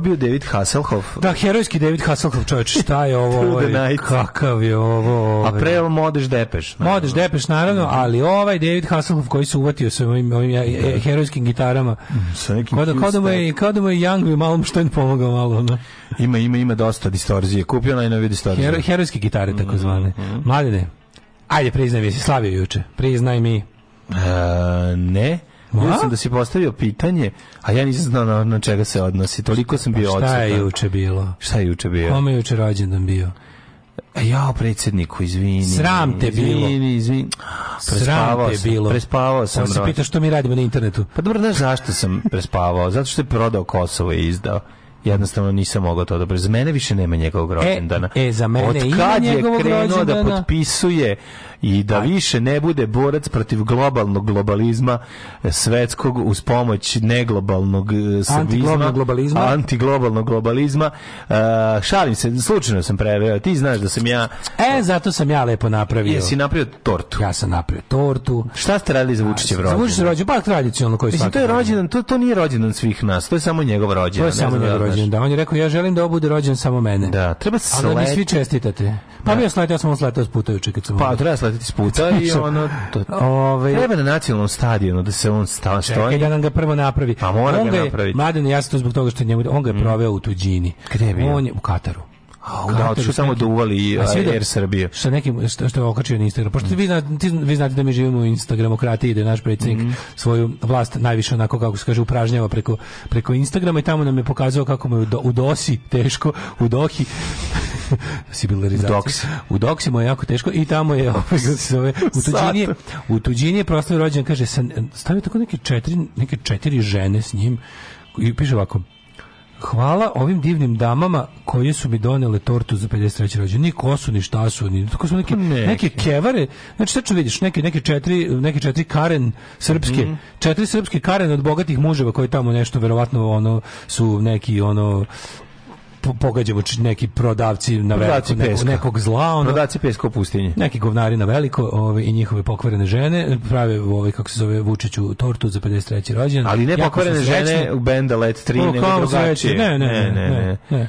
bio David Hasselhoff? Da, herojski David Hasselhoff, čovječ, šta je ovo? ovaj, kakav je ovo? Ovaj. A pre Modeš Depeš. Naravno. Modeš Depeš, naravno, mhm. ali ovaj David Hasselhoff koji se uvatio sa ovim, ovim yeah. Da. herojskim gitarama. Mhm, sa nekim kao da, kao da mu je, kao da mu je Young malo mu što je pomogao malo. No. Ima, ima, ima dosta distorzije. Kupio najnovi distorzije. Hero, herojske gitare, mhm. tako zvane. Mm -hmm. Mladine, ajde, priznaj mi, jesi slavio juče. Priznaj mi. Uh, ne. Vidio sam da si postavio pitanje, a ja nisam znao na, na čega se odnosi. Toliko sam bio odsutan. Pa šta je juče bilo? Šta je juče bilo? Kome juče rođendan bio? A e, ja predsedniku, izvini. Sram te izvini, bilo. Izvini, izvini. Prespavao Sram te sam, bilo. Prespavao sam. Ovo se pita što mi radimo na internetu. Pa dobro, znaš zašto sam prespavao? Zato što je prodao Kosovo i izdao jednostavno nisam mogao to dobro. Za mene više nema njegovog e, rođendana. E, e za mene Od kad je krenuo da rođendana. da potpisuje i da Aj. više ne bude borac protiv globalnog globalizma svetskog uz pomoć neglobalnog e, antiglobalnog globalizma, antiglobalnog globalizma. Uh, šalim se, slučajno sam preveo. Ti znaš da sam ja E, zato sam ja lepo napravio. Jesi napravio tortu. Ja sam napravio tortu. Šta ste radili za Vučićev rođendan? Za Vučićev rođendan, pa tradicionalno koji svaki. to je rođendan, to to nije rođendan svih nas, to je samo njegov rođendan. To je samo njegov rođendan rođen, da. On je rekao, ja želim da ovo rođen samo mene. Da, treba se Ali pa da mi svi čestitate. Pa mi je sletao, ja sam on sletao s kad sam... Pa, treba sletiti sputa i ono... To, Ove... Ovaj- treba na nacionalnom stadionu da se on sta, stoji. Čekaj da nam ga prvo napravi. Pa mora on ga, ga napraviti. Mladen, ja sam to zbog toga što njemu... On ga je mm. proveo u tuđini. Gde je bio? On je u Kataru. A onda otišu samo da, da Air Srbije. Što nekim što, je okačio na Instagram. Pošto mm. vi, znate, vi znate da mi živimo u Instagramokratiji, da je naš predsjednik mm. svoju vlast najviše onako kako se kaže upražnjava preko preko Instagrama i tamo nam je pokazao kako mu do, u dosi teško, u dohi Dox. U Doksi mu je jako teško i tamo je ovaj, zove, u tuđini u tuđini je rođen kaže stavio tako neke četiri neke četiri žene s njim i piše ovako Hvala ovim divnim damama koje su mi donele tortu za 53. rođendan. Ni kosu, ni šta su, ni tako su neke, neke, neke. kevare. Znači sad vidiš neke neke četiri, neke četiri Karen srpske, mm. četiri srpske Karen od bogatih muževa koji tamo nešto verovatno ono su neki ono pogađamo neki prodavci na veliko, nekog, nekog zla. Ono, prodavci peska u pustinji. Neki govnari na veliko ove, i njihove pokvarene žene e, prave ove, kako se zove, Vučiću tortu za 53. rođendan. Ali ne pokvarene žene u benda Let 3, nego drugačije. Ne, ne, ne. ne, ne, ne.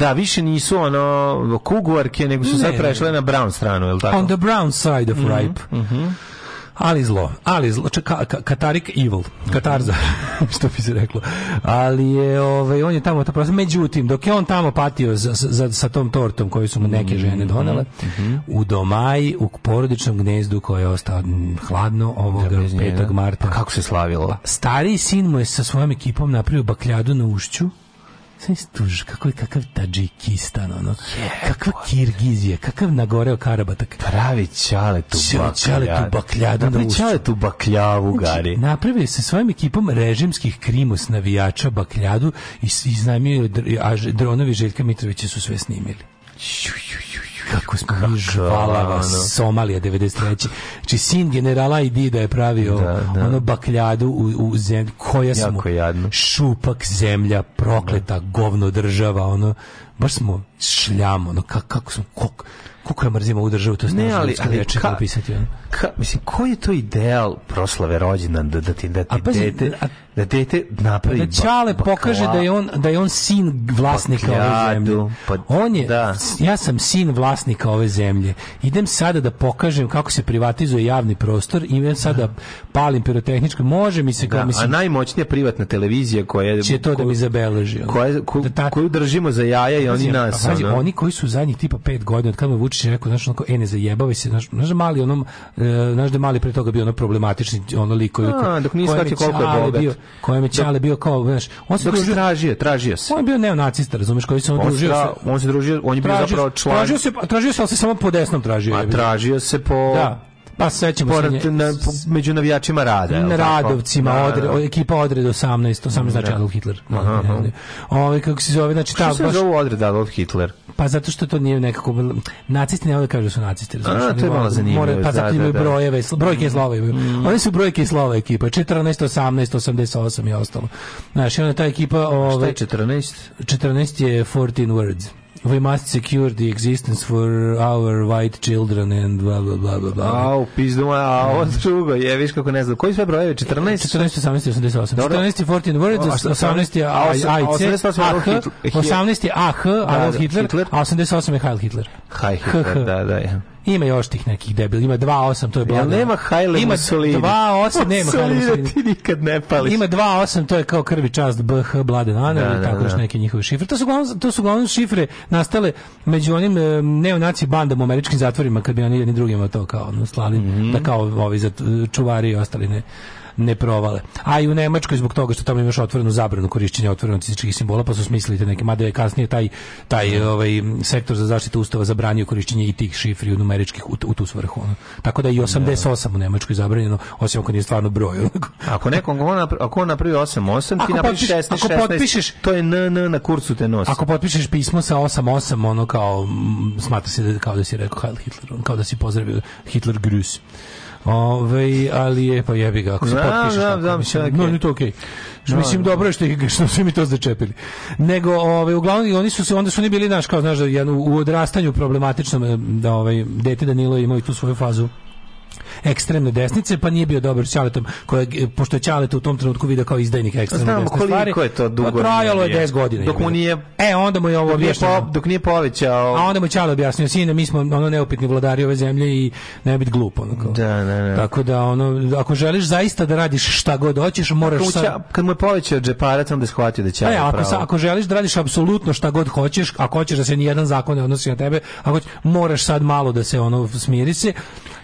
Da, više nisu ono kuguarke, nego su ne, sad prešle na brown stranu, je li tako? On the brown side of mm -hmm, ripe. Mm -hmm. Ali zlo, ali zlo, čeka, ka, Katarik evil, Katarza, što bi se reklo. Ali je, ovaj, on je tamo, to prosto, međutim, dok je on tamo patio za, za, sa tom tortom koju su mu neke mhm, žene donele, mm -hmm. u domaji, u porodičnom gnezdu koje je ostao mm, hladno ovog da, 5. marta. Pa kako se slavilo? Pa, Stari sin mu je sa svojom ekipom napravio bakljadu na ušću, Sam tuž, kako je, kakav Tadžikistan, ono. Yeah, kakva Kirgizija, kakav nagoreo Karabatak. Pravi čale tu bakljadu. Čale tu bakljadu. Napravi čale tu bakljavu, znači, Gari. Napravili se svojim ekipom režimskih krimus navijača bakljadu i, i znamio dronovi Željka Mitrovića su sve snimili. Ju, ju, kako smo mi žvalava Somalija 93. Znači sin generala ID da je pravio da, da. ono bakljadu u, u zemlji koja jako smo jadno. šupak zemlja prokleta da. govno država ono baš smo šljam ono kako, kako smo kok kako je mrzimo ovu državu, to ne, ali, ali reče ka, opisati. Ka, mislim, koji je to ideal proslave rođendan da, da ti da ti a, dete... A, da dete napravi da Čale pokaže da je on da je on sin vlasnika pa ove zemlje. Pa on je da. ja sam sin vlasnika ove zemlje. Idem sada da pokažem kako se privatizuje javni prostor i idem sada palim pirotehnički Može mi se kao da, mislim. A najmoćnija privatna televizija koja je će to da mi zabeleži. Koja, da koju držimo za jaja i pa oni nas. oni koji su zadnjih tipa 5 godina od kad me Vučić rekao znači onako e ne zajebavaj se, znači znaš da mali onom e, znači da mali pre toga bio ono problematični ono liko dok nije shvatio koliko je bogat. Bio, kojem je Čale da. bio kao, znaš, on se dok družio, tražio, tražio se. On je bio neonacista, razumeš, koji se on, on družio tra, se. On se družio, on je bio tražio, zapravo član. Tražio se, pa- tražio se, ali se samo po desnom tražio. A tražio se po da. Pa sećamo se na, među navijačima Rada. Na Radovcima, da, odre, da. ekipa Odred 18, 18 znači da. znači Adolf Hitler. Aha, kako se zove, znači... ta Što se baš... zove Odred Adolf Hitler? Pa zato što to nije nekako... Nacisti ne ovdje da kažu da su nacisti. Znači, A, to je malo zanimljivo. More, pa zato imaju brojeve, brojke i slova imaju. Mm. Oni su brojke i slova ekipa, 14, 18, 88 i ostalo. znači ona ta ekipa... ovaj Šta je 14? Ovaj- 14 je 14 words we must secure the existence for our white children and bla bla bla bla bla. Au, pizdu, a ovo mm. drugo, je, viš kako ne znam. Koji sve brojevi? 14? 14, 18, 88. 14 je 14 Words, 18 je AIC, 18 je AH, Adolf Hitler, a 88 da, da, je Heil Hitler. Heil Hitler, da, da, ja. Ima još tih nekih debil, ima 2.8, to je blago. Ja nema Haile ima Mussolini. Ima 2.8, nema Haile Mussolini. ti nikad ne pališ. Ima 2.8, to je kao krvi čast BH, Bladen Aner, da, da, tako da, još neke njihove šifre. To su uglavnom, to su uglavnom šifre nastale među onim e, neonaci bandama u američkim zatvorima, kad bi oni jedni drugima to kao ono, slali, mm -hmm. da kao ovi zat, čuvari i ostali ne ne provale. A i u Nemačkoj zbog toga što tamo imaš otvorenu zabranu korišćenja otvoreno nacističkih simbola, pa su smislili da neke, mada je kasnije taj, taj ovaj, sektor za zaštitu ustava zabranio korišćenje i tih šifri u numeričkih u, u tu svrhu. Ono. Tako da i 88 u Nemačkoj zabranjeno, osim ako nije stvarno broj. Ako nekom on napr ako on napravi 88, ti napravi 16, 16, ako potpišeš, to je n, n na kurcu te nosi. Ako potpišeš pismo sa 88, ono kao, mm, smatra se da, kao da si rekao Heil Hitler, ono, kao da si pozdravio Hitler Grüß. Ove, ovaj, ali je, pa jebi ga, ako se potpišeš tako. Znam, mislim, okay. no, nije to okej. Okay. Što no, mislim, no. dobro je što, što su mi to začepili. Nego, ove, ovaj, uglavnom, oni su se, onda su oni bili, naš, kao, znaš, da, u odrastanju problematičnom, eh, da, ovaj, dete Danilo imao i tu svoju fazu ekstremne desnice, pa nije bio dobar s Ćaletom, koja, e, pošto je Ćaleta u tom trenutku vidio kao izdajnik ekstremne Znamo desne stvari. je to dugo. Pa trajalo je 10 godina. Dok mu nije... E, onda mu je ovo objašnjeno. Dok nije povećao... A onda mu je Ćale objasnio, sine, mi smo ono neupitni vladari ove zemlje i ne biti glup. Ono, Da, da, da. Tako da, ono, ako želiš zaista da radiš šta god hoćeš, moraš... Sa... Kad mu je povećao džeparac, onda je shvatio da će... Ne, e, ako, sa, ako želiš da radiš apsolutno šta god hoćeš, ako hoćeš da se ni jedan zakon ne odnosi na tebe, ako hoćeš, moraš sad malo da se ono smiri se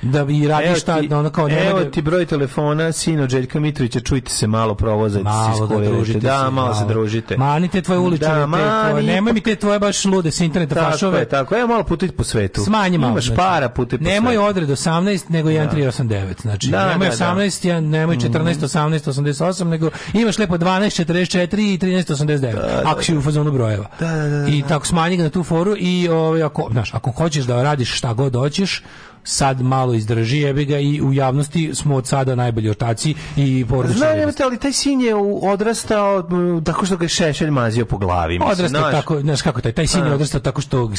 da bi radiš šta, I, ono kao... Ne evo ti broj telefona, sin od Mitrovića, čujte se malo, provozajte se da iz družite. Da, malo, malo se družite. Manite tvoje da, uličare, da, mani, tvoje, nemoj mi te tvoje baš lude s interneta tako fašove. Je, tako evo malo putujte po svetu. Smanji malo. Imaš znači. para, putuj po svetu. Nemoj odred 18, nego 1389, da. znači da, nemoj 18, da. nemoj 14, 18, 88, nego imaš lepo 12, 44 i 13, 89, da, ako si u fazonu brojeva. Da, da, da, I tako smanji ga na tu foru i ovaj, ako, znaš, ako hoćeš da radiš šta god hoćeš, sad malo izdrži, jebe ga i u javnosti smo od sada najbolji otaci i porodični. Znam, ali taj sin je odrastao tako što ga je šešelj mazio po glavi. Mislim, odrastao znaš. tako, znaš kako taj, taj sin je pa. odrastao tako što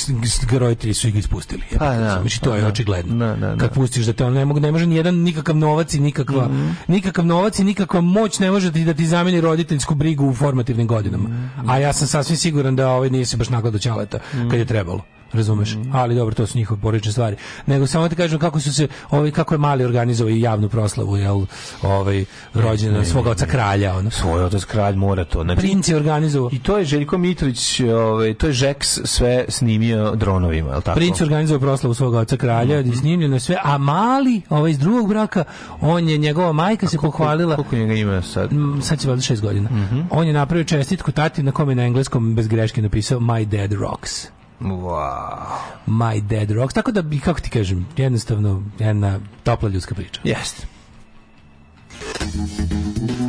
roditelji su ih ispustili. Jebi ga. Pa da, znači, to je pa da, očigledno. Da, da, da, Kad pustiš da te on ne, može, ne može ni jedan nikakav novac i nikakva, mm. nikakav novac i nikakva moć ne može ti da ti zameni roditeljsku brigu u formativnim godinama. Mm. A ja sam sasvim siguran da ovaj nije se baš nagledao ćaleta mm. kad je trebalo razumeš mm. ali dobro to su njihove porodične stvari nego samo da ti kažem kako su se ovaj kako je mali organizovao i javnu proslavu je l ovaj rođendan svog oca kralja ono svoj otac kralj mora to znači princ je organizovao i to je Željko Mitrović ovaj to je Jax sve snimio dronovima je l tako princ organizovao proslavu svog oca kralja mm. i snimljeno sve a mali ovaj iz drugog braka on je njegova majka a se koliko, pohvalila koliko njega ima sad m, mm, sad će valjda 6 godina mm -hmm. on je napravio čestitku tati na kome na engleskom bez greške napisao my dad rocks Wow. My Dead Rocks. Tako da, kako ti kažem, jednostavno jedna topla ljudska priča. Jeste.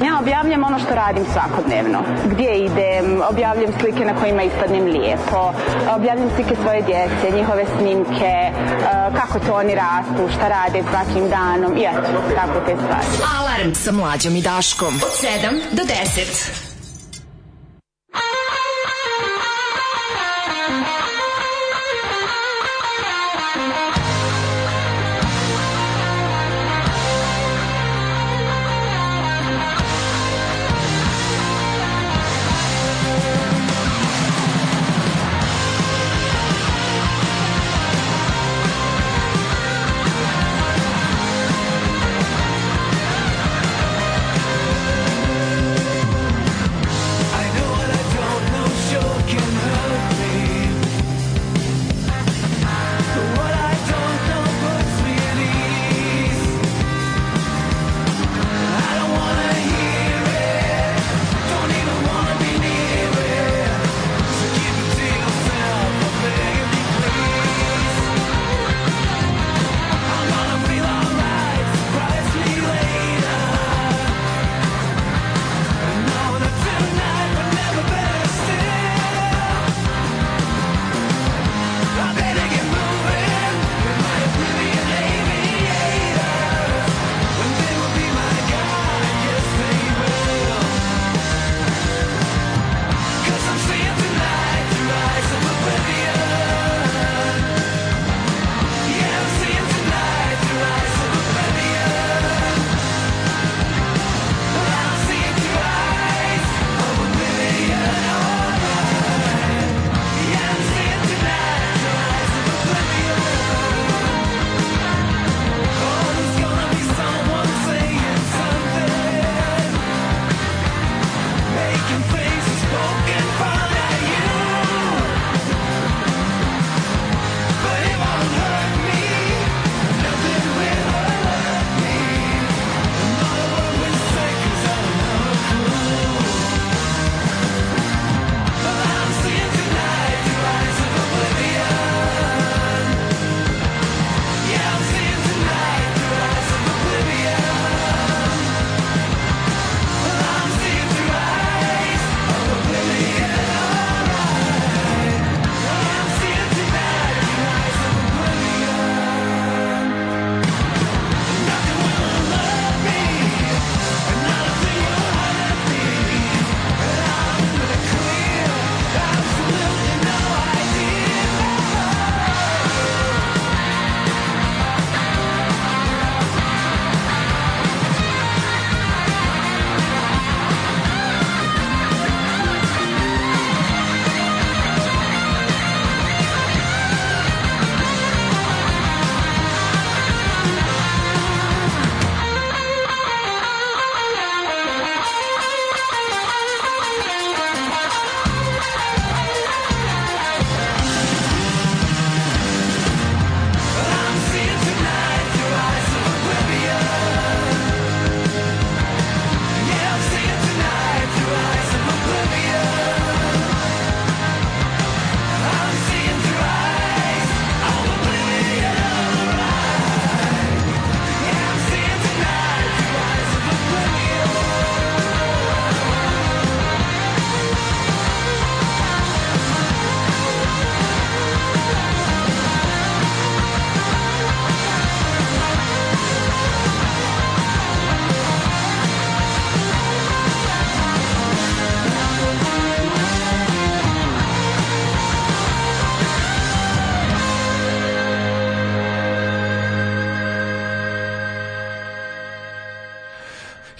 Ja objavljam ono što radim svakodnevno. Gdje idem, objavljam slike na kojima ispadnem lijepo, objavljam slike svoje djece, njihove snimke, e, kako to oni rastu, šta rade svakim danom i eto, tako te stvari. Alarm sa mlađom i Daškom od 7 do 10.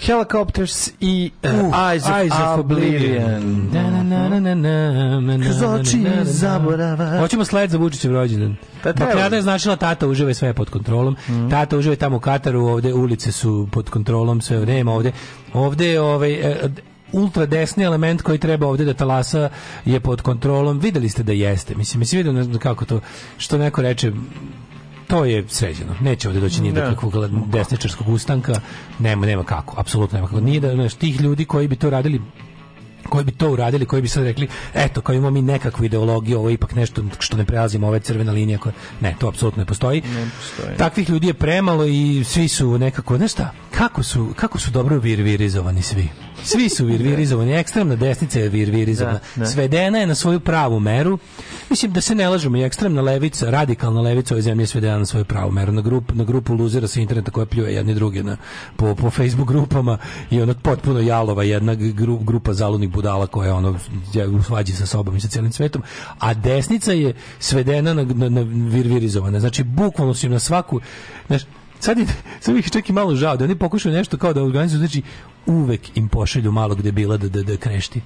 Helicopters i e, Eyes of, Oblivion. Kazoči zaborava. Hoćemo sled za Vučićev rođendan. Pa pa Bakljada je značila tata uživa sve pod kontrolom. Mhm. Tata uživa tamo u Kataru, ovde ulice su pod kontrolom, sve nema ovde. Ovde je ovaj, e, ultra desni element koji treba ovde da talasa je pod kontrolom. Videli ste da jeste. Mislim, mislim, vidim kako to, što neko reče, to je sređeno. Neće ovdje doći ni do da. kakvog desničarskog ustanka. Nema, nema kako. Apsolutno nema kako. Nije da, znaš, tih ljudi koji bi to radili koji bi to uradili, koji bi sad rekli, eto, kao imamo mi nekakvu ideologiju, ovo je ipak nešto što ne prelazimo, ove crvena linija koja... Ne, to apsolutno ne postoji. Ne postoji. Takvih ljudi je premalo i svi su nekako, znaš šta, kako su, kako su dobro virvirizovani svi? Svi su virvirizovani, da. ekstremna desnica je virvirizovana. Da, da. Svedena je na svoju pravu meru. Mislim da se ne lažemo, i ekstremna levica, radikalna levica ove zemlje je svedena na svoju pravu meru. Na, grup, na grupu luzera sa interneta koja pljuje jedni druge na, po, po Facebook grupama i ona potpuno jalova jedna gru, grupa zaludnih budala koja ono svađa sa sobom i sa cijelim svetom, a desnica je svedena na, na, na virvirizovana. Znači, bukvalno su im na svaku... Znaš, sad, je, sad ih čeki malo žao da oni pokušaju nešto kao da organizuju, znači uvek im pošalju malog debila da, da, da krešti.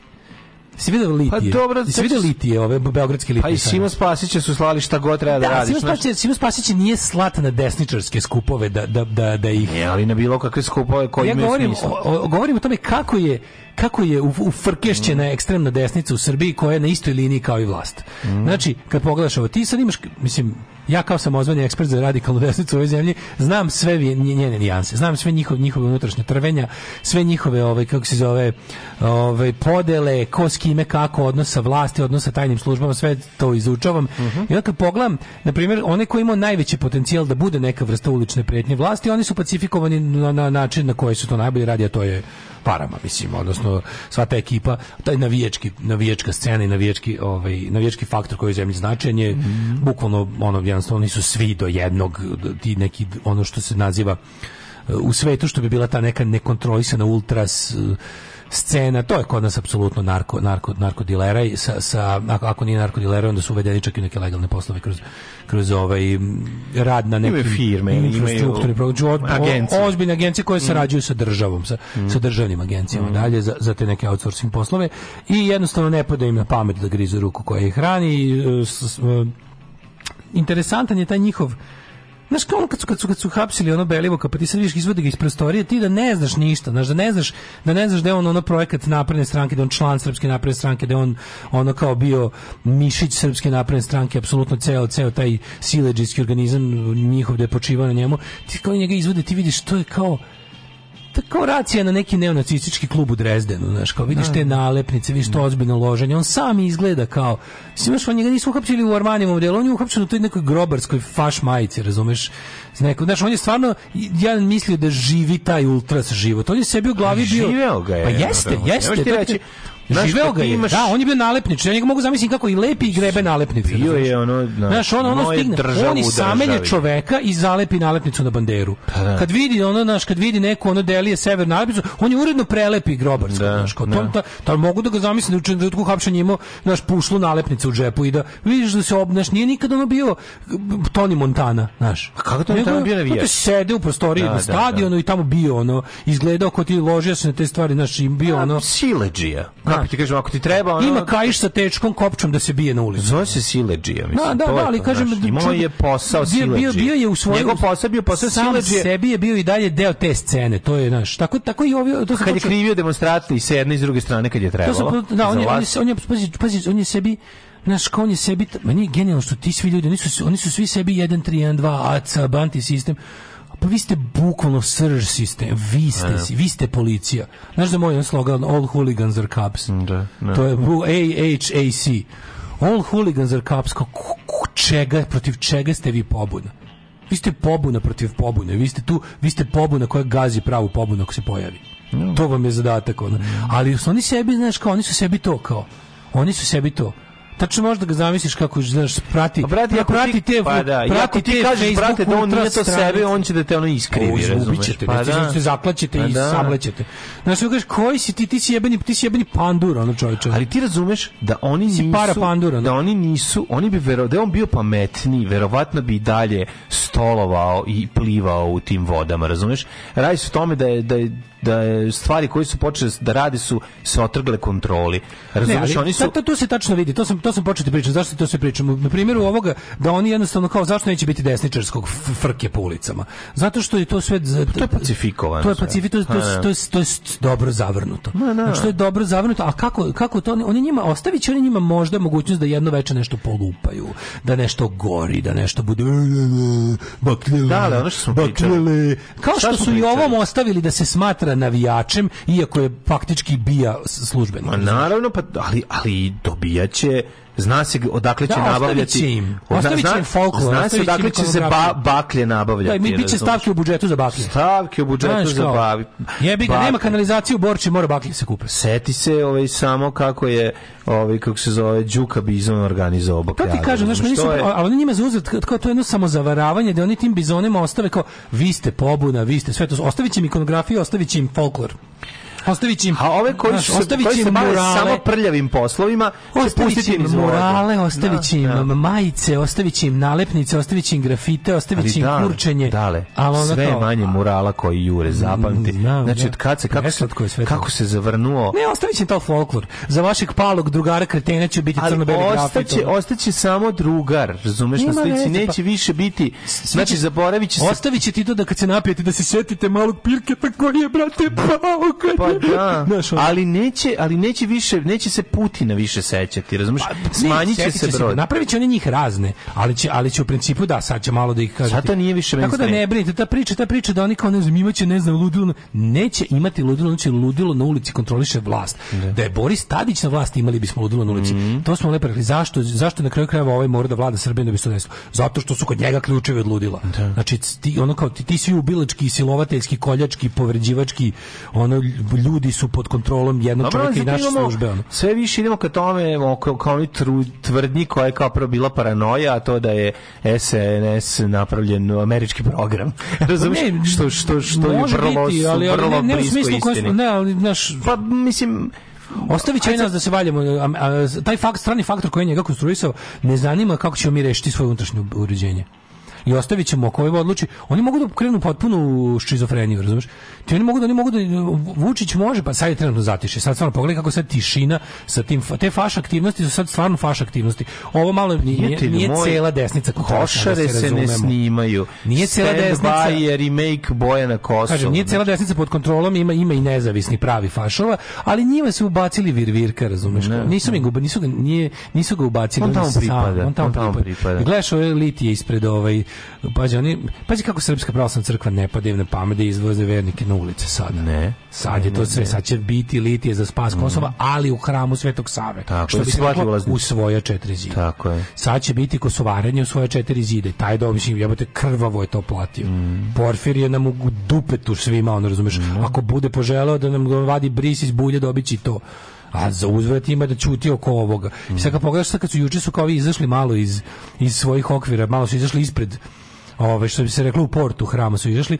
Si vidio litije? Pa dobro, si vidio litije, ove beogradske litije. Pa i Simo Spasića su slali šta god treba da, da radiš. Simo Spasić, Simo Spasić nije slat na desničarske skupove da, da, da, da ih... Ne, ali na bilo kakve skupove koji ja imaju smisla. O, govorim o tome kako je kako je u, ufrkešćena ekstremna desnica u Srbiji koja je na istoj liniji kao i vlast. Mm. Znači, kad pogledaš ovo, ti sad imaš, mislim, ja kao samozvani ekspert za radikalnu desnicu u ovoj zemlji, znam sve njene nijanse, znam sve njihove, njihove unutrašnje trvenja, sve njihove, ovaj, kako se zove, ovaj, podele, ko s kime, kako, odnosa vlasti, odnosa tajnim službama, sve to izučavam. Mm -hmm. I onda kad pogledam, na primjer, one koji imaju najveći potencijal da bude neka vrsta ulične prijetnje vlasti, oni su pacifikovani na, na način na koji su to najbolje radi, a to je parama, mislim, odnosno sva ta ekipa, taj navijački, navijačka scena i navijački, ovaj, navijački faktor koji je u zemlji značenje, mm. bukvalno, ono, jednostavno su svi do jednog, ti neki, ono što se naziva u svetu, što bi bila ta neka nekontrolisana ultras, scena, to je kod nas apsolutno narko, narko, narkodilera i sa, sa, ako, ako nije narkodilera, onda su uvedeni čak i neke legalne poslove kroz, kroz ovaj rad na nekim firme, infrastrukturni agencije. ozbiljne agencije koje mm. sarađuju mm. sa državom, sa, mm. sa državnim agencijama mm. dalje za, za te neke outsourcing poslove i jednostavno ne pada im na pamet da grize ruku koja ih hrani. E, s, s, e, interesantan je taj njihov Znaš, kao ono kad su, kad su, kad su hapsili ono Belivoka, pa ti sad vidiš izvode ga iz prostorije, ti da ne znaš ništa, znaš, da ne znaš, da ne znaš da je on ono projekat napredne stranke, da on član srpske napredne stranke, da on ono kao bio mišić srpske napredne stranke, apsolutno ceo, ceo taj sileđijski organizam njihov da je počivao na njemu, ti kao njega izvode, ti vidiš, to je kao, kao racija na neki neonacistički klub u Drezdenu, znaš, kao vidiš te da. nalepnice, vidiš to da. ozbiljno loženje, on sam izgleda kao, mislim, još on njega nisu uhapćili u Armani modelu, on je uhapćen u toj nekoj grobarskoj faš majici, razumeš? Neko, znaš, on je stvarno, ja mislio da živi taj ultras život, on je sebi u glavi bio... Živeo ga je. Pa jeste, jeste. ti reći, Živeo ga Imaš... Da, on je bio nalepnič. Ja njega mogu zamisliti kako i lepi i grebe nalepnice. Bio je ono, na, znaš, ono, ono stigne. On i samenje čoveka i zalepi nalepnicu na banderu. Pa da. Kad vidi ono, znaš, kad vidi neko ono delije sever nalepnicu, on je uredno prelepi grobarsko, da, znaš, kao da. Tom, da, mogu da ga zamislim da u trenutku da hapšenja imao naš pušlu nalepnicu u džepu i da vidiš da se obnaš, nije nikad ono bio Toni Montana, znaš. A kako to Montana bio navijač? sede u prostoriji na da, da, stadionu i tamo bio ono, izgledao kao ti ložio se na te stvari, znaš, i bio ono. Sileđija. Pa ti da. kažem, ako ti treba... Ono... Ima kaiš sa tečkom kopčom da se bije na ulici. Zove se Sileđija, mislim. Da, da, da, ali kažem... Znaš, imao je posao bio, Sileđija. Bio, bio je u svojoj... Njegov posao bio posao Sam Sileđija. sebi je bio i dalje deo te scene, to je, znaš, tako, tako i ovi... To kad poču... je krivio demonstrate i s jedne i s druge strane kad je trebalo. To sam, da, on je, on je, on je, pazi, pazi, on je sebi... Naš kao on je sebi, meni je genijalno što ti svi ljudi, oni su, oni su svi sebi 1, 3, 1, 2, AC, banti sistem, Pa vi ste bukvalno srž sistem. Vi ste, si, vi ste policija. Znaš da moj slogan All hooligans are cops. Da, da. To je AHAC. All hooligans are cops. Čega, protiv čega ste vi pobuna? Vi ste pobuna protiv pobune. Vi ste tu, vi ste pobuna koja gazi pravu pobunu ako se pojavi. No. To vam je zadatak. Ono. Mm. Ali su oni sebi, znaš, kao, oni su sebi to kao. Oni su sebi to tačno možda ga zamisliš kako znaš, prati, pa brate, ja, da prati te, pa da, prati te ti kažeš, brate, da on nije to sebe, on će da te ono iskrivi, razumeš? Ćete, pa da, da. se zaplaćete pa i da. sablećete. Znaš, kažeš, koji si ti, ti si jebeni, ti si jebeni pandur, ono čovječe. Ali ti razumeš da oni nisu, para pandura, da oni nisu, oni bi vero, da on bio pametni, verovatno bi i dalje stolovao i plivao u tim vodama, razumeš? Radi se o tome da je, da je da stvari koje su počele da radi su se otrgle kontroli. Razumeš, oni su ta, ta, to se tačno vidi. To sam to sam početi ti pričam. Zašto to se pričamo? Na primjeru ovoga da oni jednostavno kao zašto neće biti desničarskog frke po ulicama. Zato što je to sve pa to je pacifikovano. To je pacifikovano, to, to, to, to, je dobro zavrnuto. Na, na. Da. Znači to je dobro zavrnuto, a kako kako to oni, oni njima ostaviće oni njima možda mogućnost da jedno veče nešto polupaju, da nešto gori, da nešto bude baklele, da, ono što smo baklele. Kao što su i ovom ostavili da se smatra smatra navijačem iako je faktički bija službenik. Ma naravno, pa ali ali dobijaće zna se odakle će da, nabavljati će im. Ostavit će im folklor, zna se odakle će se ba, baklje nabavljati da, mi biće stavke u budžetu za baklje stavke u budžetu za bavi jebi ga nema kanalizacije u Borči mora baklje se kupe seti se ovaj samo kako je ovaj kako se zove Đuka Bizon organizovao pa baklje to ti kažem znači nisu je... ali oni njima zauzet kao to je jedno samozavaravanje da oni tim bizonima ostave kao vi ste pobuna vi ste sve to ostaviće im ikonografiju ostaviće im folklor Ostavić im. A ove koji su ostavić koji se samo prljavim poslovima, ostavić im murale, da, ostavić da. im majice, ostavić im nalepnice, ostavić im grafite, ostavić im kurčenje. Dale, sve manje murala koji jure mm, zapamti. Znači da. od kad se kako se kako se zavrnuo. Ne, ostavić im to folklor. Za vašeg palog drugara kretena će biti crno-beli grafit. Ostaće samo drugar, razumeš na slici, neće pa- više biti. Znači zaboravit će se. Ostaviće ti to da kad se napijete da se setite malog pirketa koji je brate pao kad Da. Znaš, ono. ali neće, ali neće više, neće se Putina više sećati, razumješ pa, pa, Smanjiće se broj. Napravit će oni njih razne, ali će, ali će u principu da, sad će malo da ih sad to nije više Tako da ne brinite, ta priča, ta priča da oni kao ne znam, imaće, ne znam, ludilo, neće imati ludilo, znači ludilo na ulici kontroliše vlast. Da, da je Boris Tadić na vlasti imali bismo ludilo na ulici. Mm -hmm. To smo lepo rekli. Zašto, zašto na kraju krajeva ovaj mora da vlada Srbijom da bi se desilo? Zato što su kod njega ključevi od ludila. Da. Znači, ti, ono kao, ti, ti svi ubilački, silovateljski, koljački, povređivački, ono, ljudi su pod kontrolom jednog Dobro, čovjeka i naše službe. Ono. Sve više idemo ka tome, kao, kao oni tvrdnji koja je kao prvo bila paranoja, a to da je SNS napravljen američki program. Razumiješ? Pa što, što, što je vrlo, biti, ali, ali, vrlo ne, blisko ne, istini. Ne, ali, naš... Pa, mislim, Ostavit će nas da se valjamo. A, a, taj fakt, strani faktor koji je njega konstruisao ne zanima kako ćemo mi rešiti svoje unutrašnje uređenje i ostavićemo ćemo ako ovo ovaj odluči. Oni mogu da pokrenu potpunu šizofreniju, razumeš? Ti oni mogu da oni mogu da Vučić može, pa sad je trenutno zatiše. Sad stvarno pogledaj kako sad tišina sa tim te faš aktivnosti su sad stvarno faš aktivnosti. Ovo malo nije, nije cela desnica da košare se, se ne snimaju. Nije cela desnica je remake na Kosova. Kažem, nije cela znači- desnica pod kontrolom, ima ima i nezavisni pravi fašova, ali njima su ubacili virvirka, razumeš? Ne, nisu mi nisu ga, nije, nisu ga ubacili on tamo pripada. On tamo pripada. pripada. Gledaš ove ovaj litije ispred ovaj pazi, oni, pazi kako Srpska pravoslavna crkva ne pade na pamet da izvoze vernike na ulice sada. Ne. Sad je to sve, sad će biti litije za spas mhm. Kosova, mm. ali u hramu Svetog Save. Tako, što bi se reklo, u svoja četiri zida. Tako je. Sad će biti kosovarenje u svoja četiri zida Taj dom mislim, jebote, krvavo je to platio. Mm. Porfir je nam u dupetu svima, on razumeš. Mm. Ako bude poželeo da nam vadi bris iz bulje, dobit će to a za uzvrat ima da čuti oko ovoga. I sad kad pogledaš, sad kad su juče su kao ovi izašli malo iz, iz svojih okvira, malo su izašli ispred ove, što bi se reklo u portu hrama su izašli,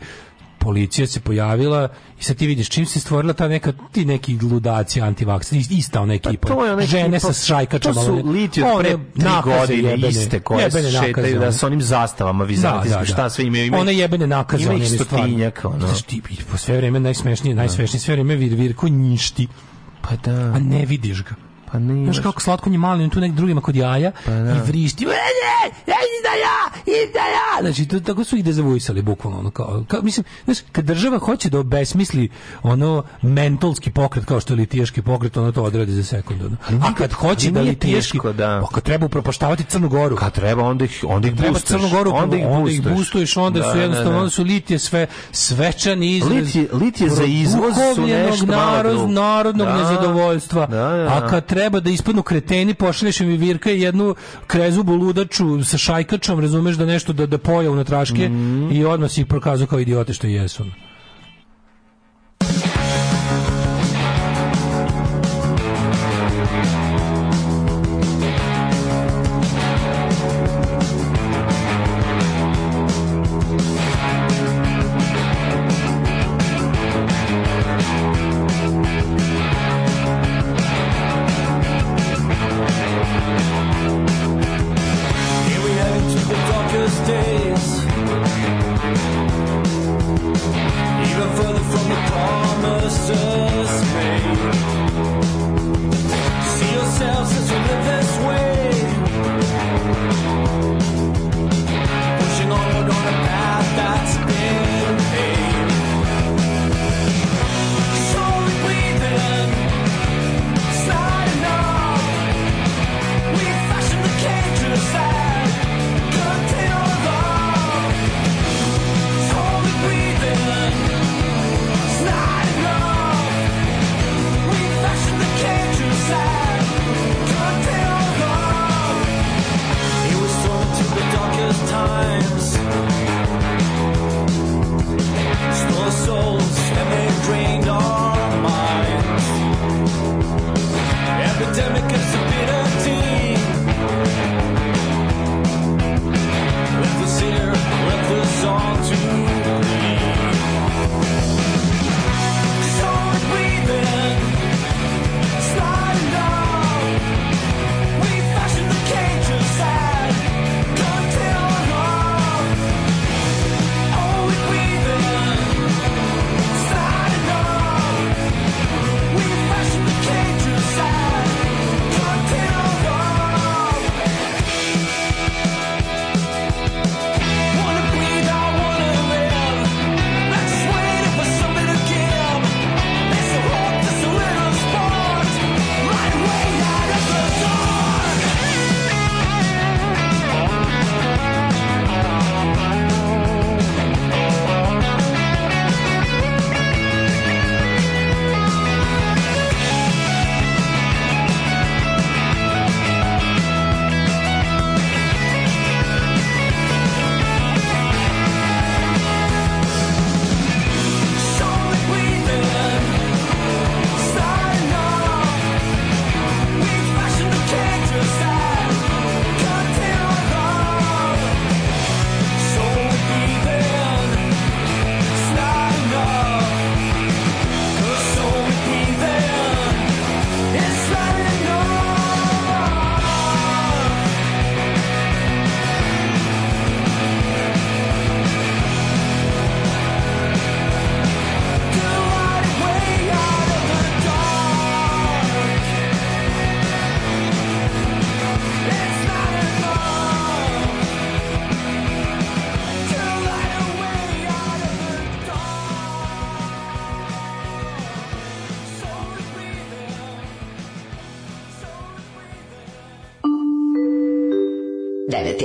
policija se pojavila i sad ti vidiš čim se stvorila ta neka ti neki ludaci antivaksa ista ona pa ekipa pa to je ona žene sa šajkačama to su litije pre tri godine jebene, iste koje jebene šetaju da sa onim zastavama da, vizantijskim da, da, da. šta sve imaju ime one jebene nakaze ima ih stotinjak ono. Znaš, ti, po sve vreme najsmešnije najsmešnije da. sve vreme vir, virko njišti Pa da. A ne vidiš ga. Pa ne. Znaš kako slatko je mali, on tu nek drugima kod jaja pa da. i vrišti. E, ne, ne, da ja, i da ja. Znači, to, tako su ih dezavujsali, bukvalno. Ono, kao, kao, mislim, znaš, kad država hoće da obesmisli ono mentalski pokret, kao što je litijaški pokret, ono to odradi za sekundu. Ono. A kad hoće da litijaški, teško, da. Pa kad treba upropaštavati Crnu Goru. Kad treba, onda ih, onda ih treba Crnu Goru, onda ih, onda ih bustuješ, onda da, su da, jednostavno, da, onda su litije sve svečani izraz. Litije, litije za izvoz su nešto narodnog da, nezadovoljstva. A kad treba treba da ispadnu kreteni, pošalješ im i Virka jednu krezubu ludaču sa šajkačom, razumeš da nešto da, da poja na natraške mm -hmm. i odmah si ih prokazao kao idiote što jesu.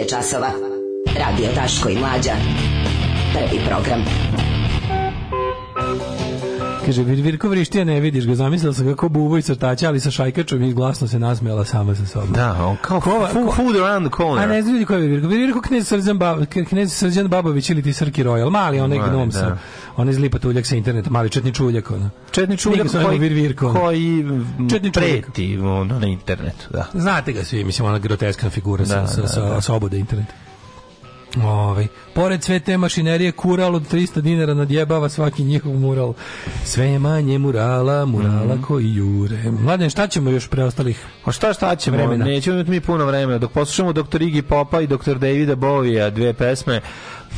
časova. Radio Taško i Mlađa. Prvi program. Kaže, Virko vrištija ne vidiš ga, zamislila sam kako bubu i crtača, ali sa šajkačom i glasno se nasmijala sama sa sobom. Da, on kao Kova, food, food around the corner. A ne znam ljudi ko je Virko. Virko knez Srđan, ba, knez Srđan Babović ili ti Srki Royal, mali onaj gnom da. sa, onaj zli patuljak sa interneta, mali četni čuljak. Ono. Četni čuljak koji, vir virko, koji četni preti ono, na internetu. Da. Znate ga svi, mislim, ona groteskna figura da, sa, da, sa, da. sa oboda interneta. Ove, ovaj, pored sve te mašinerije kural od 300 dinara nadjebava svaki njihov mural. Sve manje murala, murala mm -hmm. koji jure. Mladen, šta ćemo još preostalih? A šta šta ćemo? Vremena? Nećemo imati mi puno vremena. Dok poslušamo doktor Iggy Popa i doktor Davida Bovija dve pesme,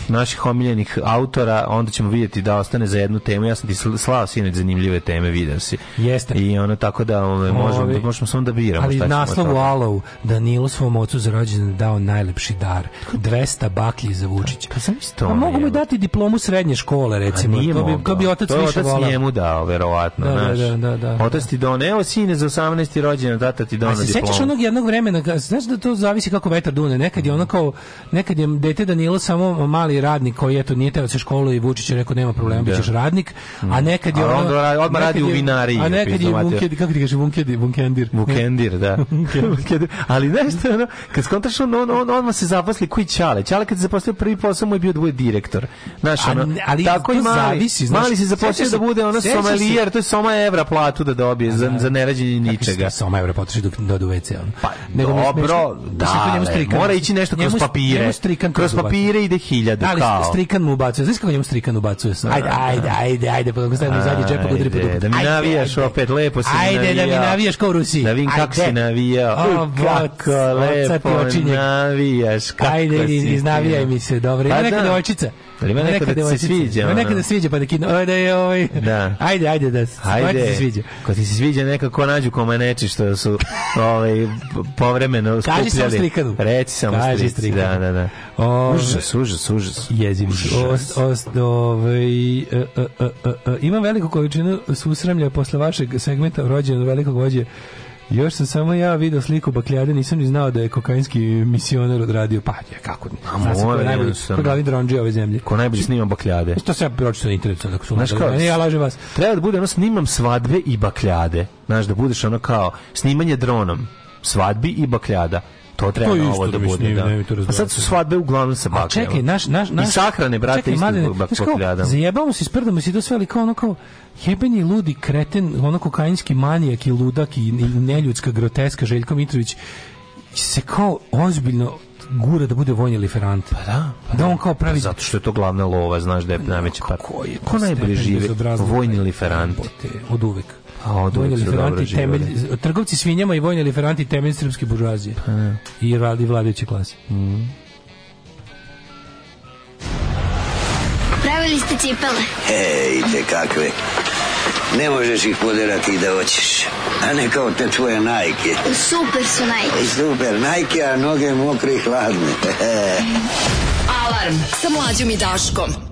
naših omiljenih autora, onda ćemo vidjeti da ostane za jednu temu. Ja sam ti slao sinoć zanimljive teme, vidim si. Jeste. I ono tako da ove, možemo, Ovi, možemo samo da biramo. Ali naslov Alou, Danilo svom ocu za rođendan dao najlepši dar. 200 baklji za Vučića. Pa sam isto. Pa mogu mu dati diplomu srednje škole, recimo. A to, bi, to bi otac to više otac volao. njemu dao, verovatno. Da, da, da, da, da. Otac ti doneo, evo sine za 18. rođendan tata ti donao diplomu. A se sećaš onog jednog vremena, znaš da to zavisi kako vetar dune. Nekad je ono kao, nekad je dete Danilo samo mali radnik koji eto nije teo da se školuje i Vučić je rekao nema problema, bićeš da. radnik, a mm. nekad je on odma radi u vinariji. A nekad je Munked, kako ti kaže Munked, Munkendir. Munkendir, da. Ali nešto ono, kad skontaš on on on odmah se zaposli koji čale. Čale kad se zaposlio prvi posao mu je bio dvoje direktor. Znaš, ono, ali tako i mali, zavisi, znaš, mali da se zaposlio da bude ona somelijer, to je soma evra platu da dobije za za neređenje ničega. Soma evra potroši dok do WC on. Pa, dobro, da, mora ići nešto kroz papire. Kroz papire ide 1000 hiljadu ali, da kao. Ali strikan mu ubacuje. Znaš kako njemu strikan ubacuje? Sam. Ajde, ajde, ajde, ajde, pa kako stavimo iz zadnje džepa ajde, ripu. Da mi navijaš opet, lepo si ajde, navijao. Ajde, da mi navijaš kao u Rusiji. Da vidim kako si navijao. O, kako lepo navijaš. Kako ajde, iznavijaj mi se, dobro. Ima pa neka da. devojčica Ali ima nekada da se sviđa. Ima nekada se sviđa pa da kidno, ajde, da oj. Da. Ajde, ajde da se, ajde. se sviđa. Ko ti se sviđa nekako nađu koma neči što su ovaj povremeno skupljali. Kaži sam strikanu. Reci samo Kaži strikanu. Da, da, da. O, ovaj, užas, užas, užas. Jezim. Ost, ost, ovaj, e, e, e, imam veliku količinu susramlja posle vašeg segmenta rođenja velikog vođe Još sam samo ja video sliku bakljade, nisam ni znao da je kokainski misioner odradio pa je kako. A mora, najbolji, sam. Ko glavni drondži ove zemlje. Ko najbolji snima bakljade. To se ja pročitao na internetu, tako su. Znaš kao, ne, ja lažem vas. Treba da bude ono snimam svadbe i bakljade. Znaš, da budeš ono kao snimanje dronom, svadbi i bakljada to treba to ovo da bude. Da. Ne, to pa sad su svadbe uglavnom sa bakljama. Čekaj, naš, naš, naš, I sahrane, brate, isto bakljama. Zajebamo se, sprdamo se to sve, ali kao ono kao jebeni ludi kreten, ono kokainski manijak i ludak i neljudska groteska Željko Mitrović se kao ozbiljno gura da bude vojni liferant. Pa da, pa da, da. on kao pravi pa zato što je to glavna lova, znaš da je najveći par. Ko je? Ko najbliže živi vojni liferant od uvek. A vojni liferanti temelj trgovci svinjama i vojni liferanti temelj srpske buržoazije. Pa da. I radi vladajuće klase. Mhm. Pravili ste cipele. Ej, te kakve. Ne možeš ih poderati da hoćeš. A ne kao te tvoje najke. Super su najke. Super, najke, a noge mokre i hladne. Alarm sa mlađom i daškom.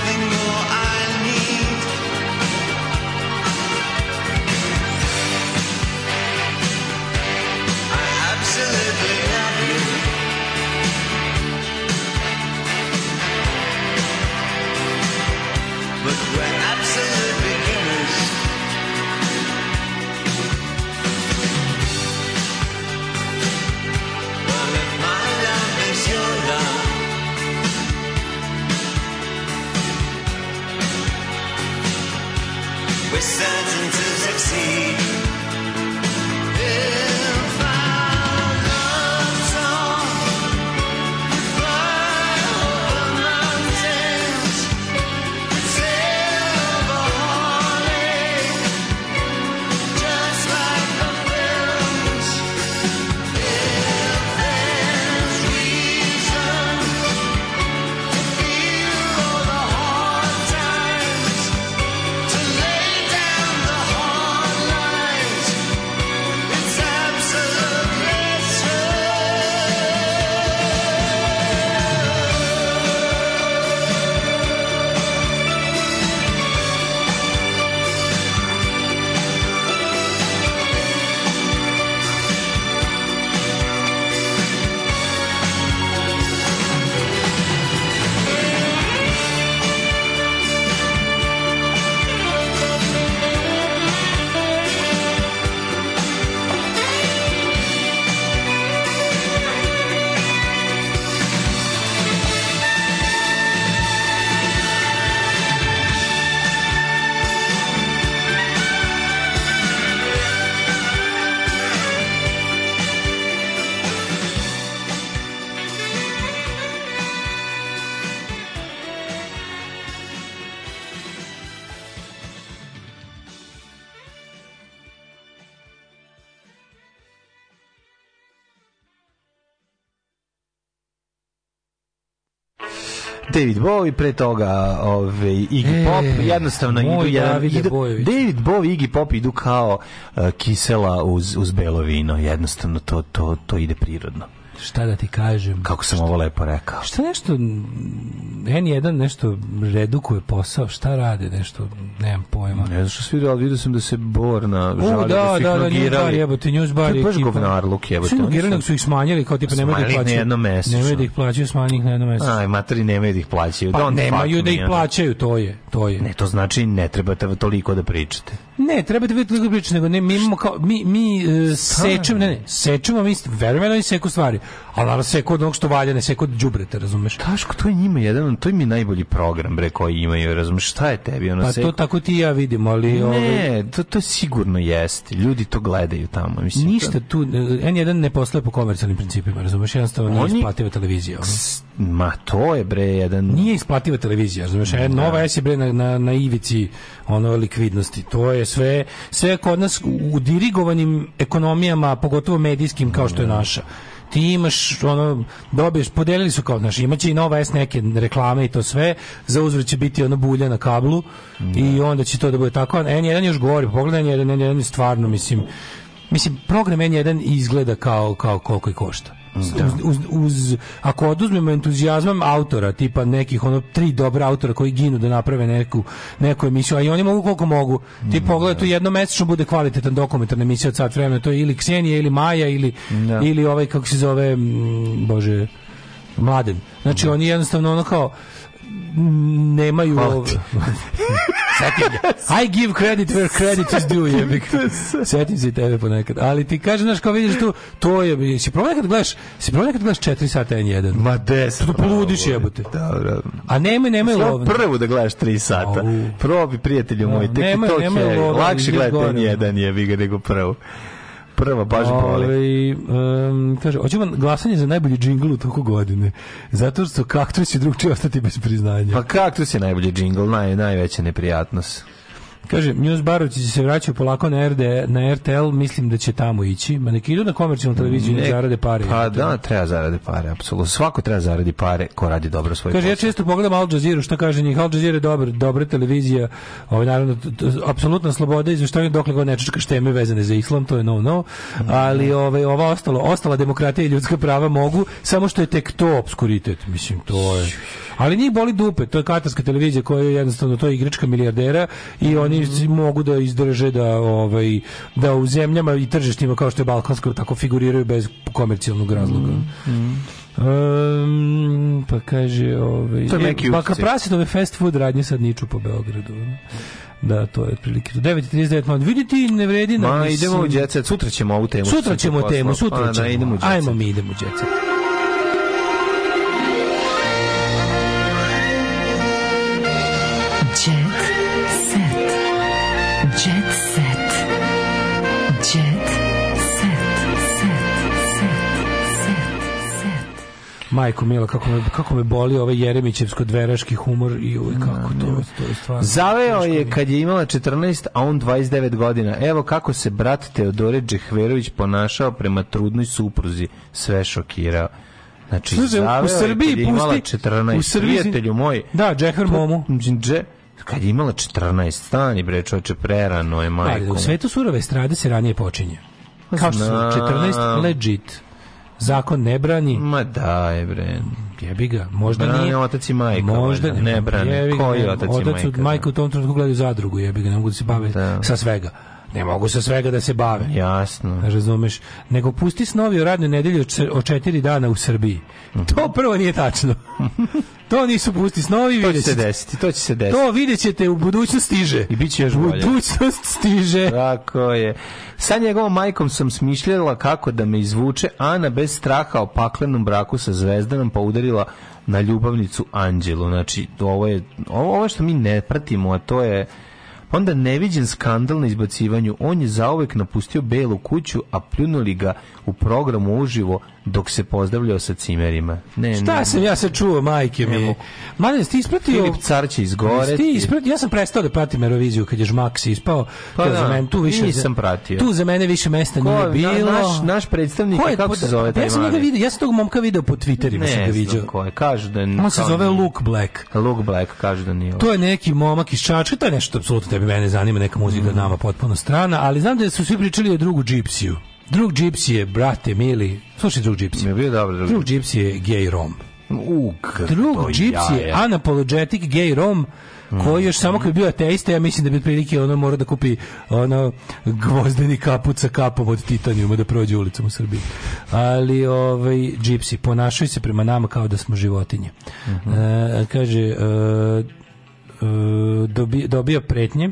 nothing more. David Bowie, pre toga ove, ovaj, Iggy e, Pop, jednostavno idu, jedan, idu, David Bowie, Iggy Pop idu kao uh, kisela uz, uz belo vino, jednostavno to, to, to ide prirodno šta da ti kažem? Kako sam šta, ovo lepo rekao? Šta nešto, N1 nešto redukuje posao, šta rade nešto, nemam pojma. Ne znam što se vidio, ali vidio sam da se bor na žalje, da, su ih da, da nogirali. Da, jebote, news bar je ekipa. govnar, luk jebote. Su nogirali, nego su ih smanjili, kao tipa nemaju da ih plaćaju. Smanjili na jedno mesečno. Nemaju da ih plaćaju, smanjili na jedno mesečno. Aj, materi nemaju da ih plaćaju. Pa nemaju da ih plaćaju, to je, to je. Ne, to znači ne trebate toliko da pričate. Ne, trebate biti toliko da pričate, nego ne, mi imamo kao, mi, mi uh, sečemo, ne, ne, sečemo, mi verujem da i seku stvari ali ali se kod onog što valja, ne se kod đubreta, razumeš? Taško, to je njima jedan, to je mi najbolji program bre koji imaju, razumeš? Šta je tebi ono Pa seko? to tako ti ja vidim, ali ne, ovaj... to to sigurno jeste. Ljudi to gledaju tamo, mislim. Ništa tu eh, N1 ne posluje po komercijalnim principima, razumeš? Jednostavno nije Oni... isplativa televizija. Ovaj. Ma to je bre jedan Nije isplativa televizija, razumeš? E, nova da. S je bre na, na, na ivici ono likvidnosti. To je sve sve kod nas u dirigovanim ekonomijama, pogotovo medijskim kao što je da. naša ti imaš ono dobiješ podelili su kao znači imaće i nova S neke reklame i to sve za uzvrat biti ono bulja na kablu da. i onda će to da bude tako N1 još gori pa pogledaj N1, n stvarno mislim mislim program N1 izgleda kao kao koliko i košta uz, da. Uz, uz, ako oduzmemo entuzijazmom autora, tipa nekih ono tri dobra autora koji ginu da naprave neku, neku emisiju, a i oni mogu koliko mogu. Ti mm, pogledaj, da. tu jedno mesečno bude kvalitetan dokumentarna emisija od sat vremena. To je ili Ksenija, ili Maja, ili, da. ili ovaj, kako se zove, m, mm, bože, Mladen. Znači, da. oni jednostavno ono kao, nemaju I give credit where credit is due, je Setim se i tebe ponekad. Ali ti kažeš, znaš, kao vidiš tu, to je, se problem kad gledaš, se problem kad gledaš 4 sata N1. Ma deset. to pa poludiš jebote. Da, da. A nema, nema lovno. Sve prvo da gledaš 3 sata. Probi, prijatelju da, moj, tek to je. Lakše gledati N1 je, vi ga nego prvo prva baš boli. Um, kaže, hoću vam glasanje za najbolji džingl u toku godine. Zato što kaktus i drug ostati bez priznanja. Pa kaktus je najbolji džingl, naj, najveća neprijatnost. Kaže, News Barovci se vraćaju polako na, RD, na RTL, mislim da će tamo ići. Ma neki idu na komercijalnu televiziju ne, da ne zarade pare. Pa da, treba zarade pare, apsolutno. Svako treba zaradi pare ko radi dobro svoj Kaže, posao. ja često pogledam Al Jazeera, što kaže njih? Al Jazeera je dobra, dobra televizija, ovaj, naravno, apsolutna sloboda izveštavanja dokle god ne čučkaš teme vezane za islam, to je no no, ali ovaj, ova ostalo, ostala demokratija i ljudska prava mogu, samo što je tek to obskuritet, mislim, to je. Ali njih boli dupe, to je katarska televizija koja je jednostavno, to je igrička milijardera i oni oni mm. mogu da izdrže da ovaj da u zemljama i tržištima kao što je balkansko tako figuriraju bez komercijalnog razloga. Mm. Mm. Um, pa kaže ovaj to je neki e, baka pa prasitove fast food radnje sad niču po Beogradu. Da, to je otprilike. 9:39 Vidite, ne vredi Ma, idemo u đecet. Sutra ćemo ovu temu. Sutra ćemo temu, sutra da, ćemo. Ajmo mi idemo u đecet. Majko Mila, kako me, kako me boli ovaj Jeremićevsko dveraški humor i uj, da, kako to, to je stvarno. Zaveo je kad je imala 14, a on 29 godina. Evo kako se brat Teodore Džehverović ponašao prema trudnoj supruzi. Sve šokirao. Znači, Sluze, u Srbiji je imala pusti, 14. U Srbiji, prijatelju moj. Da, Džehver momu. Dže, kad je imala 14 stani, bre, čoveče, prerano je pa, majko. Ali, u svetu surove strade se ranije počinje. Kao što su 14 legit zakon ne brani. Ma da, je bre. Jebi ga, možda brani nije. otac i majka. Možda ne, ne brani. Koji otac i majka? Otac i majka u tom trenutku gledaju zadrugu, jebi ga, ne mogu da se bave da. sa svega ne mogu sa svega da se bave. Jasno. Razumeš? Nego pusti snovi o radnoj nedelji o četiri dana u Srbiji. To prvo nije tačno. to nisu pusti snovi. To će se desiti, to će se desiti. To vidjet ćete, u budućnost stiže. I bit će još bolje. Budućnost stiže. Tako je. Sa njegovom majkom sam smišljala kako da me izvuče Ana bez straha o paklenom braku sa Zvezdanom, pa udarila na ljubavnicu Anđelu. Znači, ovo je, ovo, ovo što mi ne pratimo, a to je Onda neviđen skandal na izbacivanju. On je zauvek napustio belu kuću, a pljunuli ga u programu uživo dok se pozdravljao sa cimerima. Ne, Šta ne, sam ja se čuo, majke mi? Mogu... Mladen, ti ispratio... Filip Carči iz Gore. Ti ispratio, ja sam prestao da pratim Euroviziju kad je Žmaks ispao. Pa da, za mene, tu više, nisam pratio. Tu za mene više mesta nije bilo. Na, naš, naš predstavnik, je, kako pod... se zove pa taj ja sam, njega vidio, ja sam tog momka video po Twitterima. Ne, sam ga vidio. Ko je, kažu da... On se zove Luke Black. Luke Black, kažu da nije. To je neki momak iz Čačka, to je nešto apsolutno tebi mene zanima, neka muzika mm. nama potpuno strana, ali znam da su svi pričali o drugu džipsiju. Drug Gypsy je, brate mili, slušaj Drug Gypsy. Mi je bio dobro. Drug, drug Gypsy je gay rom. U, drug Gypsy je anapologetic gay rom koji još samo kad je bio ateista, ja mislim da bi prilike ono mora da kupi ono gvozdeni kaput sa kapom od titanijuma da prođe ulicom u Srbiji. Ali ovaj Gypsy ponašaju se prema nama kao da smo životinje. Uh mhm. -huh. e, kaže e, e, dobija pretnje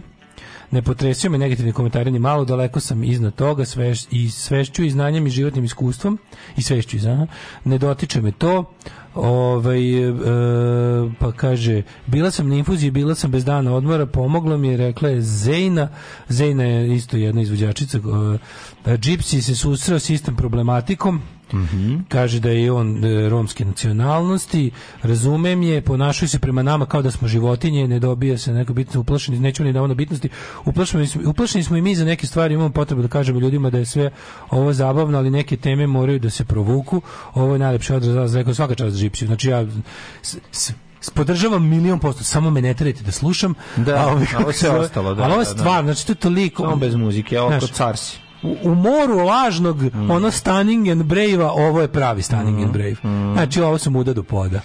Ne potresio me negativni komentari ni malo, daleko sam iznad toga, sveš, i svešću i znanjem i životnim iskustvom, i svešću, aha, ne dotiče me to, Ovaj, e, pa kaže, bila sam na infuziji, bila sam bez dana odmora, pomogla mi je, rekla je Zejna, Zejna je isto jedna izvođačica, e, Gypsy se susreo s istom problematikom, Mm -hmm. Kaže da je on e, romske nacionalnosti, razumem je, ponašaju se prema nama kao da smo životinje, ne dobija se neko bitno uplašeni, neću ni da ono bitnosti. Uplašeni smo, uplašeni smo i mi za neke stvari, imamo potrebu da kažemo ljudima da je sve ovo zabavno, ali neke teme moraju da se provuku. Ovo je najlepši odraz, rekao svaka čast žipsiju. Znači ja s, s, podržavam milion posto, samo me ne trebate da slušam. Da, a ovo, je ostalo. Da, ali ovo je stvar, da, da. znači to je toliko... Samo bez muzike, ovo znaš, to carsi u, moru lažnog, mm. ono Stunning and brave ovo je pravi Stunning mm. and Brave. Mm. Znači, ovo su muda do poda.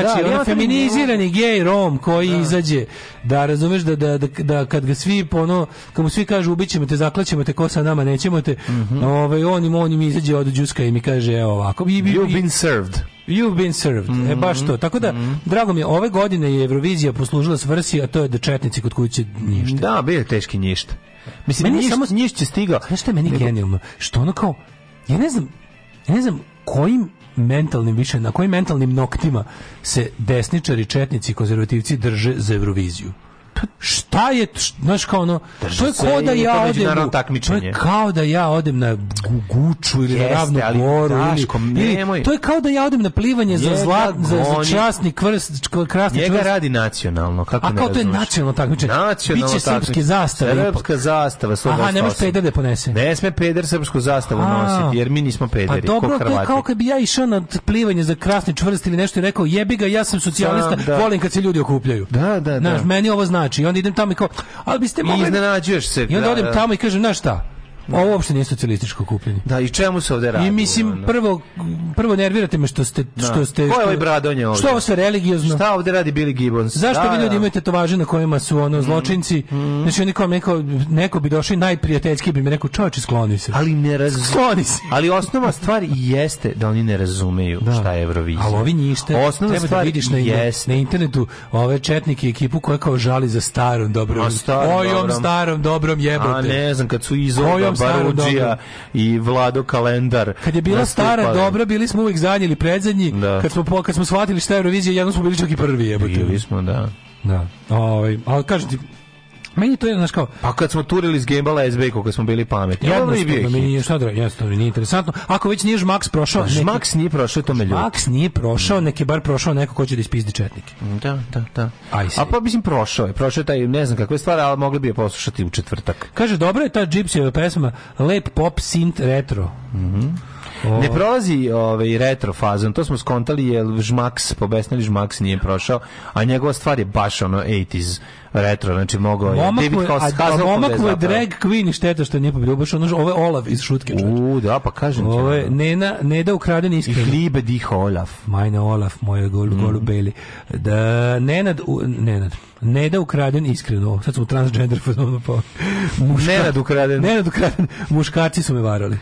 Znači, da, ono feminizirani gej rom koji da. izađe, da razumeš da, da, da, da kad ga svi ono, kad mu svi kažu ubićemo te, zaklaćemo te, ko sa nama nećemo te, mm -hmm. ovaj, on, im, on im izađe od džuska i mi kaže, evo ovako. I, You've been served. You've been served. Mm -hmm. E mhm. baš to. Tako da, mm -hmm. drago mi je, ove godine je Eurovizija poslužila svrsi, a to je da četnici kod kuće ništa. Da, bio je teški ništa. Mislim, meni niš, samo nišće stigao. Znaš što je meni Nego... genijalno? Što ono kao, ja ne znam, ja ne znam kojim mentalnim više, na kojim mentalnim noktima se desničari, četnici, konzervativci drže za Euroviziju. Pa šta je, znaš kao ono, to je kao da ja odem, to je kao da ja odem na Guču ili na Ravnu Goru, ili, kom, to je kao da ja odem na plivanje za, zla, za, za časni kvrst, krasni Njega radi nacionalno, kako ne A kao to je nacionalno takmičenje? Nacionalno Biće srpske zastave. Srpska zastava, Aha, ne može peder da ponese. Ne sme peder srpsku zastavu nositi, jer mi nismo pa pederi, pa dobro, to je kao kad bi ja išao na plivanje za krasni čvrst ili nešto i rekao, jebi ga, ja sam socijalista, da, da. volim kad se ljudi okupljaju. Da, da, da. meni ovo znači znači, i onda idem tamo i kao, ali biste mogli... I iznenađuješ se. I onda da, odem da. tamo i kažem, znaš šta, Ovo uopšte nije socijalističko kupljenje. Da, i čemu se ovde radi? I mislim prvo prvo nervirate me što ste da. što ste Ko je ovaj bradonje ovde? Što ovo sve religiozno? Šta ovde radi Billy Gibbons? Zašto da, vi da, ljudi da. imate tovaže na kojima su ono mm, zločinci? Mm, mm. Znači oni kao neko, neko bi došao najprijateljski bi mi rekao čoveče skloni se. Ali ne razume. Skloni se. Ali osnova stvar jeste da oni ne razumeju da. šta je Eurovizija. Ali ovi ništa. osnova treba da vidiš na, jest. na internetu ove četnike ekipu koja kao žali za starom dobrom. Starom, Ojom dobrom. starom dobrom jebote. A ne znam kad su iz Barudžija i Vlado Kalendar. Kad je bila nastupali. stara dobra, bili smo uvijek zadnji ili predzadnji. Da. Kad smo kad smo shvatili šta je Eurovizija, jednom smo bili čak i prvi, jebote. Bili smo, da. Da. Ovaj, al kažem ti, Meni to je, znači kao... Pa kad smo turili iz Gembala SB, kako smo bili pametni. Ja ono je meni je sad da, jednostavno, nije interesantno. Ako već nije Žmaks prošao... Da, Žmaks nije prošao, to me ljudi. Žmaks nije prošao, neki bar prošao neko ko će da ispizdi četnike. Da, da, da. Aj, A pa, mislim, prošao je. Prošao je taj, ne znam kakve stvari, al mogli bi je poslušati u četvrtak. Kaže, dobro je ta Gypsyjeva pesma, lep pop, synth, retro. Mhm. Mm Ne prolazi ovaj retro fazon, to smo skontali jer Žmaks, pobesnili Žmaks nije prošao, a njegova stvar je baš ono 80s retro, znači mogao je David Hasselhoff. Momak mu je da drag queen i šteta što nije pobedio, baš ono ove Olaf iz šutke. U, da, pa kažem ti. Ove, Nena, Neda ukradeni iskreno. I hribe dih Olaf. Majna Olaf, moje gol, mm. golu beli. Da, Nenad, u, Nenad, da ukraden iskreno. Sad smo transgender fenomen pa. Muška, Nenad ukraden. Nenad ukraden. Muškarci su me varali.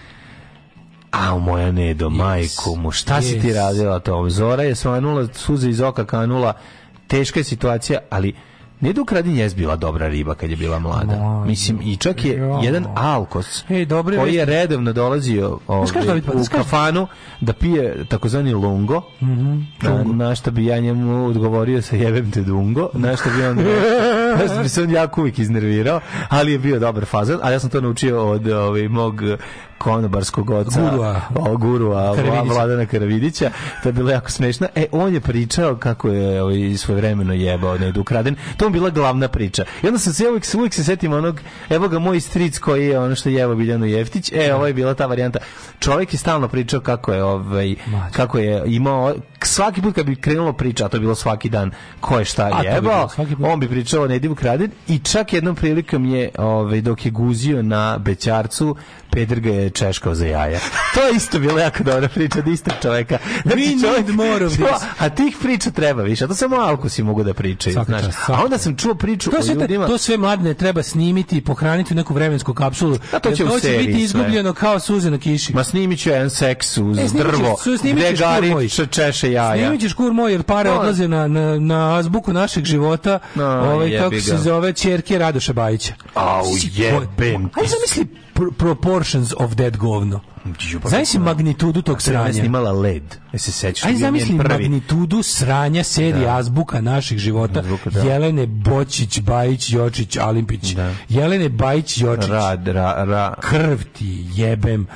A moja Nedo, yes. majko mu, šta yes. si ti radila to? Zora je nula, suze iz oka kao nula, teška je situacija, ali Nedu Kradin je bila dobra riba kad je bila mlada. Moj, Mislim, i čak je jo. jedan alkos Ej, dobri koji je redovno dolazio ovdje, David, u kafanu da pije takozvani lungo, mm -hmm. na, na što bi ja njemu odgovorio sa jebem te dungo, na što bi on na što bi se on jako uvijek iznervirao, ali je bio dobar fazan, a ja sam to naučio od ovaj, mog konobarskog oca, gurua, o, gurua Karavidića. Vladana Karavidića. To je bilo jako smešno. E, on je pričao kako je ovaj, svoje vremeno jebao negdje da ukraden. To je bila glavna priča. I onda sam se uvijek, uvijek se setim onog, evo ga moj stric koji je ono što je jebao Biljanu Jeftić. E, ovo je bila ta varijanta. Čovjek je stalno pričao kako je, ovaj, kako je imao svaki put kad bi krenulo priča, a to je bilo svaki dan, ko je šta a, jebao, bi on bi pričao o Nedivu Kraden i čak jednom prilikom je, ovaj, dok je guzio na Bećarcu, Peder ga je češkao za jaja. To je isto bilo jako dobra priča od istog čoveka. Znači, čovjek, more of A tih priča treba više, a to samo alko si mogu da pričaju. Znaš. a onda sam čuo priču to o sve, ljudima... To sve mladne treba snimiti i pohraniti u neku vremensku kapsulu. A to će, to će biti izgubljeno sve. kao suze na kiši. Ma snimit ću jedan seks uz e, drvo, gde gari češe jaja. Snimit ćeš kur moj, jer pare no. odlaze na, na, na azbuku našeg života, no, ovaj, kako se zove, čerke Radoša Bajića. Au, jebem. Ajde zamisli proportions of dead govno. Pa Znaš si magnitudu tog sranja? Ona snimala led. E se sećaš. Aj zamisli magnitudu sranja serije da. azbuka naših života. Azbuka, da. Jelene Bočić, Bajić, Jočić, Alimpić. Da. Jelene Bajić, Jočić. Rad, ra, ra. Krv ti jebem.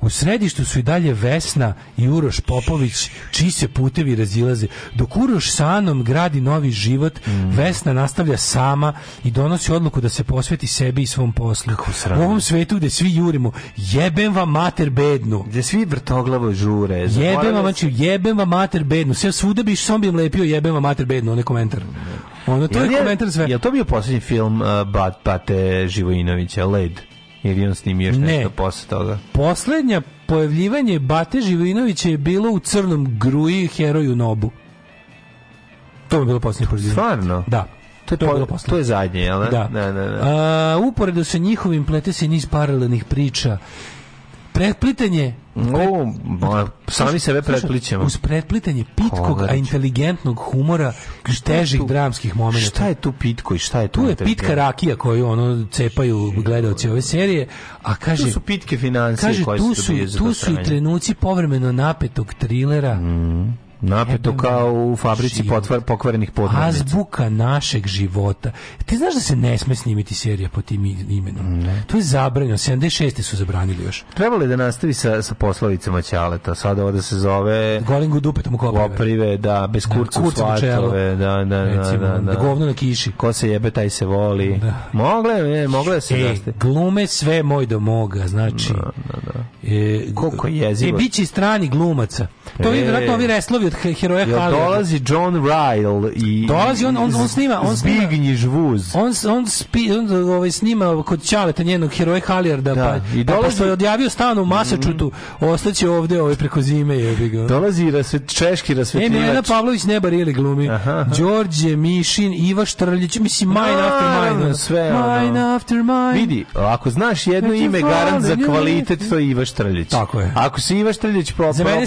U središtu su i dalje Vesna i Uroš Popović, čiji se putevi razilaze. Dok Uroš sanom gradi novi život, mm. Vesna nastavlja sama i donosi odluku da se posveti sebi i svom poslu. U ovom svetu gde da svi jurimo, jebem vam mater bednu. Gde da svi vrtoglavo žure. Jebem vam, znači, jebem vam mater bednu. Sve svuda bi sam bi lepio jebem vam mater bednu, onaj komentar. Ono, to je, je komentar sve. Je to bio poslednji film uh, Bat, Bate Živojinovića, Led? Jer je on snimio još ne. nešto posle toga. Poslednja pojavljivanje Bate Živojinovića je bilo u crnom gruji heroju Nobu. To je bilo posljednje pojavljivanje. Stvarno? Da. To je, to, je, to je zadnje, jel ne? Da. Ne, ne, ne. A, uporedo sa njihovim plete se niz paralelnih priča. Pretplitanje Pre... O, ma, sami sebe pretplićemo. Uz pretplitanje pitkog, a inteligentnog humora i težih tu, dramskih momenta. Šta je tu pitko i šta je tu? Tu je pitka rakija koju ono cepaju gledaoci ove serije, a kaže... Tu su pitke financije kaže, koje tu su, tu su i trenuci povremeno napetog trilera. Mm napeto kao u fabrici potvar, pokvarenih podmornica. Azbuka našeg života. Ti znaš da se ne sme snimiti serija po tim imenom. Ne. To je zabranjeno. 76. su zabranili još. Trebalo je da nastavi sa, sa poslovicama Ćaleta. Sada ovo da se zove... Golingu dupetom u koprive. Koprive, da, bez da, kurca da, svatove. Da, da, Recimo, da, da, da. Govno na kiši. Ko se jebe, taj se voli. Da. Mogle, ne, mogle se e, nastavi. Da glume sve moj do moga, znači. Da, da, da. E, Koliko je e, jezivo. E, bit će strani glumaca. To je e. vjerojatno ovi reslovi od heroja Harley. Dolazi John Ryle i Dolazi on on, on snima, on snima. Vuz. On on, spi, on ovaj, snima kod Čaleta njenog heroja Halliarda da. pa i dolazi pa je odjavio stan u mm. Masačutu, mm. ostaće ovdje ovaj preko zime jebi ga. Dolazi se češki rasvetljač. Emilena Pavlović ne barili glumi. Aha. Đorđe Mišin, Iva Štrljić, mislim mine A, after mine, sve mine ono. after mine. Vidi, ako znaš jedno ime garant za kvalitet to je Iva Štrljić. Tako je. Ako se Iva Štrljić propao, za mene